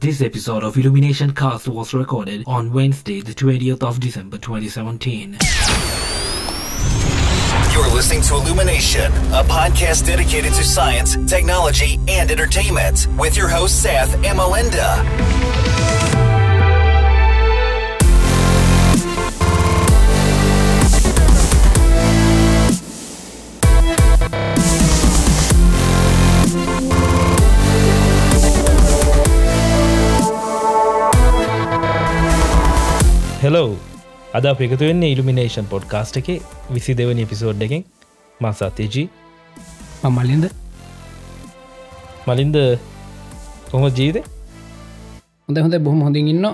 This episode of Illumination Cast was recorded on Wednesday, the 20th of December 2017. You're listening to Illumination, a podcast dedicated to science, technology, and entertainment, with your host, Seth and Melinda. Hello අද අප එකතු වෙන්නේ elimination podcast එක විසි දෙවනි episode එකෙන් මසාතේජී මලින්ද. මලින්ද කොම ජීද හොඳ හොඳ බොහොම හොඳින් ඉන්න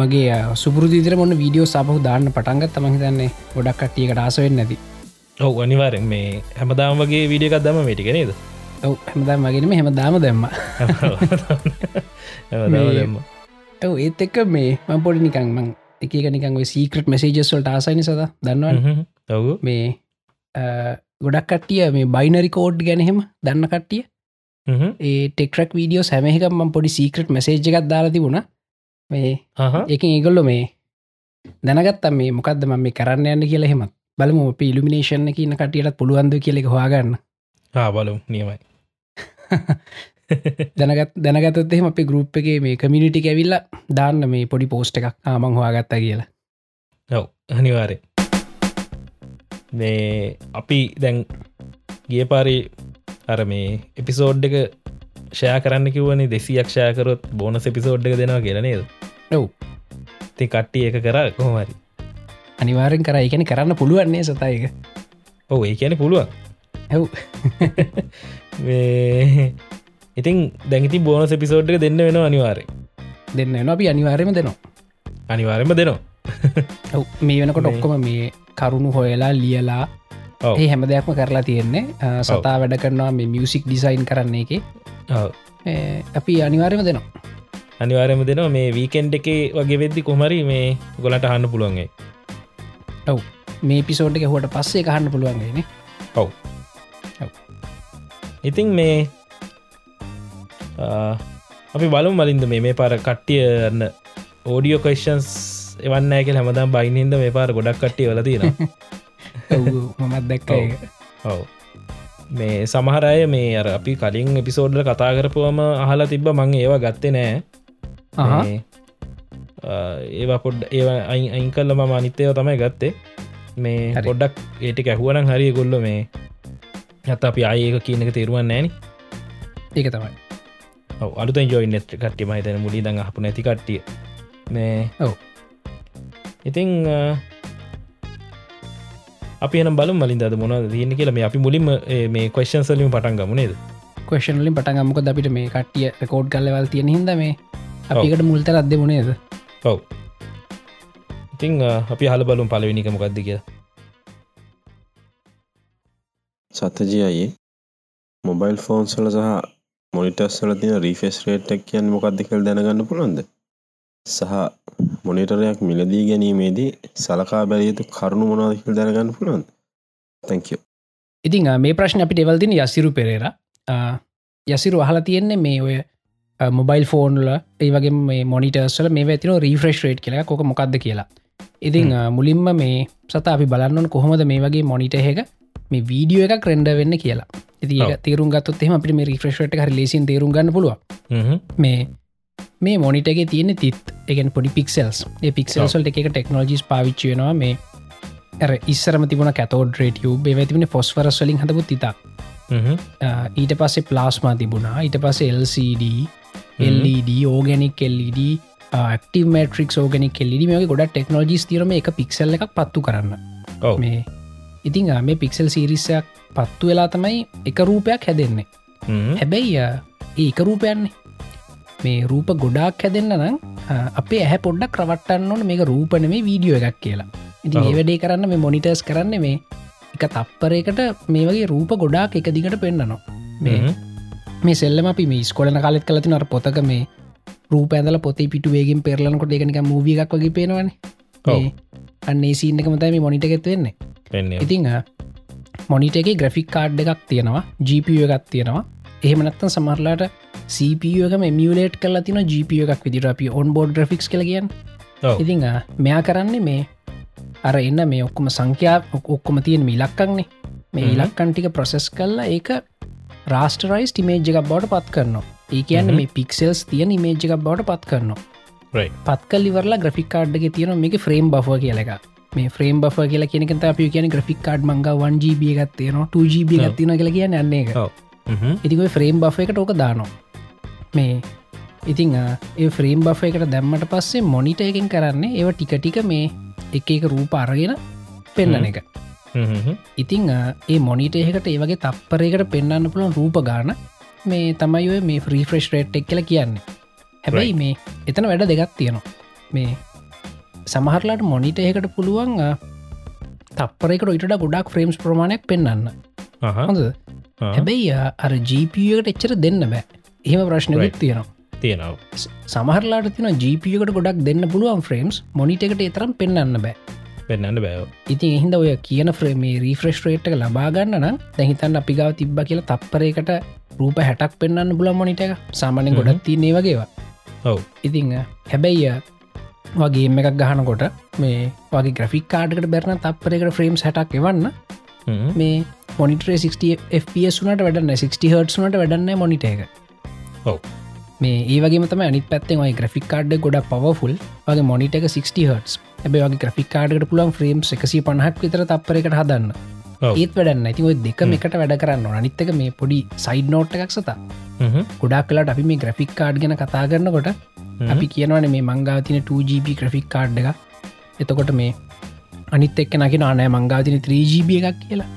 මගේ සුපුරදිතර මොන්න වීඩියෝ සපහු දාන්න පටන්ගත් තමහිතන්නේ ගොඩක් කට්ටියකට ආසවෙන්න නැති. ඔව අනිවාරෙන් මේ හැමදාම් වගේ වීඩියකක් දම මේටික නේද? ඔව හැමදා මගෙනම හෙම දාම දැම්ම ඇව ඒත් එක්ක මේ මං පොඩි නිකං මං එක නිකං සීකට මෙසේජස්වල්ට ආසයිනි සද? දන්නවන? ඔවු. මේ ගොඩක් කට්ටිය මේ බයිනරි කෝඩ් ගැනහෙම දන්න කට්ටිය. ඒ ටෙක්රක් වීඩියෝ සැමහකම පොඩි සීකට මෙසේජ් එකක් දාලා තිබුණ. මේ එක ඒගොල්ලො මේ දැනගත්තම් මේ මොකක්ද ම මේ කරන්න යන්න කියලා හෙමත් බලම අප ඉල්ිමිනේෂන් කියන කටියට පුළුවන්ද කියලෙක හවාගන්න බලු නියමයි දැනගත් දැනගතත් එහෙම අපේ ගරුප් එක මේ කමිනිටි ඇවිල්ල දාන්න මේ පොඩි පෝස්ට එකක්. ආමං හවාගත්තා කියලා. ඔව අනිවාරය මේ අපි දැන් ගිය පාරි අර මේ එපිසෝඩ් එක ෂයා කරන්න කිවනේ දෙසියක් ෂයකරොත් බෝනස් එපිසෝඩ් එක දෙනවා කියලා නේද? ඔව්. ති කට්ටිය එක කර කොහමරි අනිවාරෙන් කර. එකන කරන්න පුළුවන්නේ සතයක ඔව ඒ කියන පුළුවන්. ඇව් ඉතින් දැඟති බෝනස් එපිසෝඩ් එක දෙන්න වෙන අනිවාරය දෙන්න එන අපි අනිවාර්යම දෙනවා. අනිවාරයම දෙනවා. මේ වෙනකොට ඔක්කොම මේ කරුණු හොයලා ලියලා. ඒ හැම දෙයක්ම කරලා තියෙන්නේ. සතා වැඩ කරනවා මේ මියසික් ඩිසයින් කරන්නේ එක. අපි අනිවාර්යම දෙනවා. අනිවාරයම දෙනවා. මේ වීකෙන්ඩ් එක වගේ වෙද්දි කොමරි මේ ගොලට හන්න පුළුවන්ගේ ඔව්. මේ පිසෝඩ් එක හොට පස්සේ කහන්න පුළුවන්ගේන ඔව්. ඉතින් මේ අපි බලු මලින්ද මේ මේ පාර කට්ටියන්න ඕඩියෝ කොස්න්ස් එවන්න ඇක හැමදම් බයින්හින්ද මේ පාර ගොඩක් කට්ටිය වල තියෙන මමත් දැක්ක ඔව්. මේ සමහරය මේ අර අපි කලින් එපිසෝඩ්ල කතා කරපුවම අහලා තිබ්බ මං ඒවා ගත්තේ නෑ ඒවා පොඩ් ඒ අයින් කල්ල ම අනිත්‍යයව තමයි ගත්තේ. මේ. පොඩ්ඩක් ඒටික ඇහුවනම් හරි ගොල්ල මේ ඇත අපි ආයක කියනක තේරුවන් නෑන ඒක තමයි අලුත ජෝයින් නෙට් කට්ටි මහිතන මුලි දඟ හපු නැති කට්ටිය. මේ ඔව්. ඉතිං අපි එන බලු මලින් අද මොන දන්න කියල. මේ අපි මුලින්ම ඒ මේ කොස්න් සලිම පටන් ගමුණේද කොෂනලින් පටගම්මක අපිට මේ කට්ටිය රකෝඩ් කල්ලවල් තියෙන හිද මේ අපිකට මුල්තර අද මුණේද ඔව්. ඉතිං අපි හල බලුම් පලවෙනික මොකක්ද කිය සතජී අයේ මොබයිල් ෆෝන්ස්වල සහ මොනිටස්වල තින රීෆෙස් රේට්ක් කියන් මොකක්ද කල් දැනගන්න පුළොන්ද සහ මොනිටරයක් මිලදී ගැනීමේදී සලකා බැලියතු කරුණු මොනාදකල් දැනගන්න පුළොන්ද තැංකෝ ඉතින් අ, මේ ප්‍රශ්න අපිට එවල්දින යසිරු පෙරේර. යසිරු අහලා තියෙන්නේ මේ ඔය මොබයිල් ෆෝන්ල ඒවගේ මේ මොනිටර්ස්ල මේ ඇතින රීෆ්‍රෙශ් රේට් කියලා. කොක මොකක්ද කියලා. ඉතිං මුලින්ම මේ සත අපි බලන්නන කොහොමද මේ වගේ මොනිට එක මේ වීඩියෝ එකක් රෙන්ඩ වෙන්න කියලා. ඔව්. තේරුම් ගත්තොත් එම අපි මේ රිෆ්‍රේශ්ට හරි ලේසින් තේරුම් ගන්න පුළුව මේ මේ මොනිටගේ තියෙන තිත් එකෙන් පොඩි පික්සල්ස් ඒ පික්සල්සල්ට එක ටෙක්නෝජිස් පාවිච්චි වෙනවා. මේ ඇර ඉස්සරම තිබුණ කතෝඩ රේටියු බෙවැතිබෙන ෆොස්වරස් වලින් හදපු තිතා ඊට පස්සේ ප්ලාස්මා තිබුණා. ඊට පස්සේ LCD LED ඕගනික් LED ක්ටව මට්‍රික් ෝගනික් කෙල්ලි මේ ගොඩ ටෙක්නෝජිස් තිරම එක පික්සල් එකක් පත්තු කරන්න. මේ ඉතිං මේ පික්සල් සිරිස්සයක් පත්තු වෙලා තමයි එක රූපයක් හැදෙන්නේ. හැබැයි අ, ඒ එක රූපයන්නේ. මේ රූප ගොඩාක් හැදෙන්න්න නම් අපේ ඇහැ පොඩ්ඩක් රවට්ටන්න ඕන මේක රූපන මේ වීඩියෝ එකක් කියලා. ඉති ඔව්. ඒ වැඩේ කරන්න මේ මොනිටර්ස් කරන්න මේ එක තප්පරයකට මේ වගේ රූප ගොඩාක් එක දිගට පෙන්න්නනවා මේ මේ සෙල්ලම අපි මේ ස්කොලන කාලෙත් කලති නර පොතක මේ රූප ඇදල පොතේ පිටුවේගෙන් පෙරලනකොට එකනික මූවිය එකක් වගේ පේනවන. අන්නේ සීන්නක මතයි මේ මොනිට එකෙත් වෙන්නේ. පෙන්නේ ඉතිං මොනිට එක ග්‍රෆික් කාඩ් එකක් තියෙනවා GPU එකක් තියෙනවා. එහෙමනත්තන් සමරලාට සපක මියලේට් කල තින GP එකක් විදිර අපි ඔන් බෝඩ් ග්‍රෆික්ස් කල කියන්න ඉතිං මෙයා කරන්නේ මේ අර එන්න මේ ඔක්කොම සංඛ්‍යා ඔක්කොම තියෙන මිලක්කන්නේ මේ ඉලක්කන්ටික ප්‍රොසෙස් කල්ලා ඒක රාස්ටරයිස් ටිමේජ් එකක් බවට පත් කරනවා. ඒ කියන්න මේ පික්සෙල්ස් තියෙන ඉමේජ් එකක් බවට පත් කරනවා පත්කල් ඉවරලා ග්‍රෆික් කාඩ්ගේ තියෙන මේක ෆ්‍රේම් බව කියල එක මේ ෆ්‍රේම් බ කියලා කියෙනක අපි කියන ග්‍රෆික් කාඩ් මංග 1GB එකත් තියෙන 2GB ගත්තින කියල කියන්න යන්නේ එක ඉතිකොයි ෆ්‍රේම් බ එකට ඕක දානවා. මේ ඉතිං ඒ ෆ්‍රේම් බ එකට දැම්මට පස්සේ මොනිට එකෙන් කරන්නේ ඒව ටික ටික මේ එක එක රූප අරගෙන පෙන්නන එක. ඉතිං ඒ මොනිට එකට ඒවගේ තප්පරයකට පෙන්න්න පුළන් රූප ගාන මේ තමයි ඔය මේ ෆ්‍රීෆ්‍රෙස්් රේට් එක් කියල කියන්නේ හැබැයි මේ එතන වැඩ දෙගත් තියෙනවා. මේ සමහරලාට මොනිට එකට පුළුවන් තපරෙකට ඉට ගොඩක් ෆ්‍රේම්ස් ප්‍රමාණයක් පෙන්න්න හොඳ හැබැයි අර ජීපකට එච්චර දෙන්න බෑ. එහෙම ප්‍රශ්නයක් තියෙනවා. තියෙනවා. සමහරලාට තින ජීපකට ගොඩක් දෙන්න පුළුවන් ෆ්‍රේම්ස් මොනිට එකට එතරම් පෙන්න්න බෑ. පෙන්න්න බෑව ඉතින් එහින්ද ඔය කියන ෆ්‍රේමේ රීෆ්‍රෙස්් රේට්ක ලබාගන්න නම් දැහිතන්න අපිගාව තිබ්බ කියලා තප්පරයකට රූප හැටක් පෙන්න්න බුල මොනිට එක. සාමානෙන් ගොඩක් තින්නේ වගේවා ඉතිං හැබැයි වගේම එකක් ගහනකොට මේ වගේ ග්‍රෆික් කාඩකට බැරන තප්පරකට ෆ්‍රේම්ස් හැටක් එවන්න. මේ මොනිටේ 60 FPS වනට වැඩන්න 60 හට්නට වැඩන්න මොනිට එක. ඔව. මේ ඒවගේ තම අනි පැත්තෙන් ඔයි ග්‍රෆික් කාඩ් ගොඩ පවෆුල් වගේ මොනිට එක 60 හටස් ඇබේ වගේ ග්‍රෆික් කාඩට පුලන් ෆ්‍රේම් එකසි පණහක් විතර තපරකට හදන්න ඒත් වැඩන්න. ඇති ඔය දෙක එකට වැඩ කරන්න අනිත්තක මේ පොඩි සයිඩ් නෝට් එකක් සතා. ගොඩක් කලට අපි මේ ග්‍රෆික් කාඩ් ගැන කතා කරන්නකොට අපි කියනවන මේ මංගාතින 2GB ග්‍රෆික් කාඩ් එක. එතකොට මේ අනිත් එක්ක නකි නානෑ මංගාතින 3GB එකක් කියලා.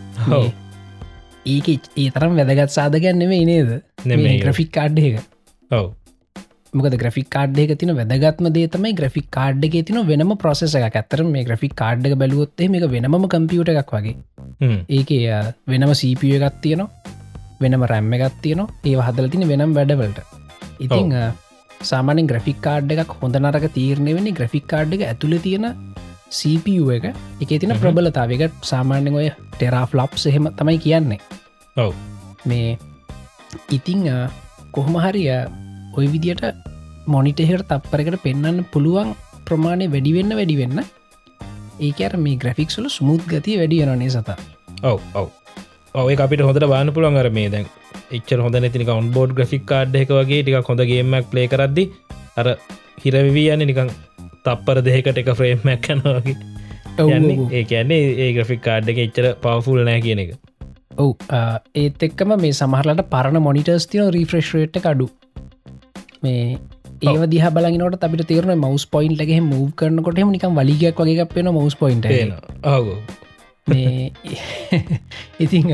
ඒක ඒ තරම් වැදගත් සාධගන්නෙම නේද? ග්‍රෆික් කාඩ් එක. ඔව මොකද ග්‍රෆික් කාඩ් එක තින වැදගත්ම දේ තමයි ග්‍රෆික් කාඩ් එක තින වෙනම ප්‍රසෙස එක ඇත්තර මේ ග්‍රෆික් කාඩ් එක බැලුවොත්තේ මේක වෙනම කම්පියුට එකක් වගේ. ඒක වෙනම සීපිය එකත් තියනවා වෙනම රැම්ම එකත් තියනවා. ඒ හදල තින වෙනම් වැඩවලට. ඉතිං සාමානෙන් ග්‍රෆික් කාඩ් එකක් හොඳ නරක තීරණය වෙනි ග්‍රෆික් කාඩ් එක ඇතුළ තියෙන CPU එක. එක තින ප්‍රබලතාවකට සාමාන්‍යෙන් ඔය ටෙරා ෆ්ලප්ස් එහෙම තමයි කියන්නේ. ඔව. මේ ඉතිං කොහොමහරිය ඔය විදියට මොනිටහෙට තප්පරකට පෙන්න්න පුළුවන් ප්‍රමාණය වැඩිවෙන්න වැඩිවෙන්න ඒකර මේ ග්‍රෆික්ස්ල ස්මුත් ගතිය වැඩියනනේ සත? ඔව ඔව. ඔය අපිට හොඳට බාන පුළුවන් අර මේ දැන් එච්චර හොඳ නැතිනික ඔන් බෝඩ් ග්‍රික් කාඩ් එක වගේ ටික හොඳ ගේමක් ප්ලේ කරද්දි අර හිරවිවී යන්න නිකං තප්පර දෙකට එක ෆ්‍රේම්මක් කනවාගේ ඒ කියන්නේ ඒ ග්‍රෆික් කාඩ් එක එච්චර පවෆුල් නෑ කියන එක. ඔව් ඒත් එක්කම මේ සමහරලට පරණ මොනිටර්ස් තින රීෆ්‍රෙශ්රේට් කඩු මේ ඒව දිහ බලගනට අපිට තේරන මවස් පොයින්ට එක මූ් කරනකොට නිකම් වලිගයක් වගේ පෙන මවස් පොයින්ට ඉතිං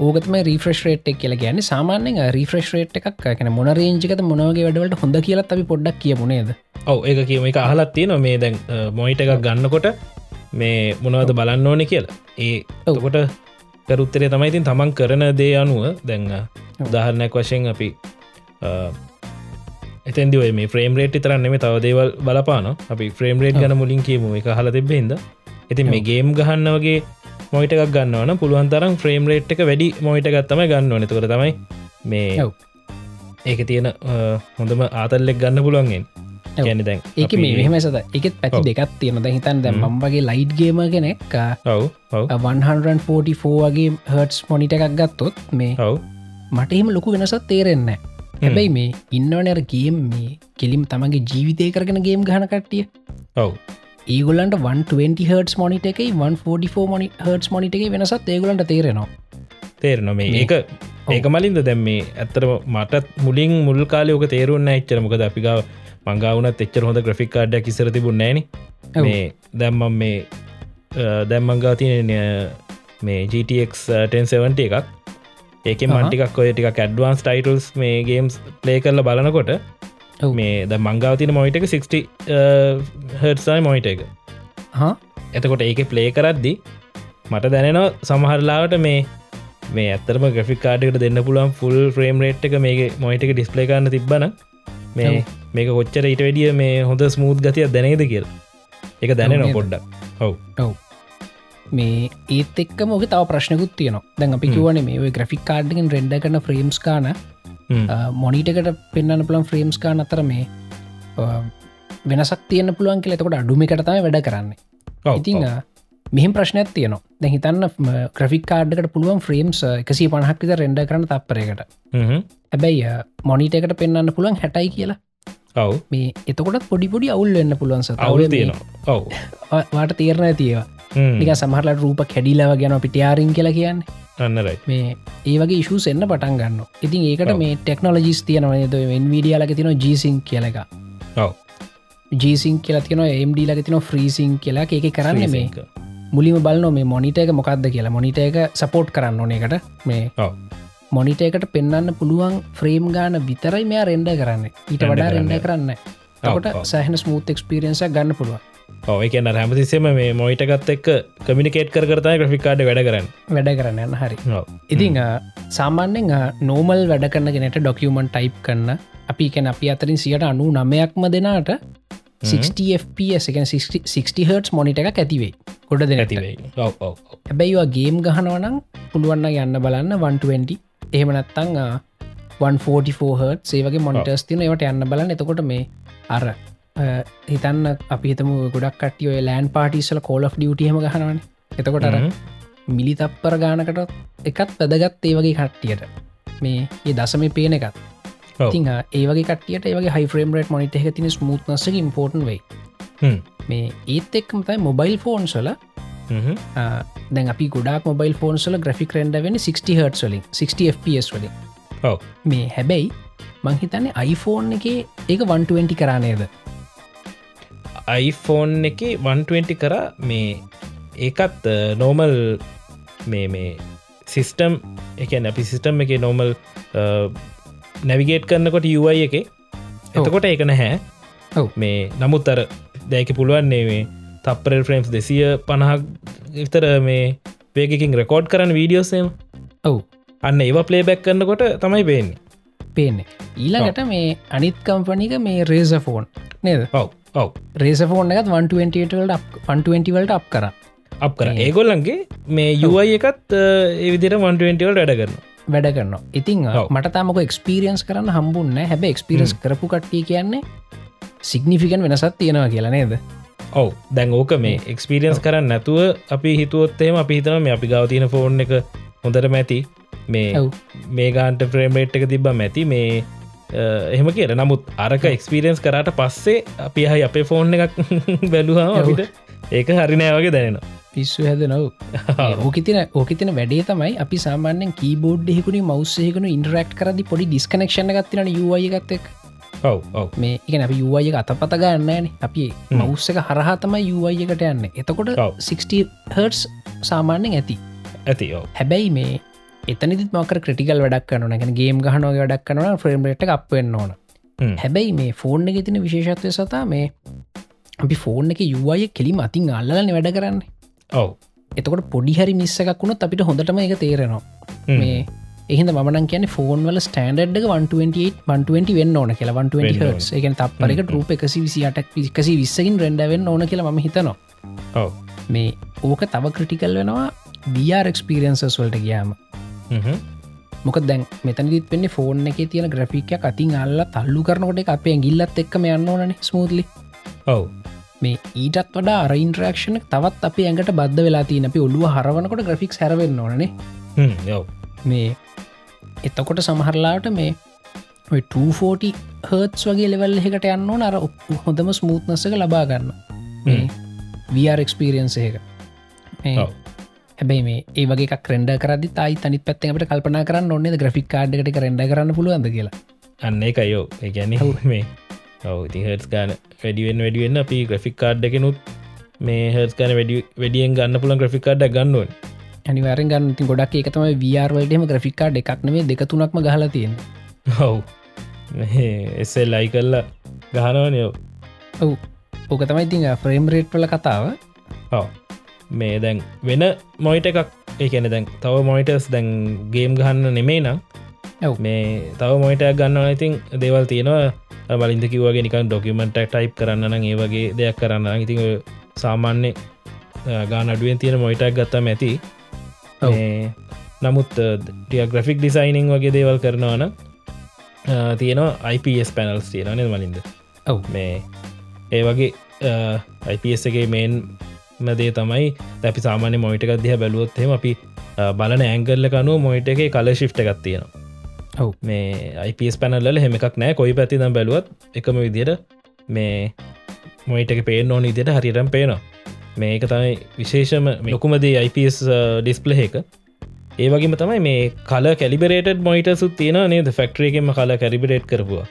ඕකතම රීෆ්‍රෙශ් රේට් එක් කියලා ගැන සාමාන්‍යෙන් රීෆ්‍රෙශ් රේට් එකක් කැන මොන රේජිකත මොනවගේ වැඩවලට හොඳ කියලත් අපි පොඩ්ඩක් කියමුණේද ඔව ඒ කියම. එක අහලත් තියෙන මේ දැන් මොයිට එකක් ගන්නකොට මේ මොනවද බලන්න ඕනෙ කියලා. ඒ ඔකොට කරුත්තරේ තමයි ඉතින් තමන් කරන දේ අනුව දැන්න උදාහරණයක් වශයෙන් අපි එතැන්දි ඔය මේ ෆ්‍රේම් රේට් තරන්නෙම තව දේවල් බලපාන අපි ෆ්‍රේම් රේට් ගන මුලින් කියීම. එක හල තිබෙහිද ඉතින් මේ ගේම් ගහන්න වගේ මොයිට එකක් ගන්නවන පුළුවන් තරම් ෆ්‍රේම් රේට් එක වැඩි මොයිට ගත්තම ගන්න නතකර තමයි මේ ඒක තියෙන හොඳම ආතල්ලෙක් ගන්න පුළුවන්ගෙන් ගැන දැන් ඒක මේ මෙහම සත එකත් පැති දෙකත් තියෙන ද හිතන් දැ මම්බගේ ලයිට් ගේම කෙනෙක් ඔව. 144 වගේ හර්ටස් මොනිට එකක් ගත්තොත් මේ ඔව. මට එහෙම ලොකු වෙනසත් තේරෙන්නේ හැබැයි මේ ඉන්නවනර ගේම් මේ කෙලිම් තමගේ ජීවිතය කරගෙන ගේම් ගහන කට්ටිය. ඔව. ඒගොලන්ට 120 හර්ස් මොනිට එකයි 144 මොනි හර්ස් මොනිට එක වෙනසත් ඒගොලන්ට තේරෙනවා. තේරන මේ. ඒක ඒක මලින්ද දැම් මේ ඇත්තර මටත් මුලින් මුල් කාලයෝක තේරුන්න එච්චරමකද අපිගාව මංගාවනත් එච්චර හොඳ ග්‍රෆික් කාඩ්ඩ කිසර තිබුණ නෑන මේ දැම්මම් මේ දැම්මංගා තියෙන මේ GTX 1070 එකක් ඒක මන්ටිකක් ඔය ටික ඇඩ්වාන්ස් ටයිටල්ස් මේ ගේම්ස් ප්ලේ කරල බලනකොට මේ ද මංගාව තින මොයිට එක 60 හර්සයි මොයිට එක. එතකොට ඒක ප්ලේ කරද්දි මට දැනෙනවා සමහරලාවට මේ මේ ඇතරම ග්‍රෆික් කාඩකට දෙන්න පුළුවන් ෆුල් ෆ්‍රේම් රේට් එක මේ මොයිට එක ඩිස්පලේ කරන්න තිබන මේ මේක කොච්චර ඊට වැඩිය මේ හොඳ ස්මූත් ගතියක් දැනේද කියල්. එක දැනෙන පොඩ්ඩක්. ඔව්. ඔව් මේ ඒත් එක්ක මොක තව ප්‍රශ්නකුත් තියනවා. දැන් අපි කිවන මේ ග්‍රෆික් කාඩ්ගෙන් රෙන්ඩ කන ෆ්‍රේම්ස් කාන මොනිටකට පෙන්න්න පුළන් ෆ්‍රේම්ස් කාන අතර මේ වෙනසක් තියන පුළුවන් කියල. එතකොට අඩුම කරතම වැඩ කරන්නේ. ඉතිං මෙහම ප්‍රශ්නයක් තියනවා. දැ හිතන්න ක්‍රෆික් කාඩ්කට පුළුවන් ෆ්‍රේම්ස් එකසි පණහක් විත රෙන්ඩ කරන තපරයකට හැබැයි මොනිටකට පෙන්න්න පුළුවන් හැටයි කියලා. ඔව්. මේ එතකොට පොඩිපොඩි අවුල් වෙන්න පුළුවන් අවුල තියෙනවා. ඔව්. වාට තේරණ තියවා නික සමහරල රූප කැඩිලව ගැන පිටියාරින් කියලා කියන්නේ. අන්නරයි. මේ ඒ වගේ ඉශූස් එන්න පටන් ගන්න ඉතින් ඒකට මේ ටෙක්නෝලජිස් තියනවද වෙන් වීඩියලක තින ජීසිං කියලක ඔව. ජීසිං කියලා තින එම්ඩ ලක තින ෆ්‍රීසිං කියලා ඒක කරන්න මේ මුලිම බලන මේ මොනිට එක මොකක්ද කියලා. මොනිට එක සපෝට් කරන්න ඕන එකට මේ මොනිට එකට පෙන්න්න පුළුවන් ෆ්‍රේම් ගාන විතරයි මෙයා රෙන්ඩ කරන්න. ඊට වඩා රෙන්ඩ කරන්න කොට සහන ස්මූත් එක්ස්පිරියන්ස ගන්න පුළුවන් ඔය කියන හැමතිස්සෙම මේ මොයිටකත් එක් කමිනිකේට් කරතයි ග්‍රෆිකාඩ වැඩ කරන්න. වැඩ කරන්න යන්න හරි. ඉතිං සාමාන්‍යෙන් නෝමල් වැඩ කරන්න ගෙනට ඩොකියමන් ටයිප් කරන්න අපි කැන අපි අතරින් සියට අනු නමයක්ම දෙනාට 60fps එක 60 හර්ටස් මොනිට එක ඇතිවේ ගොඩ දෙ ඇතිවේ හැබැයිවා ගේම් ගහනවනම් පුළුවන්න යන්න බලන්න 120 එහෙමනත්තං 144 හට සේවගේ මොනිටස් තින ඒවට යන්න බලන්න. එතකොට මේ අර හිතන්න අපි හිතම ගොඩක් කටිය ලෑන් පාටිසල කෝල් of ඩියටහම ගහනවන. එතකොට අර මිලි තප්පර ගානකට එකත් වැදගත් ඒ වගේ කට්ටියට. මේ ඒ දසම පේන එකත්. ති ඒවගේ කටියට ඒවගේ හයිෆරම් රට මොනිට එක තින ස්මුත්නස ඉම්පෝර්ටන් වෙයි. මේ ඒත් එක්ම තයි මොබයිල් ෆෝන් සල දැන් අපි ගොඩක් මොබයිල් ෆෝන්සල ග්‍රෆික් රෙන්ඩ වෙන 60 හට වලින් 60 fps වලින්. මේ හැබැයි මංහිතන්නේ iPhoneෆෝන් එක ඒක 120 කරන්නේද iPhoneෆෝන් එක 120 කර මේ ඒකත් නෝමල් මේ මේ සිිස්ටම් එක අපි සිිස්ටම් එක නෝමල් නැවිගේට් කරන්නකොට UI එක. එතකොට ඒක නැහැ. මේ නමුත් අර දැක පුළුවන්නේ මේ තප්පරල් ෆ්‍රම්ස් දෙසිය පණහක් විතර මේ වේකින් රෙකෝඩ් කරන්න වීඩියෝසේම ඔවු. අන්න ඒවා පලේ බැක් කරන්නකොට තමයි පේන්නේ. පේන්නේ. ඊළඟට මේ අනිත් කම්පනික මේ රේස ෆෝන් නේද? ඔව ඔව. රේස ෆෝන් එකත් 120ට 120වලට අප් කර. අප් කර. ඒගොල්ලන්ගේ මේ යුයි එකත් ඒවිදිර 120වල් වැඩ කරන්න වැඩ කරන්න ඉතින් මට තමක එක්ස්පිරියන්ස් කරන්න හම්බුන්න හැබ එක්ස්පිරස් කරපු කට්ටිය කියන්නේ සිගනිිෆිකන් වෙනසත් තියෙනවා කියලා නේද? ඔව. දැන් ඕක මේ එක්ස්පිරියන්ස් කරන්න නැතුව අපි හිතුවොත්තේම අපි හිතන මේ අපි ගවතියන ෆෝන් එක හොඳට මැති මේ මේ ගාන්ට ෆ්‍රේම්රේට් එක තිබ්බ මැති මේ එහෙම කියට නමුත් අරක එක්ස්පිරියන්ස් කරට පස්සේ අපි හයි අපේ ෆෝන් එකක් බැලුහම අපිට ඒක හරිනෑවගේ දැනෙනවා. පිස්සු හැද නව ඕකතින ඕකතින වැඩේ තමයි අපි සාමාන්‍යෙන් කීබෝඩ් ෙකුණි මවස්සයකනු ඉන්ටරක්් කරදි පොඩි ඩිස්කනෙක්ෂණ ගත්තින යුවය ගත්තෙක් මේ එක අපි යුවය අතපත ගන්නන අපි මවස්සක හරහතම යුවය එකට යන්න. එතකොට 60 හර්ස් සාමාන්‍යෙන් ඇති. ඇති හැබැයි මේ එතනිත් මකර ක්‍රටිකල් වැඩක් කන නැන ගේම් ගහනෝ වැඩක් කනන ෆ්‍රේම්ට අපෙන්න්න ඕන. හැබැයි මේ ෆෝර්න් එක තින විශේෂත්වය සතා මේ අපි ෆෝර්න් එක යුවය කෙලිම අතින් අල්ලන වැඩ කරන්න. ඔව. එතකොට පොඩිහරි මිස්සකක් වුණොත් අපිට හොඳටම එක තේරෙනවා. මේ එහිද මන කියන ෆෝන් වල ස්ටන්ඩ් 128 120 වෙන්න ඕන කියලා 120 හස් එක තපරක රූප එකසි විසිටක් විකසි විස්සකින් රැඩවෙන්න ඕන කියලා ම හිතනවා. මේ ඕක තව ක්‍රටිකල් වෙනවා බියරක්ස්පිරියන්සස් වලට ගයාම මොක දැන් මෙතනිත් පෙන්නේ ෆෝන් එක තියෙන ග්‍රෆිකයක් අතින් අල්ල තල්ලු කරනකොට අපේ ගිල්ලත් එක්කම යන්න ඕනන ස්මූදලි ඔව. මේ ඊටත් වඩා අර ඉන්ට්‍රක්ෂණ තවත් අප ඇඟට බද්ධ වෙලා තින අපි ඔල්ලුව හරවනකොට ග්‍රෆික් හැරවෙන්න ඕනේ යව මේ එතකොට සමහරලාට මේ 240 හර්ත්ස් වගේ ලෙවල් එකට යන්න නර හොඳම ස්මූත්නසක ලබා ගන්න. මේ වRක්ස්පිරියන්ස එක හැබයි මේ ඒ වගේ ක්‍රෙන්ඩ කරදි තයි තනි පැත්තකට කල්පනා කරන්න ඔන්නේ ග්‍රෆික් කාඩ්කට රෙන්ඩ කරන්න පුළුවන්ද කියලා? අන්න එක අයෝ ගැන මේ ඔව ති හර්ස් ගාන වැඩිුවෙන් වැඩිුවෙන් අපි ග්‍රෆික් කාඩ් එකනුත් මේ ගන වැඩි වැඩියෙන් ගන්න පුළන් ග්‍රෆික් කාඩ ගන්නුවන් අනිවාරෙන් ගන්න. ති ගොඩක් එකතම වරවලටම ග්‍රෆික් කාඩ් එකක් නේ දෙකතුනක්ම ගහලා තියෙන හව් එසේ ලයි කල්ලා ගහනවනයෝ ඔව්. ඕක තමයි ඉතින් ෆ්‍රේම් රේට්වල කතාව. ඔව මේ දැන් වෙන මොයිට එකක් ඒකන දැන් තව මොයිටස් දැන් ගේම් ගහන්න නෙමේ නම් මේ තව මොයිටයක් ගන්න ඉතින් දේවල් තියෙනවා. බලින්ද කිවගේ නිකන් ඩොකිමට ටයිප් කරන්න ඒ වගේ දෙයක් කරන්න ඉතින් සාමාන්‍ය ගාන අඩුවෙන් තියෙන මොයිටක් ගත්තම ඇති. නමුත් ටිය ග්‍රෆික් ඩිසයිනිං වගේ දේවල් කරනවන තියෙනවා IPS පැනල්ස් තියෙනන මලින්ද ඔව්. මේ ඒ වගේ IPSගේ මේන් මදේ තමයි. අපි සාමාන්‍ය මොයිට එකක් දිහ බැලුවොත්හෙම අපි බලන ඇංගල්ල කනුව මොයිට එක කල ශිප්ට එකක් තියෙනවා. ඔව්. මේ IPS පැනල්ල හෙම එකක් නෑ කොයි පැතිනම් බැලුවත් එකම විදියට මේ මොයිට එක පේන ඕන ඉදිට හරිරම් පේනවා. මේක තමයි විශේෂම ලොකුමදේ IPS ඩිස්පල එක. ඒ වගේම තමයි මේ කල කැලිබරේට මොයිට සුත් තියෙන නේද? ෆෙක්ට්‍රේකෙම කල කැරිබරේට් කරපුවා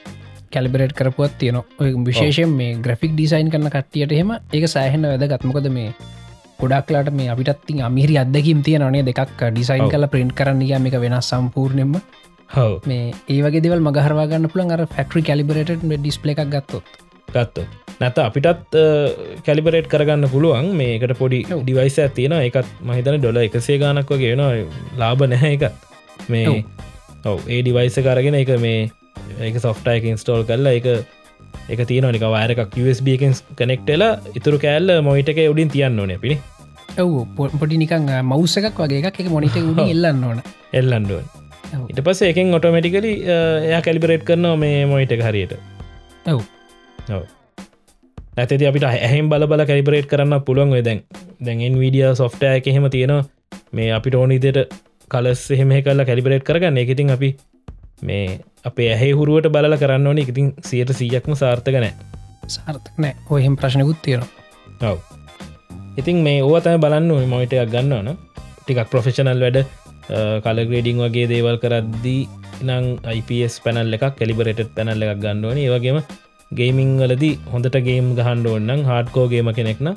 කැලිබරේට් කරපුවත් තියෙන ඔය විශේෂයෙන් මේ ග්‍රෆික් ඩිසයින් කරන කට්ටියට හෙම ඒක සෑහෙන වැද ගත්මකද මේ ගොඩක්ලාට මේ අපිටත්ති අමිරි අදකින් තිය නේ දෙකක් ඩිසයින් කල ප්‍රින්ට් කරන්න මේක වෙනස් සම්පූර්ණයම හව මේ ඒවගේ දෙවල් මගහරවාගන්න පුළන් අර ෆෙක්ට්‍රි කැලිබරේට ඩිස්පල එකක් ගත්තොත්. ගත්ත නැත අපිටත් කැලිබරේට් කරගන්න පුළුවන්. මේකට පොඩි ඩිවයිස ඇතියෙන එකත් මහිතන ඩොල එකසේ ගානක් වගේ වෙන ලාබ නැහැ එකත් මේ ඔව. ඒ ඩිවයිස කරගෙන එක මේ ඒක සොෆ්ටයික ඉන්ස්ටෝල් කරලා එක එක තියෙන නික වායරක් USB කනෙක්ටලා ඉතුරු කෑල්ල මොයිට එක උඩින් තියන්න ඕන පිණි ඔව් පොඩි නිකං මවස එකක් වගේ එකක් එක මොනිට එල්ලන්න ඕන. එල්ලන්ඩුවන් ඉට පස එකෙන් ඔටෝමටිකලි එයා කැලිබරේට් කරනවා මේ මොයිට එක හරියට. ඔව්. ඇති අපිට ඇහෙම් බල බල කැලිබරේට් කරන්න පුළුවන් දැන්. දැන්ෙන් වීඩිය සොෆ්ටය එක එහෙම තියෙනවා. මේ අපිට ඕනිදයට කලස් එහෙම කල්ලා කැලිබරේට් කරගන්න. එකඉතින් අපි මේ අපේ ඇහේ හුරුවට බලල කරන්න ඕනි. ඉතින් සියට සීයක්ම සාර්ථකනෑ සාර්ථක නෑ. ඔහෙම ප්‍රශ්නකුත් තියෙනවා. ඔව. ඉතින් මේ ඕතම බලන්න මොයිටයක් ගන්නවන ටිකක් ප්‍රොෆෙෂනල් වැඩ කලග්‍රේඩිං වගේ දේවල් කරද්දී නං IPS පැනල් එකක් කැලිබරට පැනල් එකක් ගන්නවන ඒවගේම ගේමිං වලදී හොඳට ගේම් ගහන්ඩ ඔන්නම් හාඩ්කෝගේම කෙනෙක්න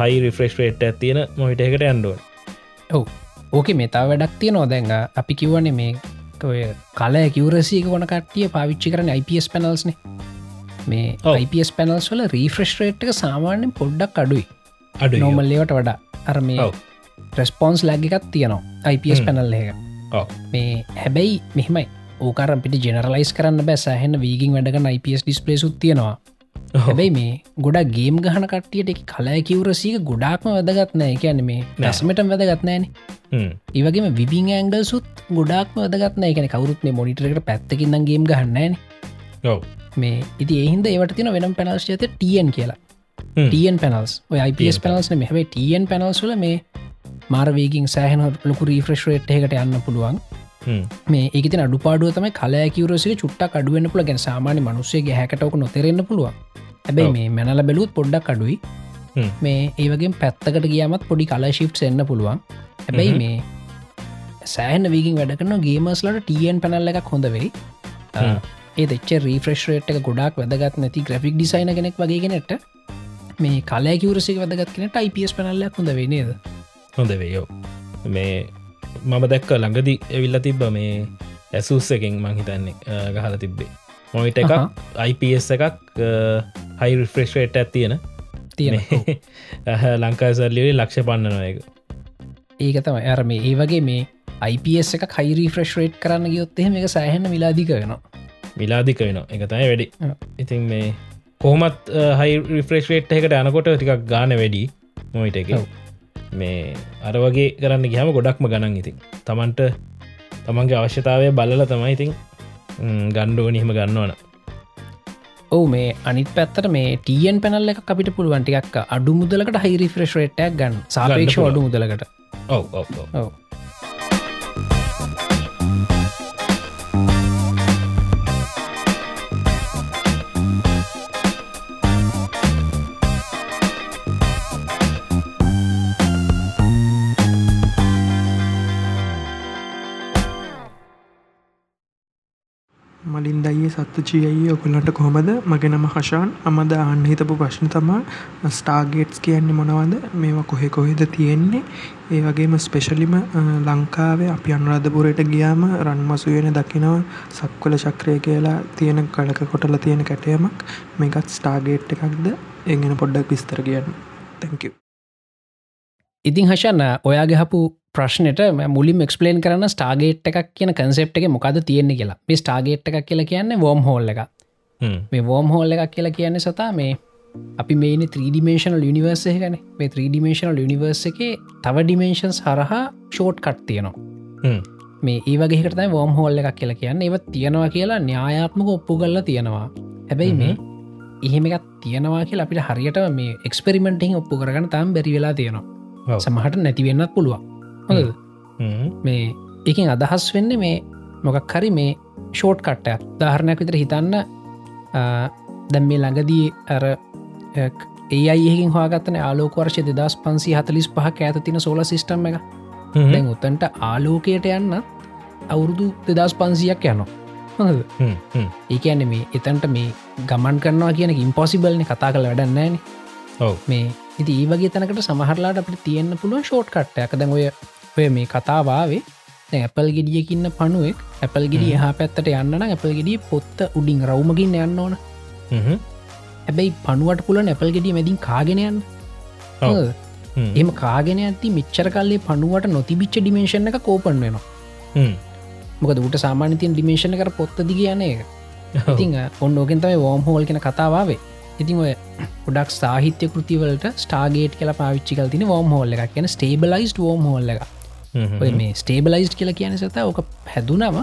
හයි රිෆ්‍රෙස්් රේට් ඇත්තියෙන මොහිට එකට ඇන්ඩුවන් ඔව්. ඕක මෙතා වැඩක් තිය නොදැඟ අපි කිව්වන්නේ මේ ඔය කල කිවරසීක කොන කට්ටිය පාවිච්චි කරන IPS පැනල්ස්න මේ IPS පැනල්ස් වල රීෆ්‍රෙස්් රේට් එක සාමාන්‍යෙන් පොඩ්ඩක් අඩුයි. අඩු නොමල්ලවට වඩා. අර මේ රෙස්පොන්ස් ලැගිකත් තියනවා IPS පැනල් එක මේ හැබැයි මෙහෙමයි. ඕකර පිට ජෙනරලයිස් කරන්න බෑ. සෑහෙන වීගින් වැඩගන්න IPS ඩිස්පලේසුත් තියෙනවා හැබැයි මේ ගොඩක් ගේම් ගහන කට්ටියට එක කලා කිවරසීක ගොඩාක්ම වැදගත්නෑ කියන්න මේ නැසමට වැදගත්නෑන ඒවගේම විබිං ඇංගල් සුත් ගොඩාක්ම වැදගත්නෑ එකන කවරුත් මේ මොනිටරකට පැත්තකින්නම් ගේම් ගහන්නෑන මේ ඉති එහින්ද ඒවට තින වෙනම් පැනල්ස් ඇත ටන් කියලා. ටන් පැනල්ස් ඔය IPS පැනල්ස් මේ හැබයි ටන් පැනල්ස්ල මේ මාරවේගින් සෑහන ලොකු රීෆ්‍රෙශ්රේට් එකට යන්න පුළුවන්. මේ ඒකති අඩුපාඩුව තම කලයකිවරසික චුට්ටක් අඩුවෙන්න්න පුළ ගැන සාමාන්‍ය මනුස්සේ හැකටවක නොතරෙන්න්න පුළුවන් හැබැයි මේ මැනල බැලුත් පොඩ්ඩක් අඩුයි. මේ ඒවගේ පැත්තකට ගියමත් පොඩි කලා ශිප් එන්න පුළුවන්. හැබැයි මේ සෑහන වීගින් වැඩ කරන ගේමස්ලට ටන් පැනල්ල එකක් හොඳ වෙයි. ඒ දෙච්ච රීෆ්‍රෙශ්රේට් එක ගොඩක් වැදගත් නැති ග්‍රෆික් ඩිසයින කෙනෙක් වගේගෙනට මේ කලයකිවරසික වැදගත් කෙනට IPS පැනල්ලයක් හොඳ වෙනේද හොඳ වේයෝ මේ මම දැක්ක ළඟදි ඇවිල්ල තිබ්බ මේ ඇසුස් එකෙන් මං හිතන්නේ ගහල තිබ්බේ. මොයිට එකක් IPS එකක් හයි රිෆ්‍රෙශ්රේට් ඇත් තියෙන. තියෙන. ලංකාසල්ලිවේ ලක්ෂ පන්නනවා එක ඒක තම ඇර මේ ඒ වගේ මේ IPS එක කයිරි ෆ්‍රෙශ්රේට් කරන්න ගයොත්තෙම එක සෑහන්න මිලාදික වෙනවා. මිලාදික වෙන එක තයි වැඩි. ඉතින් මේ කොහොමත් හයි රිෆ්‍රෙශ්රේට් එකට යනකොට ටිකක් ගාන වැඩි මොයිට එක. මේ අර වගේ කරන්න ගහම ගොඩක්ම ගණන් ඉතින්. තමන්ට තමන්ගේ අවශ්‍යතාවය බලල තමයි ඉතින් ගණ්ඩෝ නිහම ගන්නවන ඔව මේ අනිත් පැත්තට මේ ටියන් පැනල්ල එක අපිට පුළුවන්ටික් අඩු මුදලකට හයිරි ෆ්‍රෙශ්රේට්ක් ගන්න. සාපේක්ෂ අඩු මුදලකට. ඔව ඔව මලින් දයේ සත්තුචියයි ඔකුලන්ට කොහොමද? මගේ නම හෂාන්. අමද අන්න හිතපු ප්‍රශ්න තමා ස්ටාගේට්ස් කියන්නේ මොනවද? මේවා කොහෙ කොහෙද තියෙන්නේ? ඒ වගේම ස්පෙශලිම ලංකාවේ අපි අනුරාධපුරයට ගියාම රන් මසුවෙන දකිනවා සක්වල චක්‍රය කියලා තියෙන කලක කොටලා තියෙන කැටයමක්. මේකත් ස්ටාගේට් එකක්ද? එගෙන පොඩ්ඩක් විස්තර කියන්න. තැංකව ඉතින් හෂන්න ඔයා ගහපු ප්‍රශ්නයට මුලින් එක්ස්පලේන් කරන්න ස්ටාගේට් එකක් කියන කන්සෙප් එක මොකද තියෙන්නේ කියලා. මේ ස්ටාගේට් එකක් කියලා කියන්නේ වෝම් හෝල් එක මේ වෝම් හෝල් එකක් කියලා කියන්නේ සතා මේ අපි මේ ත්‍රීඩිමේශනල් යනිවර්සය ගැන මේ ත්‍රීඩිමේශනල් යනිවර්ස එක තව ඩිමේශන්ස් හරහා ෂෝට් කට් තියනවා මේ ඒ වගේකටයි වෝම් හෝල්ල එකක් කියලා කියන්න. ඒව තියෙනවා කියලා න්‍යායාත්මක ඔප්පු කල්ලා තියෙනවා. හැබැයි මේ එහෙම එකත් තියෙනවා කියලා අපිට හරියට මේ එක්ස්පෙරිමෙන්ටිං ඔප්පු කරගන්න තම් බැරි වෙලා තියෙනවා. සමහට නැතිවෙන්නත් පුළුවන් මේ එකින් අදහස් වෙන්න මේ මොකක් හරි මේ ෂෝට් කට්ටයක් දාහරණයක් විතර හිතන්න දැම් මේ ළඟදී අර ඒ අයකින් හගත්තන ආලෝකවර්ශය දෙදස් පන්සි හතලිස් පහ ඇත තින සෝල සිිස්ටම් එක. දැන් උත්තන්ට ආලෝකයට යන්න අවුරුදු දෙදස් පන්සියක් යනවා හොඳ ඒකන්න මේ එතන්ට මේ ගමන් කරනවා කියන ඉම්පොසිබල්න කතා කළ වැඩන්නෑන මේ ඉති ඒ වගේ තැනකට සමහරලාට අපට තියෙන්න්න පුළුවන් ෂෝට් කට්ටයක දැන් ඔය ඔය මේ කතාවාවේ ඇපල් ගෙඩියකින්න පනුවෙක් ඇපල් ගෙඩිය හා පැත්තට යන්න ඇපල් ගෙඩිය පොත්ත උඩින් රවමගින් යන්න ඕන. හැබැයි පනුවට පුල නැපල් ගෙඩිය මැදින් කාගෙනයන්න එම කාගෙන ඇති මිච්චර කල්ලේ පනුවට නොතිබිච්ච ඩිමේශන එක කෝපන් වෙනවා. මොකද ට සාමානතින් ඩිමේශන කර පොත්ත දි කියන එක ඉතිං ඔන්න ඕගෙන් තමයි වෝම් හෝල් කෙන කතාවාවේ ඉතින් ඔය ොඩක් සාහිත්‍ය කෘතිවලට ස්ටාගේට කියලා පාවිච්චිකල් තින වෝම් හෝල්ල එකක්. කියන ස්ටේබලයිස් වෝම් හෝල්ල එක ඔය මේ ස්ටේබලයිස් කියලා කියන සත ඕක හැදුනම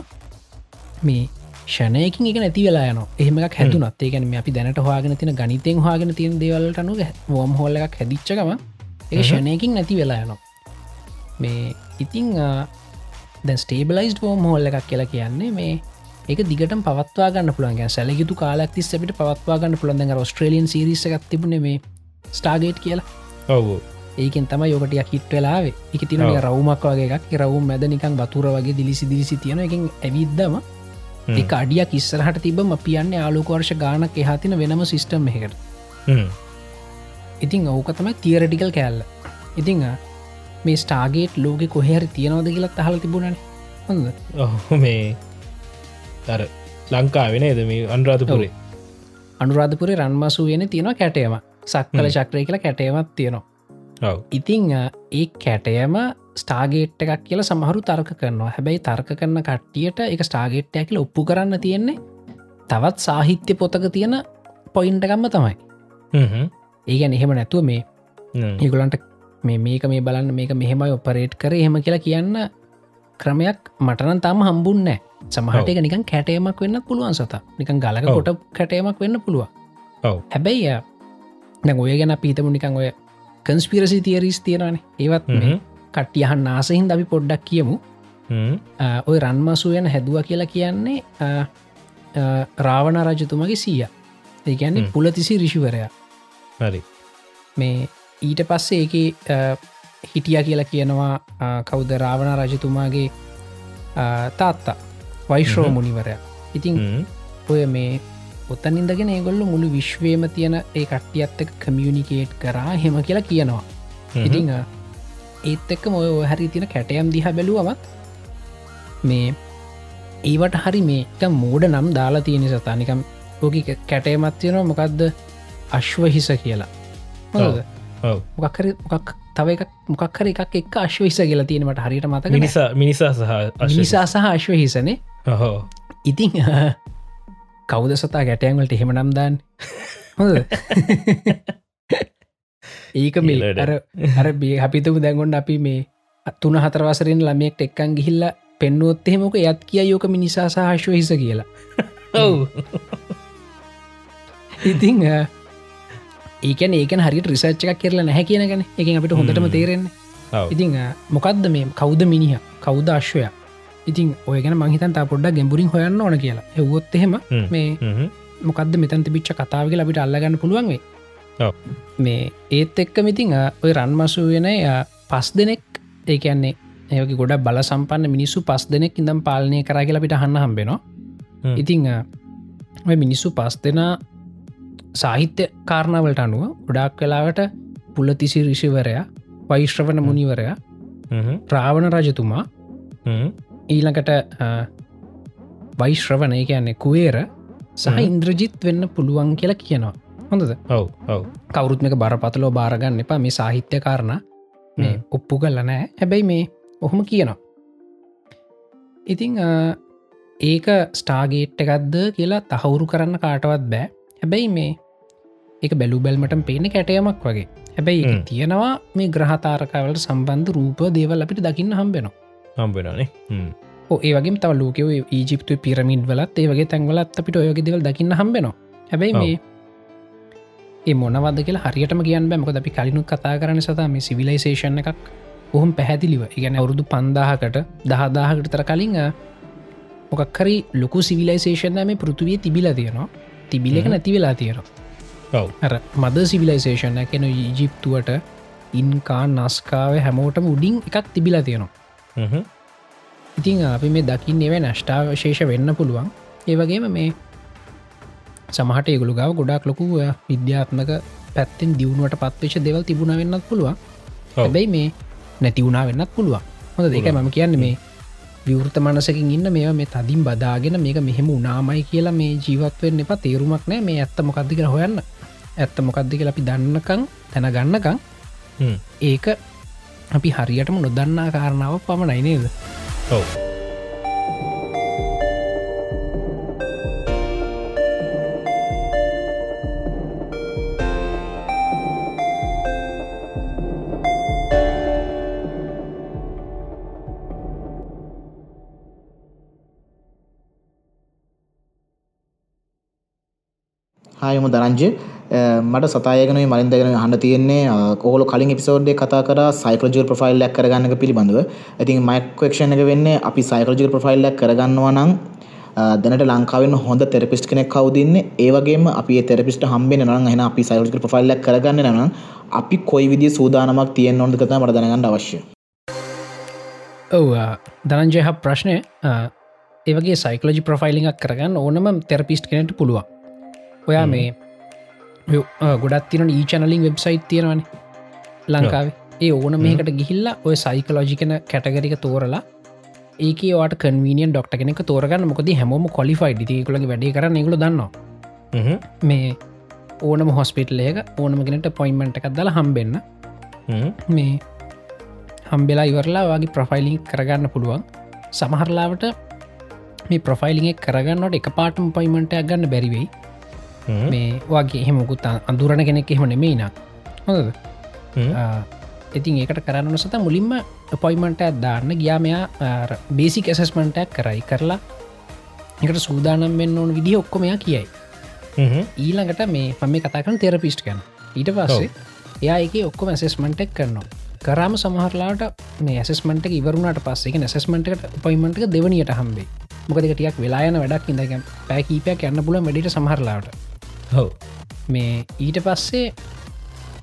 මේ ෂණයකින් එක නැති වෙලා යන එහෙමක් හැදුනත්. ඒකන මේ අපි දැනට හවාගෙන තින ගනිතෙන් හවාගෙන තියෙන දේවල්ට අනු වෝම් හොල්ල එකක් හැදිච්චකම ඒ ෂණයකින් නැති වෙලා යනවා. මේ ඉතිං දැ ස්ටේබලයිස් වෝම් හොල්ල එකක් කියලා කියන්නේ මේ ඒක දිගට පවත්වා ගන්න පුළන්ග සැලගතු කාලක් තිස් අපිට පවත්වා ගන්න පුළන්ද ස්ට්‍රලියන් සිරිස එකක් තිබුණ මේ ස්ටාගේට් කියලා. ඔවු ඒකෙන් තම යොකට හිට වෙලාවේ එක තින රවමක් වගේ එකක්. රවුම් මැද නිකන් බතුර වගේ දිලිසි දිලිසි තියෙන. එකින් ඇවිද්දම එක අඩියක් ඉස්සරහට තිබම පියන්නේ ආලෝකවර්ෂ ගානක් එහතින වෙනම සිිස්ටම් එකට ඉතිං ඕක තමයි තියරටිකල් කෑල්ල. ඉතිං මේ ස්ටාගේට් ලෝක කොහැරි තියෙනවද කියලත් අහල තිබුණන. හොඳ මේ තර ලංකා වෙනද මේ අන්රාධපුරේ? අනුරාධපුරේ රන්මසු වෙන තියෙන කැටේම සක්කල චක්‍රය කියලා කැටේමත් තියෙනවා ඉතිං ඒ කැටයම ස්ටාගේට් එකක් කියලා සමහරු තර්ක කරනවා. හැබැයි තර්ක කරන කට්ටියට එක ස්ටාගේට්ය කියල ඔප්පු කරන්න තියෙන්නේ තවත් සාහිත්‍ය පොතක තියෙන පොයින්ටකම්ම තමයි. ඒගැන එහෙම නැතුව මේ ඒගුලන්ට මේ මේක මේ බලන්න මේක මෙහෙමයි ඔපරේට් කර එහෙම කියලා කියන්න ක්‍රමයක් මටනන් තම හම්බුන්නෑ සමහට එක නිකන් කැටේමක් වෙන්න පුළුවන් සත නිකන් ගලක කොට කැටේමක් වෙන්න පුළුව හැබැයි ඔය ගැන පීතමු නිකන් ඔය කන්ස්පිරසි තියරිස් තියෙනන ඒවත් කට්ටියහන් නාසහින් අපි පොඩ්ඩක් කියමු. ඔය රන්මසුවයන හැදුව කියලා කියන්නේ රාවණ රජතුමගේ සීය. ඒගැන්නේ පුලතිසි රිෂිවරයා හරි. මේ ඊට පස්සේ ඒක හිටිය කියලා කියනවා කෞද රාවණ රජතුමාගේ තාත්තා වයිශ්‍රෝ මුනිවරයා. ඉතින් ඔය මේ ඔත්තන් ඉදගෙන ඒගොල්ල මුළු විශ්වේම තියෙන ඒ කට්ටියත් එක කමියනිකේට් කරා හෙම කියලා කියනවා. ඉතිං ඒත් එක්ක මොය හරි තින කැටයම් දිහ බැලුවමත් මේ ඒවට හරි මේක මෝඩ නම් දාලා තියෙන සතානිකම් ඕක කැටයමත් තියෙනවා මොකක්ද අශ්ව හිස කියලා මොකක්හරි මොකක් තව එක මොකක්හර එකක් එක් අශ්වහිස කියලා තියෙනට හරිට මත නිසා මිනිසා සහ මිනිසා සහ අශ්ව හිසනේ ඉතිං කෞද සතා ගැටයන්වලට එහෙම නම්දාන් හොද ඒක මිලට. අර අර බේ අපිතම දැගොන්ඩ අපි මේ තුන හතරවසරෙන් ළමයෙක් එක්කන් ගිහිල්ල පෙන්නුවොත් එහෙමක යත් කිය යෝක මිනිසා සහශ්ව හිස කියලා. ඔවු. ඉතිං ඒකන ඒකන හරි රිසච්ච එකක් කරලා නැහැ කියනගන එක අපිට හොඳටම තේරෙන්නේ. ඉතිං මොකක්ද මේ කෞද මිනිහ? කෞද අශ්වය ඉතින් ඔය ගැන මහිතන් පොඩ්ඩ ගැඹුරින් හොයන්න ඕන කියලා. හෙවොත් එහෙම මේ මොකක්ද මෙතන් තිබිච්ච කතාවගේ අපිට අල්ලගන්න පුළුවන්වේ මේ ඒත් එක්ක මිතිං ඔය රන්මසු වෙන පස් දෙනෙක් ඒකන්නේ ඒක ගොඩ බල සම්පන්න මිනිස්සු පස් දෙනෙක් ඉඳම් පාලනය කර කියලා පිට හන්න හම්බෙනවා. ඉතිං ඔය මිනිස්සු පස් දෙෙන සාහිත්‍ය කාරණාවලට අනුව ගොඩක් කලාවට පුලතිසි රිෂිවරයා වෛශ්‍රවණ මුනිවරයා රාවණ රජතුමා ඊළඟට වෛශ්‍රවණය කියන්නේ කුවේර සහ ඉන්ද්‍රජිත් වෙන්න පුළුවන් කියලා කියනවා. හොඳද? ඔව ඔව. කවරුත්මක බරපතලෝ බාරගන්න එපා. මේ සාහිත්‍ය කාරණ. මේ ඔප්පු කල්ල නෑ හැබැයි මේ ඔහොම කියනවා. ඉතිං ඒක ස්ටාගේට් එකක්ද කියලා තහවුරු කරන්න කාටවත් බෑ. හැබැයි මේ එක බැලු බැල්මට පේන කැටයමක් වගේ. හැබැයි තියෙනවා මේ ග්‍රහතාරකාවලට සම්බන්ධ රූප දේවල් අපිට දකින්න හම්බෙනවා හම්බෙනනේ ඒ වගේ තව ලෝකව ඊජිප්තු පිරමිඩ් වලත් ඒ වගේ තැන්වලත් අපිට ඔයගේ දෙවල් දකින්න හම්බෙනවා. හැබැයි මේ ඒ මොනවද කියලා හරියටම කියන්න බැමක අපි කලිනුත් කතා කරන සතා මේ සිවිලයිසේෂන් එකක් ඔහොම පැහැදිලිව. ඉගැන අවුරුදු පන්දාහකට දහදාහකට තර කලින් මොකක්කරි ලොකු සිවිලයිසේෂන් මේ පෘතුවිය තිබිල තියෙනවා. තිබිලක නැති වෙලා තියෙනවා. අර මද සිවිලයිසේෂන් කෙන ඊජිප්තුවට ඉන්කා නස්කාව හැමෝටම උඩින් එකක් තිබිලා තියෙනවා ඉතිං අපි මේ දකින්න එව නෂ්ටාවශේෂ වෙන්න පුළුවන්. ඒවගේම මේ සමහට ඒගුළු ගව ගොඩක් ලොකු විද්‍යාත්මක පැත්තෙන් දියුණුවට පත්වේශ දෙවල් තිබුණ වෙන්නත් පුළුවන්. හැබැයි මේ නැති වුණා වෙන්නත් පුළුවන්. හොඳ දෙක මම කියන්න මේ විවෘත මනසකින් ඉන්න මේ මේ තදින් බදාගෙන මේක මෙහෙම උනාමයි කියලා මේ ජීවත්වෙන් එපා. තේරුමක් නෑ මේ ඇත්ත මොකක්දි කර හොයන්න. ඇත්ත මොකක්දි කියලා අපි දන්නකං තැන ගන්නකං ඒක අපි හරියටම නොදන්නා කාරණාව පමණයි නේද? ඔව. හායම දරංජය මට සතායගන මලින්දගෙන හන්න තියෙන්නේ කොහොල කලින් එපිසෝඩ්ඩේ කතා කර සයිකලජල් ප්‍රෆයිල්ලක් කරගන්න පිළිබඳව. ඇතින් මයික්වක්ෂණ එක වෙන්නේ අපි සයිකලජල් ප්‍රෆයිල්ලක් කරගන්නවා නම් දැනට ලංකාවෙන් හොඳ තෙරපිස්ට කෙනෙක් කවදන්න ඒවගේම අපි තෙරපිස්ට හම්බෙන නම් එන අපි සයිකල් ප්‍රෆයිල්ලක් කරගන්න නම් අපි කොයි විදි සූදානමක් තියෙන් නොොද කතා මට දැනගන්න අවශ්‍ය. ඔව දනංජය හ ප්‍රශ්නය ඒවගේ සයිකලජි ප්‍රෆයිලිංක් කරගන්න ඕනම තෙරපිස්ට් කෙනට පුළුවන්. ඔයා මේ ගොඩත් තින ඊ චනලින් වෙබ්සයිට් තියෙනවන ලංකාවේ. ඒ ඕන මේකට ගිහිල්ලා ඔය සයිකලෝජිකන කැටගරික තෝරලා ඒක වාට කන්වීනියන් ඩොක්ට කෙනෙක තෝරගන්න. මොකද හැමෝම කොලිෆයි ඩිකලගේ වැඩි කරන්න නිගල දන්නවා. මේ ඕනම හොස්පිටලේක ඕනමගෙනට පොයින්මට එකක් දලා හම්බෙන්න. මේ හම්බෙලා ඉවරලා වගේ ප්‍රොෆයිලිං කරගන්න පුළුවන්. සමහරලාවට මේ ප්‍රොෆයිලිං කරගන්නට එක පාටම පොයිමටයක් ගන්න බැරිවෙයි මේ වගේ එහෙමකුත් අඳුරණ කෙනෙක් එහෙම නෙමෙයින හොද ඉතින් ඒකට කරන්න සත මුලින්ම පොයිමට දාන්න. ගියාමයා බේසික් ඇසස්මන්ටක් කරයි කරලා එකට සූදානම් වෙන්න ඕන විදි ඔක්කොමයා කියයි. ඊළඟට මේ පම කතාකන තෙරපිස්ට් කන ඊට පස්සේ එයා එක ඔක්කොම ඇසස්මන්ටක් කරනවා. කරාම සමහරලාට මේ ඇසස්මට ඉවරුණට පස්සේ නැසස්මටට පොයිමට දෙවනියට හම්බේ මොකදක ටියක් වෙලායන වැඩක්. ඉඳග පැකීපයක් යන්න පුල වැඩට සමහරලාට හෝ මේ ඊට පස්සේ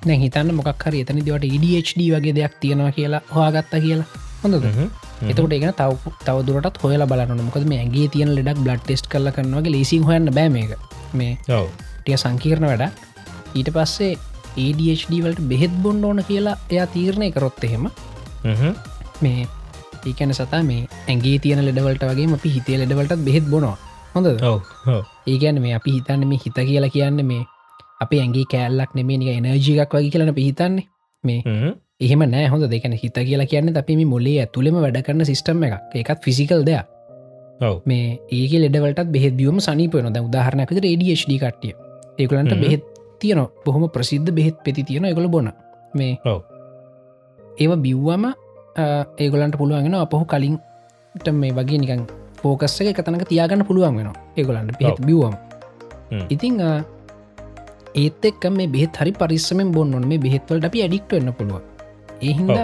නැ හිතන්න මොකක් හරි එතනි දවට EDHD වගේ දෙයක් තියෙනවා කියලා හවාගත්තා කියලා. හොඳද? එතකට ඒගෙන තව තව දුරටත් හොයලා බලන්න මොකද මේ ඇගේ තියෙන ලෙඩක් බ්ලඩ් ටෙස්ට කල කරනවාගේ ලේසින් හොයන්න බෑ මේක. මේ ටිය සංකීර්ණ වැඩ ඊට පස්සේ ADHD වලට බෙහෙත් බොන්ඩ ඕන කියලා එයා තීරණය කරොත් එහෙම මේ ඒකැන සතා මේ ඇගේ තියන ලෙඩවලට වගේ අපි හිතේ ලෙඩවලට බෙහෙත් බොනවා හොඳ ඒගැන මේ අපි හිතන්න මේ හිත කියලා කියන්න මේ අපි ඇගේ කෑල්ලක් නෙමේ නික එනර්ජිකක් වගේ කියලන පිහිතන්නේ මේ එහෙම නෑ හොඳ දෙකන හිත කියලා කියන්න අපි මේ මොලේ ඇතුළෙම වැඩ කරන සිිස්ටම් එක එකත් ෆිසිකල් දෙයක්. මේ ඒක ලෙඩවලට බෙහෙත් බියුම් සනිපයන ද උදාහරණයකට ADHD කට්ටිය. ඒකුලන්ට බෙහෙත් තියන බොහොම ප්‍රසිද්ධ බෙහෙත් පෙති තියෙන එකළ බොන. මේ ඒව බිව්වම ඒගොලන්ට පුළුවන්ගෙන අපහු කලින්ට මේ වගේ නිකන් ෆෝකස්ස එක තනක තියාගන්න පුළුවන් වෙන ඒගොලන්ට පෙත් බිවම් ඉතිං ඒත් එක් මේ බෙත් හරි පරිස්සමෙන් බොන්නොන් මේ බෙත්වලට අපි ඇඩික්ට වෙන්න පුළුව ඒහින්ද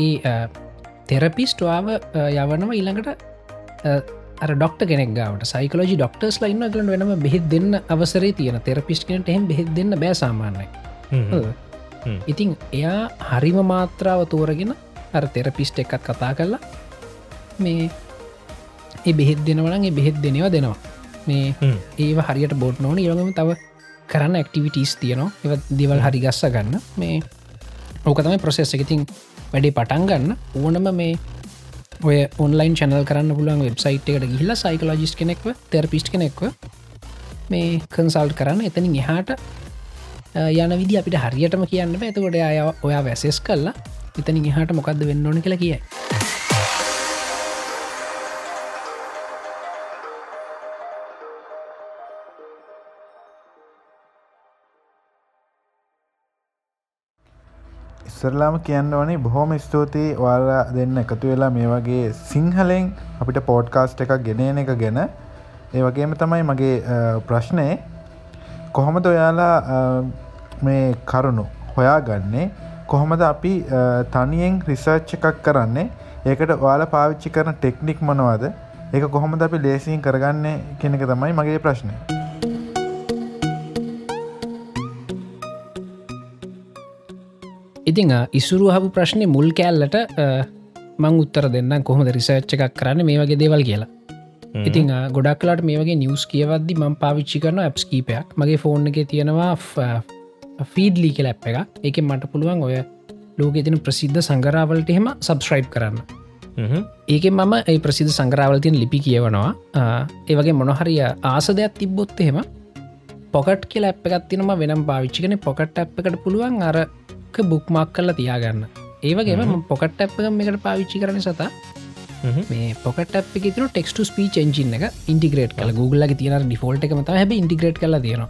ඒ තෙරපිස්ටවාව යවනවා ඊළඟට ඩොක්ට කෙනෙක් ගවට. සයිකලෝජි ඩොක්ටර්ස් ලයින්න කලන වෙනම බෙහෙත් දෙන්න අවසරේ තියෙන තෙරපිස් කෙනට එහෙම බෙහෙත් දෙන්න බෑ සාමාන්‍යයි ඉතිං එයා හරිම මාත්‍රාව තෝරගෙන අර තෙරපිස්ට එකත් කතා කරලා මේ ඒ බෙහෙත් දෙනවනගේ බෙහෙත් දෙනවා දෙනවා. මේ ඒ හරියට බොඩ් නෝන යගම තව කරන්න ඇක්ටිවිටස් තියනවා. එව දෙවල් හරි ගස්ස ගන්න. මේ ඕක තමයි ප්‍රසෙස් එකතින් වැඩේ පටන් ගන්න. ඕනම මේ ඔය ඔන්ලයින් චනල් කරන්න පුලන් වෙබ්සයිට් එකට ගිහිල්ල සයිකලෝජිස් කෙනෙක්ව තෙරපිස්් කෙනෙක්ව මේ කන්සල්් කරන්න. එතනින් එහාට යන විදි අපිට හරියටම කියන්න ඇතකොට අය ඔයා වැසෙස් කල්ලා එතනින් එහාට මොකක්ද වෙන්න ඕන කියලා කියයි ඉස්සරලාම කියන්න ඕනේ බොහොම ස්තුතියි ඔයාලා දෙන්න එකතු වෙලා මේ වගේ සිංහලෙන් අපිට පෝඩ්කාස්ට් එකක් ගෙනන එක ගැන. ඒ වගේම තමයි මගේ ප්‍රශ්නය. කොහොමද ඔයාලා මේ කරුණු හොයාගන්නේ? කොහොමද අපි තනියෙන් රිසර්ච් එකක් කරන්නේ? ඒකට ඔයාල පාවිච්චි කරන ටෙක්නික් මොනවද? ඒක කොහොමද අපි ලේසින් කරගන්න කෙනෙක තමයි මගේ ප්‍රශ්නය. ඉතිං ඉසුරු හපු ප්‍රශ්නය මුල් කෑල්ලට මං උත්තර දෙන්න කොහොමද රිසර්ච් එකක් කරන්න මේ වගේ දේවල් කියලා. ඉතිං ගොඩක්ලාට මේ වගේ නිියස් කියවද්දි මං පාවිච්චි කරන ඇප්ස් කීපයක් මගේ ෆෝන් එක තියෙනවා ෆීඩ්ලි කෙල ඇප් එක එක මට පුළුවන් ඔය ලෝක තින ප්‍රසිද්ධ සංගරාවලට එහෙම සබස්්‍රයිප් කරන්න. ඒක මම ඒ ප්‍රසිද්ධ සංගරාවලතියන් ලිපි කියවනවා. ඒවගේ මොනහරිය ආස දෙයක් තිබ්බොත් එහෙම පොකට් කියල ඇප් එකත්තිනම වෙනම් පාවිච්චිකන පොකට් ඇ් එකට පුළුවන් අරක බුක්මක් කරලා තියාගන්න. ඒවගේම පොකට් ඇ් එක එකට පාවිච්චි කරන සතා මේ පොකට අප තුර ටෙක්ට ස්පීච එජින එක ඉන්ටිග්‍රේට් කල Google තියෙන ඩිෆෝල්ට එක මත හැබ ඉන්ටිග්‍රේට් කල තියෙනවා.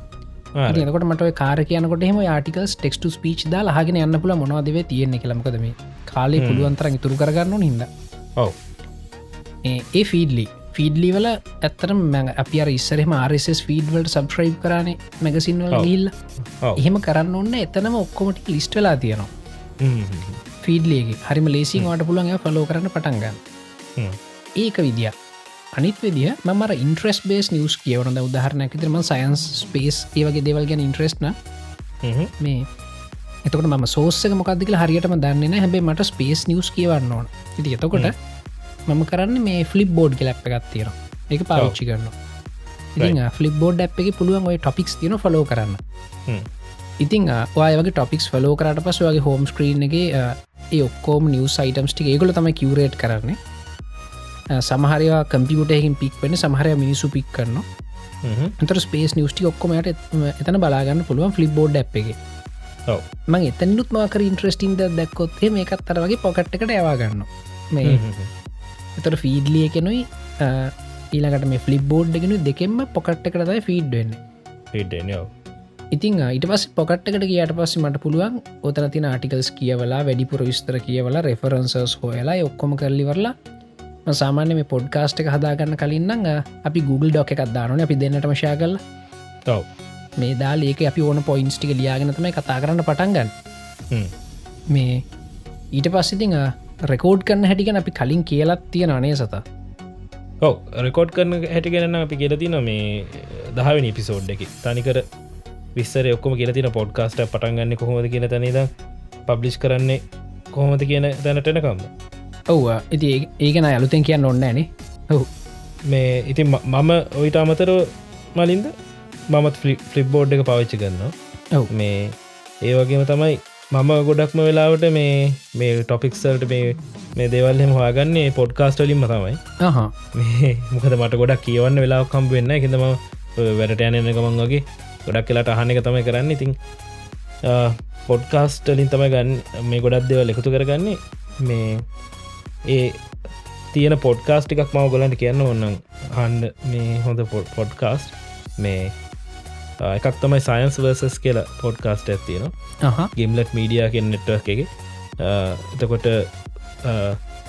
එනකොට මට කාර කියනකොට එම ආටිකල් ටෙක්ට ස්පීච් දා ලහගෙන යන්න පුල මොනවදව තියෙන කළමකදම කාලේ පුළුවන්තර ඉතුරු කරගන්න හිද ඔව. ඒ ෆීඩලි ෆීඩලි වල ඇත්තරම මැ අපි ඉස්සරම RSS ෆීඩවලට සබ්‍රයි් කරන මැගසින්වල ගිල්ල එහෙම කරන්න ඔන්න එතනම ඔක්කොමට ලිස්ටලා තියෙනවා. ෆීඩලියගේ හරිම ලේසින් වාට පුළුවන් ෆලෝ කරන්න පටන්ගන්න ඒක විදිිය අනිත් විදිිය මර ඉන්ට්‍රස් බේස් නිියස් කියවනද උදාහරණයක් තරම සයන්ස් ස්පේස් ඒවගේ දෙවල් ගැන ඉන්ට්‍රස්න මේ එතකට ම සෝසක මොකක්දික හරියටම දන්න හැබේ මට ස්පේස් නිියස් කියවන්න ඕන. ඉති එතකොට මම කරන්න මේ ෆලිප් බෝඩ් කෙලැප් එකත් තියෙන එක පාවිච්චි කරන්න ෆලිප් බෝඩ් ඇ් එක පුළුවන් ඔය ටොපික්ස් තියන ෆලෝ කරන්න. ඉතිං ඔයගේ ටොපික්ස් ෆලෝ කරට පස වගේ හෝම් ස්ක්‍රීන්ගේ ඒ ඔක්කෝම නිියස් අයිටම්ස් ටික ඒගොල තම කිවරේට් කරන්නේ. සමහරයා කම්පියුටයකින් පික් වෙන සමහරය මිනිසු පික් කරන තර ස්පේස් නිියස්ටි ඔක්කොමට එතන බලාගන්න පුළුවන් ෆලිප් බෝඩ් ඇ් එක මං එතනුත් මාකර ඉන්ට්‍රස්ටින්ද දැක්කොත් මේ එකත් අර වගේ පොකට් එකට යවාගන්න මේ එතට ෆීඩ්ලිය කෙනුයි ඊළඟට මේ ෆලිප් බෝඩ් එකෙනු දෙකෙම පොකට් එකටයි ෆීඩ් වෙන්න. ඉතින් ඊට පස් පොකට්කට කියට පස්ස මට පුළුවන් ඔතන තින ආටිකල්ස් කියවලා වැඩිපුර විස්තර කියවලා රෙෆරන්සස් හොයලා ඔක්කොම කරලිවරලා සාමාන්‍ය මේ පොඩ්කාස්ට් එක හදාගන්න කලින්න්න අපි Google ඩොක් එකක් දානන අපි දෙන්නට මශා කල තව මේ දාල ඒක අපි ඕන පොයින්ස්ටික ලියගෙනතම කතා කරන්න පටන්ගන්න මේ ඊට පස්සිතිං රෙකෝඩ් කරන්න හැටිකන අපි කලින් කියලත් තියෙන අනේ සතා? ඔව රෙකෝඩ් කරන හැටිගෙනන්න අපි කියලතින මේ දහවෙනි පිසෝඩ් එක. තනිකර විස්සර ඔක්කොම කියලතින පොඩ්කාස්ට පටන්ගන්න කොහොමද කියන තනද පබ්ලිෂ් කරන්නේ කොහොමද කියන තැනටනකම්ම ඔව ඉති ඒකන අලුතෙන් කියන්න ඔන්න නේ ඔහු මේ ඉතින් මම ඔයිට අමතර මලින්ද? මමත් ෆලිප් බෝඩ් එක පවිච්චි කරන්න ඔව. මේ ඒ වගේම තමයි මම ගොඩක්ම වෙලාවට මේ මේ ටොපික්සල්ට මේ මේ දෙවල්හෙම හවාගන්නේ පොඩ්කාස්ටලින්ම තමයි. මොකද මට ගොඩක් කියවන්න වෙලා කම්ප වෙන්න එකතම වැඩට යනන ගමන් වගේ ගොඩක් කියලාට අහන එක තමයි කරන්න. ඉතින් පොඩ්කාස්ටලින් තමයි ගන්න මේ ගොඩක් දෙවල් එකතු කරගන්නේ. මේ ඒ තියෙන පොඩ්කාස්ට එකක් මව ගොලන්ට කියන්න ඔන්නම් හන්ඩ මේ හොඳ පොඩ්කාස්ට් මේ එකක් තමයි සයින්ස් වර්සස් කියලා පොඩ්කාස්ට ඇත්තියෙන ගිම්ලට් මීඩිය කියෙන් නෙට්ව එක. එතකොට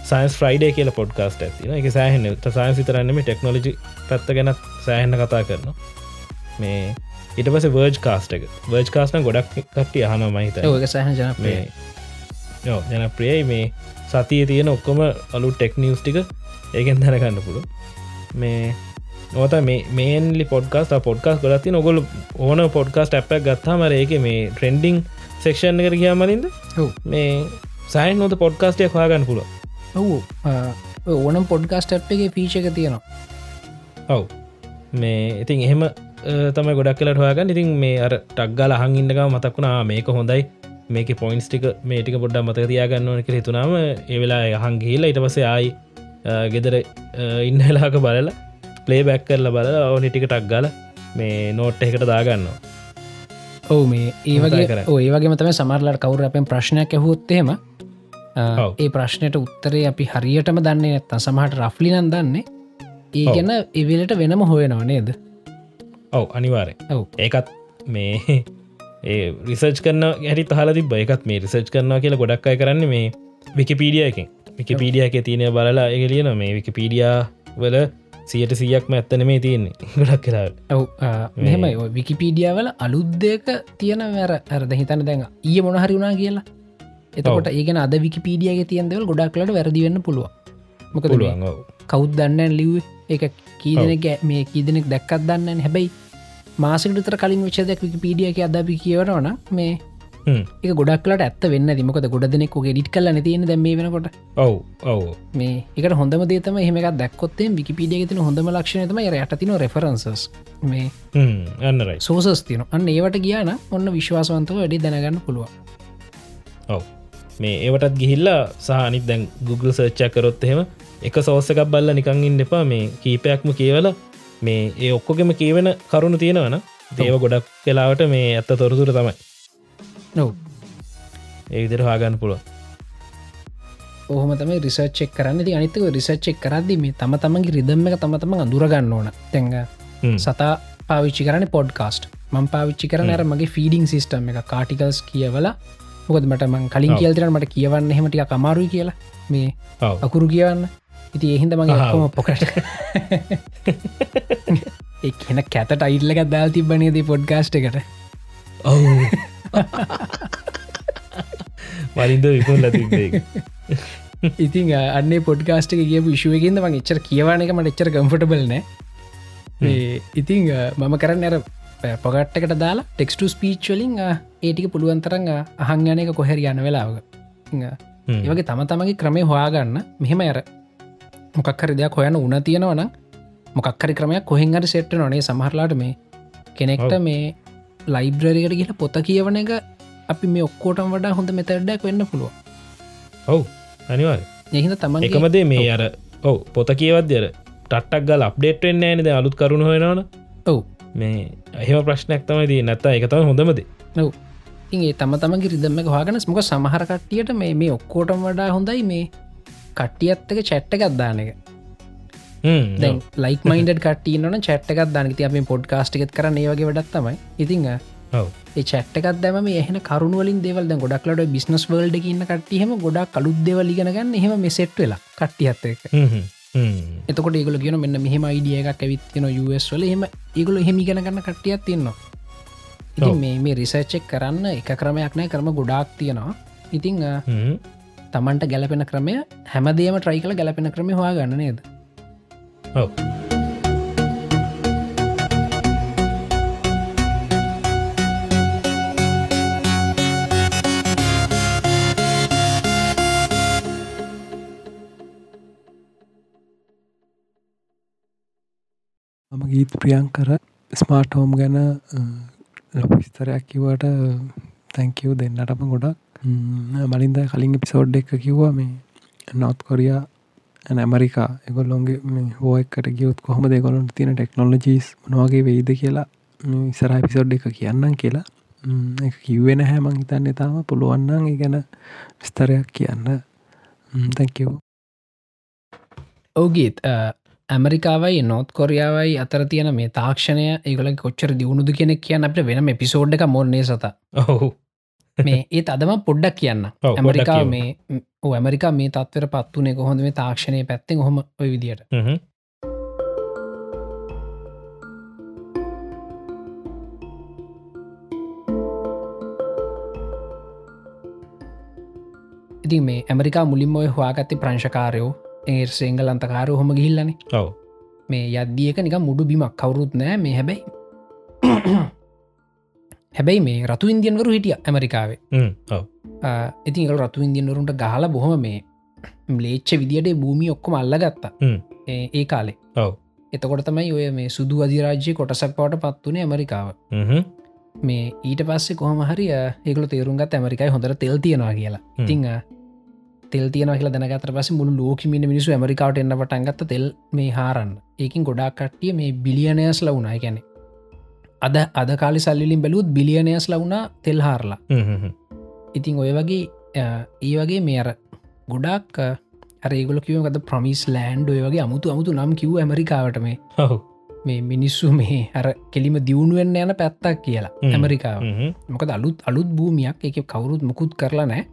සයින්ස් ෆ්‍රයිඩේ කියල පොඩ්කාස්ට ඇතින එක සෑහන සයින්ස් විතරන්නම ටෙක්නෝලජි පැත්ත ගැනත් සෑහන්න කතා කරන මේ ඉට පස වර්ජ් කාස්ට එක. වර්ජ් කාස්න ගොඩක් කට්ටිය අහන මහිත සහ ජන ප්‍රියයි මේ සතිය තියෙන ඔක්කොම අලු ටෙක්නිියස් ටික ඒකෙන් දැනගන්න පුළුව මේ නොත මේන්ලි පොඩ්කාස් පොඩ්කාස් ගොලත්ති නොගොල ඕන පොඩ්කාස් ඇපක් ගත්තාම ඒක මේ ට්‍රෙන්ඩිං සෙක්ෂන් කර කියා මලින්ද මේ සයින් නොත පොඩ්කාස්ටය හවාගන්න පුළුව ඔවු. ඕනම් පොඩ්කාස්ට ඇ් එක පීච එක තියෙනවා. ඔව්. මේ ඉතින් එහෙම තම ගොඩක් කලට හොයාගන්න. ඉතින් මේ අර ටක්ගල හං ඉන්නක මතක්ුණා මේක හොඳයි. මේක පොයින්ස් ටික මේටික පොඩ්ඩ මත තියාගන්නවන කර හිතුනාම ඒවෙලා ගේලා ඉට පසේ ආයි ගෙදර ඉන්නලාක බලලා පලේ බැක් කරල බල ඕනි ටික ගල මේ නෝට් එකට දාගන්නවා. ඔවු මේ ඒවගේ ඒවගේ තම සමරලට කවුර අපෙන් ප්‍රශ්නයක් ඇහොත්තේම ඒ ප්‍රශ්නයට උත්තරේ අපි හරියටම දන්නේ නැත්ත සමහට රෆ්ලිනන් දන්නේ. ඒ ගැන එවිලට වෙනම හොයනවා නේද? ඔව් අනිවාරය ඔව්. ඒකත් මේ ඒ රිසර්ච් කරන ඇරි හල තිබ එකත් මේ රිසර්ච් කරනවා කියලා ගොඩක් අය කරන්න මේ විකිපීඩිය එකින්. විකපීඩිය එක තියනය බලලා එක ලියන මේ විකපීඩියා වල සියට සියක්ම ඇත්තන මේ තියෙන්නේ. ගොඩක් කලා ඔව් මෙහෙමයි. විකිපීඩියාවල අලුද්දයක තියෙන වැර ඇරද හිතන දැන් ඒ මොනහරි වුණා කියලා. එතකොට ඒගෙන අද විකිපීඩියගේ තියන්දවල් ගොඩක්ලට වැරදිවෙන්න පුළුව මොකද පුළුවන් ඔව්. කවුත් දන්න ලිව් එක කීදනෙක් මේ කීදනෙක් දැක්කත් දන්න හැබැයි මාසකටතර කලින් විචදයක් විකිපීඩියක අදපි කියවනවන මේ. එක ගොඩක්ලට ඇත්ත වෙන්න දිමකද ගොඩ දෙනෙක් ගෙඩිට කල තියෙන දැම වෙනකොට. ඔව් ඔව්. මේ එක හොඳම දේතම එහෙම දැක්කොත්තේ විකිපීඩිය තින හොඳම ලක්ෂණතම යට තින රෙෆරන්සස් මේ හ්ම්, අන්න රයි සෝසස් තින අන්න ඒවට ගියාන ඔන්න විශ්වාසවන්තව වැඩි දැනගන්න පුළුව ඔව්. මේ ඒවටත් ගිහිල්ලා සහනිත් දැන් Google සර්ච්චා කරොත් එහෙම එක සෝස්සකක් බල්ල නිකංගින් එපා. මේ කීපයක්ම කියවල මේ ඒ ඔක්කොගෙම කියවෙන කරුණු තියෙනවන දේව ගොඩක් කලාවට මේ ඇත්ත තොරතුර තමයි නොව ඒ විදිර හාගන්න පුළුව ඔහම තම රිසච්චෙක් කරන්න. අනිතක රිසච්චෙක් කරදදි මේ තම තමන්ගේ රිදම්ම එක තම තම අඳුරගන්න ඕන. තැඟ සතා පාවිච්චි කරන පොඩ්කාස්ට මං පාවිච්චි කරන අර මගේ ෆීඩිං සිිස්ටම් එක කාටිකල්ස් කියවලා. මොකද මට මං කලින් කියල්තරන මට කියවන්න හෙමටිය කමාරුයි කියලා. මේ. අකුරු කියවන්න. ඉති එහින්ද මගේ. ඔක්කොම පොකට එ කෙන කැතට අයිල්ලක දල් තිබනේදී පොඩ්ගාස්ට එකට? ඔව් වලින්ද විකුල් ලතිබේ ඉතින් අන්න පොඩ්කාස්ට එක කිය විශුවකින්ද මං එච්චර කියවන එක මට එච්චර කම්ෆටබල් නෑ. ඉතිං මම කරන්න ඇර පොගට්ටකට දාලා ටෙක්ස්ට ස්පීච්වලින් ඒටික පුළුවන්තරං අහං යන එක කොහැර යන වෙලාවක. ඒවගේ තම තමගේ ක්‍රමය හොයාගන්න. මෙහෙම ඇර මොකක්හරි දෙයක් හොයන්න උන තියෙනවන මොකක්හරි ක්‍රමයක් කොහෙන්හරි සෙට්ට නොනේ සමහරලාට මේ කෙනෙක්ට. මේ ලයිබ්‍රරිකට කියලා පොත කියවන එක අපි මේ ඔක්කෝටම් වඩා හොඳ මෙතැඩ්ඩක් වෙන්න පුළුව ඔව් අනිවාර එහිද තමන් එකමදේ මේ අර ඔව් පොත කියවද්‍යර ටටක් ගල් අප්ඩේට් වෙන්න නද අලුත් කරුණු හොෙනවන ඔව්. මේ එහෙම ප්‍රශ්නයක් තමයි නැත්ත එක තම හොඳමද නොව ඒ තම තමගේ රිදම හගෙන මොක සමහර කට්ටියට මේ මේ ඔක්කෝටම් වඩා හොඳයි මේ කට්ටියත්තක චැට්ට ගත්දාන එක දැන් ලයික් මයින්ඩ කටන චට්ක දාන ති අප පොඩ්කාස්ටිකත් කර ඒවගේ වැඩත් තමයි. ඉතිං ඔව්. ඒ චට්කත් දම එහන කරුණුවලින් දෙවල් ගොඩක්ලට බිස්නස් වල්ඩ ඉන්න කට්ටියහම ගොඩක් කලුත් දෙවලිගෙනගන්න එහෙම මෙසෙට් වෙලා කට්ටියත්ත එක. එතකොට ඒගල කියන මෙන්න මෙහම අයිඩිය එකක් ඇවිත්තින වල. හෙම ඒගොල හෙමි ගෙනගන්න කට්ටියත් ඔව්. මේ මේ රිසච්චෙක් කරන්න එක ක්‍රමයක් නෑ. කරම ගොඩාක් තියෙනවා. ඉතිං. තමන්ට ගැලපෙන ක්‍රමය හැමදේම ට්‍රයි කල ගැලපෙන ක්‍රම හවා ගන්න නේද ඔව් මම ගීත් ප්‍රියංකර ස්මාර්ට හෝම් ගැන ලොක විස්තරයක් කිවට තැංකව් දෙන්නටම ගොඩක්. මලින්ද කලින් පිසෝඩ් එක කිව්වා මේ නොත් කොරයා ඇමරිකා එකොල්ලොන්ගේ හෝයකට ගියොත් කොහොම දෙකොලොන්ට තියෙන ටෙක්නොලජීස් මනවාගේ වෙයිද කියලා ඉසරහ පිසෝඩ් එක කියන්නම් කියලා. කිව්වෙන හැමං හිතන්න තාම. පුළුවන්නන් ඒ ගැන විස්තරයක් කියන්න. තැකව් ඕගීත් ඇමරිකාවයි නොත් කොරියාවයි අතර තියෙන මේ තාක්ෂණය ඒගල කොච්චර දියුණුදු කෙනෙක් කියන්න අපට වෙනම පිසෝඩ් එක මොන්නේ සත. ඔහු මේ ඒ අදම පොඩ්ඩක් කියන්න. ඇමරිකා. මේ ඇමරිකා මේ තත්වර පත්වනේ කොහොඳ මේ තාක්ෂණය පැත්තෙන් හොම ඔය විදියට. ඉතින් මේ ඇමරිකා මුලින්ම ඔය හවාගත්ත ප්‍රංශකාරයෝ ඒ සේංගල අන්තකාරය හොම ගිල්ලන ඔව්. මේ යද්දියක නික මුඩු බිමක් කවුරුත් නෑ. මේ හැබැයි හැබැයි මේ රතු ඉන්දියන්වරු හිටිය ඇමරිකාවේ. ඉතින් රතු ඉන්දියන්වරුන්ට ගහල බොහොම මේ ලේච්ච විදිට භූමි ඔක්කොම අල්ල ගත්තා හ්ම්. ඒ කාලේ. ඔව්. එතකොට තමයි ඔය මේ සුදු අධිරාජ්‍ය කොටසක් පවට පත්වනේ ඇමරිකාව. මේ ඊට පස්සේ කොහම හරි ඒකල තේරුම්ගත් ඇමරිකයි හොඳර තෙල් තියෙනවා කියලා. ඉතිං තෙල් තියන කියලා දැනගතර පස මුළු ලෝකමින මිනිසු ඇමරිකාවට එන්න පටන්ගත්ත තෙල් මේ හාරන්න. ඒකින් ගොඩක් කට්ටිය මේ බිලියනයස් ලවුනා ගැන අද අද කාලි සල්ලින් බැලුත් බිලියනයස් ලවුනා තෙල් හාරලා. ඉතිං ඔය වගේ ඒ වගේ මේ අර ගොඩක් අරේගොල කිවකද ප්‍රමිස් ලෑන්ඩ් ඔය වගේ අමුතු අමුතු නම් කිව් ඇමරිකාවට මේ. මේ මිනිස්සු මේ අර කෙලිම දියුණුවෙන් යන පැත්තක් කියලා. ඇමරිකාව. මොකද අලුත් අලුත් භූමියක්. එක කවුරුත් මුකුත් කරලා නෑ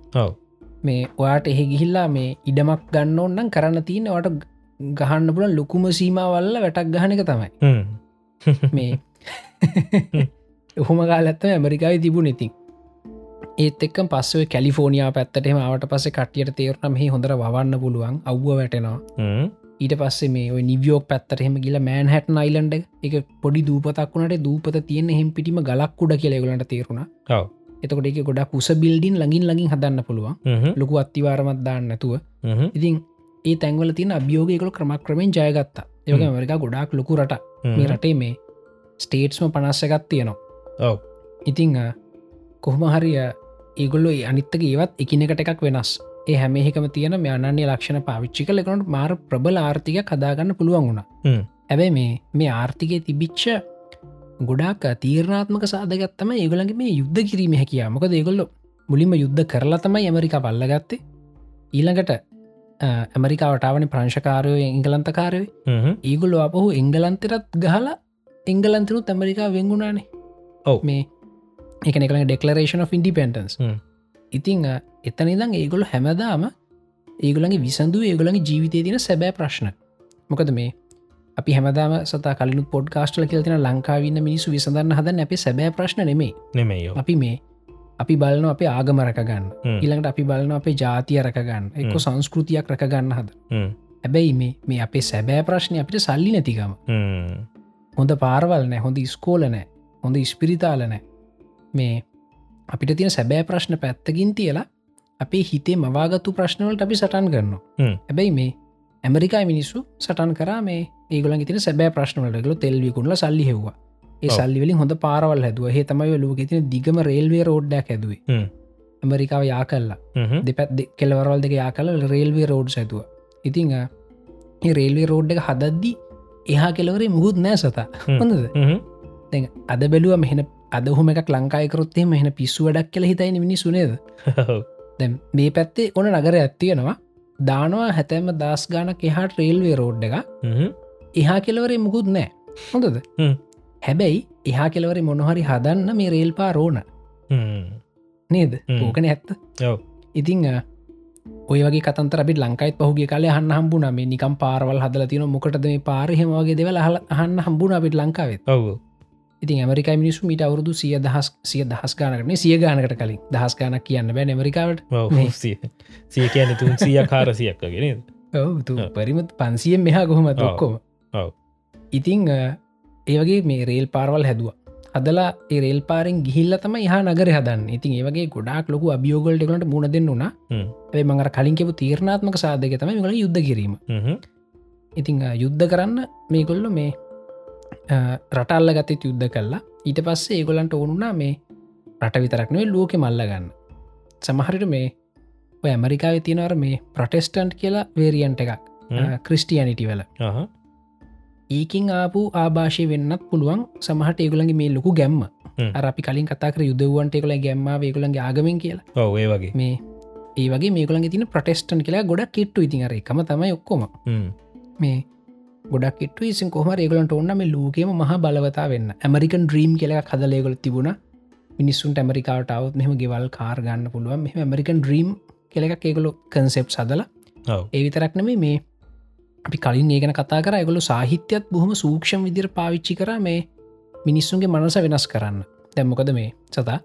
මේ ඔයාට එහෙ ගිහිල්ලා මේ ඉඩමක් ගන්න ඔන්නම් කරන්න තියෙන වට ගහන්න පුලන් ලොකුම සීමවල්ල වැටක් ගහන එක තමයි. මේ ඔහොම කාලත්තම ඇමරිකායි තිබුණ ඉතින්. ඒත් එක්ක පස්සේ කැලිෆෝනියා පැත්තටම ආවට පස්සේ කටියට තේරන මෙහි හොඳර වන්න පුළුවන් අව්ව වැටෙනවා. ඊට පස්සේ මේ ඔය නිවියෝක් පැත්තරහෙම ගිල මෑන් හැට නයිලන්ඩ එක පොඩි දූපතක් වුණට දූපත තියෙන හෙම පිටිම ගලක්කුඩ කියලෙගලට තේරුණ. එතකොට එක ගොඩක් කුස බිල්ඩින් ලඟින් ලඟින් හදන්න පුළුවන්. ලොකු අත්තිවාරමත් දාන්න නැතුව. ඉතින් ඒ තැන්වල තින අභියෝගයකල ක්‍රමක් ක්‍රමෙන් ජයගත්තා. ඒක මරිකා ගොඩක් ලොකු රට මේ රටේ මේ ස්ටේට්ස්ම පනස්සගත් තියනවා. ඉතිං කොහොම හරිය ඒගොල්ලො අනිත්තක ඒවත් එකනකට එකක් වෙනස්. ඒ හැමෙහිකම තියෙන මේ අනන්නේ ලක්ෂණ පාවිච්චි කලෙකනට මාර ප්‍රබල ආර්ථික කදාගන්න පුළුවන් වුණ. ඇබැයි මේ මේ ආර්ථිකය තිබිච්ච ගොඩක් තීරණාත්මක සාධගත්තම ඒගොලගේ මේ යුද්ධ කිරීම හැකියා මොක ඒගොල්ලො මුලින්ම යුද්ධ කරලා තමයි ඇමරිකා පල්ලගත්තේ ඊළඟට ඇමරිකාවටාවන ප්‍රංශකාරයෝ එංගලන්තකාරය. ඒගොල්ලො අපහු එංගලන්තරත් ගහලා එංගලන්තරුත් ඇමරිකා වෙංගුණානේ ඔව මේ එක එකල ඩෙක්ලරේෂන් of ඉන්ඩිපෙන්ටන්ස් ඉතිං එතනිදං ඒගොල හැමදාම ඒගොලගේ විසඳු ඒගොලගේ ජීවිතය තින සැබෑ ප්‍රශ්න මොකද මේ අපි හැමදාම සතා කලින් පොඩ් කාස්ටල කියතින ලංකාවන්න මිනිසු විසඳන්න හදන්න අපේ සැබෑ ප්‍රශ්න නෙමේ නෙමේ අපි මේ අපි බලන අපේ ආගම රකගන්න ඊළඟට අපි බලන අපේ ජාතිය රකගන්න එක්ක සංස්කෘතියක් රකගන්න හද හැබැයි මේ මේ අපේ සැබෑ ප්‍රශ්නය අපිට සල්ලි නැතිකම හොඳ පාරවල් නෑ හොඳ ස්කෝල නෑ හොඳ ස්පිරිතාල නෑ මේ අපිට තියෙන සැබෑ ප්‍රශ්න පැත්තකින් තියලා අපේ හිතේ මවාගත්තු ප්‍රශ්නවලට අපි සටන් කරනවා. හැබැයි මේ ඇමරිකා මිනිස්සු සටන් කර මේ ඒගල තින සැබෑ ප්‍රශ්නවලටගල තෙල්විකුණල සල්ලි හෙව්වා. ඒ සල්ලිවලින් හොඳ පාරවල් හැදුව. හ තමයි ලෝක තින දිගම රේල්වේ රෝඩ්ඩක් හැදුවේ. ඇමරිකාව යා කල්ලා දෙපැත් කෙලවරවල් දෙක යා කල රේල්වේ රෝඩ් ඇතුව ඉතිං රේල්වේ රෝඩ් එක හදද්දි එහා කෙලවරේ මුහුත් නෑ සතා. හොඳද? අද බැලුව මෙහෙන අදහොම එකක් ලංකායකරොත්තේ මෙහෙන පිස්සු වැඩක් කියල හිතයින මිනි සුනේද මේ පැත්තේ ඕන නගර ඇත්තියෙනවා දානවා හැතැම දස් ගානක් එහාට රේල්වේ රෝඩ් එක එහා කෙලවරේ මුකුත් නෑ. හොඳද? හැබැයි එහා කෙලවරේ මොනොහරි හදන්න මේ රේල් පා රෝණ නේද ඕකන ඇත්ත. ඉතිං ඔය වගේ කතන්තර අපි ලංකායිත් පහුගේ කාලය හන්න හම්බුන මේ නිකම් පාරවල් හදල තින මොකටද මේ පාරහෙමගේ දෙවල හන්න හම්බුණ අපිට ලංකාවෙත්. ඔව. ඉතින් ඇමරිකා මිනිසු මීට අවුරදු සිය දහස් සිය දහස් ගානකන සිය ගානකට කලින්. දහස් ගානක් කියන්න බෑ ඇමරිකාවට. සිය. කියන තුන් සිය කාරසියක් ගෙන පරිමත් පන්සියෙන් මෙහා කොහොමත් ඔක්කොම. ඉතිං ඒවගේ මේ රේල් පාරවල් හැදවා අදලා ඒරේල් පාරෙන් ගිහිල්ල තම හා නගර හදන්න. ඉතින් ඒවගේ ගොඩක් ලොකු අභියෝගල්ටකට මුණ දෙන්න වුණා ඒ මඟර කලින්කෙපු තීරණාත්මක සාධක තම ගල යුද්ධ කිරීම. ඉතිං යුද්ධ කරන්න මේගොල්ල මේ රටල්ල ගතත් යුද්ධ කල්ලා ඊට පස්සේ ඒගොලන්ට ඕනුනා මේ රට විතරක්නේ ලෝකෙ මල්ල ගන්න සමහරිට මේ ඇමරිකාව තියනවර මේ ප්‍රටෙස්ටන්ට් කියලා වේරියන්ට එකක් ක්‍රිස්ටියනිටි වල ඒකින් ආපු ආභාෂය වෙන්නත් පුළුවන්. සමහට ඒගුලන්ගේ මේ ලොකු ගැම්ම. අපි කලින් කතාකර යුදවන්ට එකල ගැම්ම ඒගුලන්ගේ ආගමෙන් කියලා. ඔය වගේ. මේ ඒ වගේ මේකලන් තින ප්‍රටෙස්ටන් කියලා ගොඩක් කිට්ටු ඉතිහර එකම තමයි ඔක්කොම. මේ ගොඩක් ඉට ඉසින් කොහම ඒගලට ඔන්න මේ ලෝකේම මහ බලවතා වෙන්න. ඇමරිකන් ්‍රීම් කියලා කදලේගොල තිබුණ. මිනිස්සුන්ට ඇමරිකාටවත් මෙහම ගෙවල් කාර් ගන්න පුළුවන්. මෙම ඇමරිකන් ්‍රීම් කෙලෙක් ඒගොලු කන්සෙප් සදල ඒ විතරක්නම මේ අපි කලින් ඒගෙන කතා කර ඇගොලු සාහිත්‍යත් බොහොම සූක්ෂම් විදිර පාවිච්චි කර මේ මිනිස්සුන්ගේ මනස වෙනස් කරන්න. දැම්මොකද මේ සතා?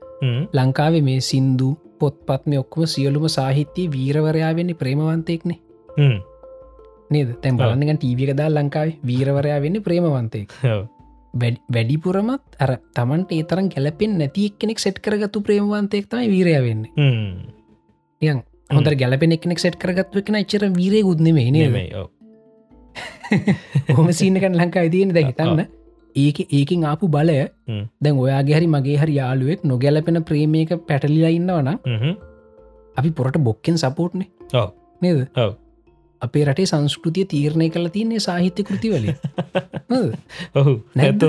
ලංකාවේ මේ සින්දු පොත්පත් මේ ඔක්කම සියලුම සාහිත්‍යය වීරවරයා වෙන්නේ ප්‍රේමවන්තයෙක්නේ. නේද? තැන් බලන්නග ටීවික දා ලංකාවේ වීරවරයා වෙන්න ප්‍රේමවන්තයෙක්. වැඩිපුරමත් අර තමන්ට ඒතරන් ගැලපෙන් නැති එක්කෙනෙක් සෙට් කරගත්තු ප්‍රේමවන්තයෙක් තමයි වීරය වෙන්න. යන් හොඳ ගැලපෙන එක්නෙක් සෙට් කරගත්ව එකන එච්චර වීරය ගුද්නෙමේ නේ හොම සීනකන් ලංකා ඉදියෙන දැ හිතන්න. ඒක ඒකින් ආපු බලය දැන් ඔයාගේ හරි මගේ හරි යාලුවෙක් නොගැලපෙන ප්‍රේමයක පැටලිලා ඉන්නවන අපි පොරට බොක්කෙන් සපෝට්නේ නේද? අපේ රටේ සංස්කෘතිය තීරණය කළ තියන්නේ සාහිත්‍ය කෘතිවල ඔහු නැත්ත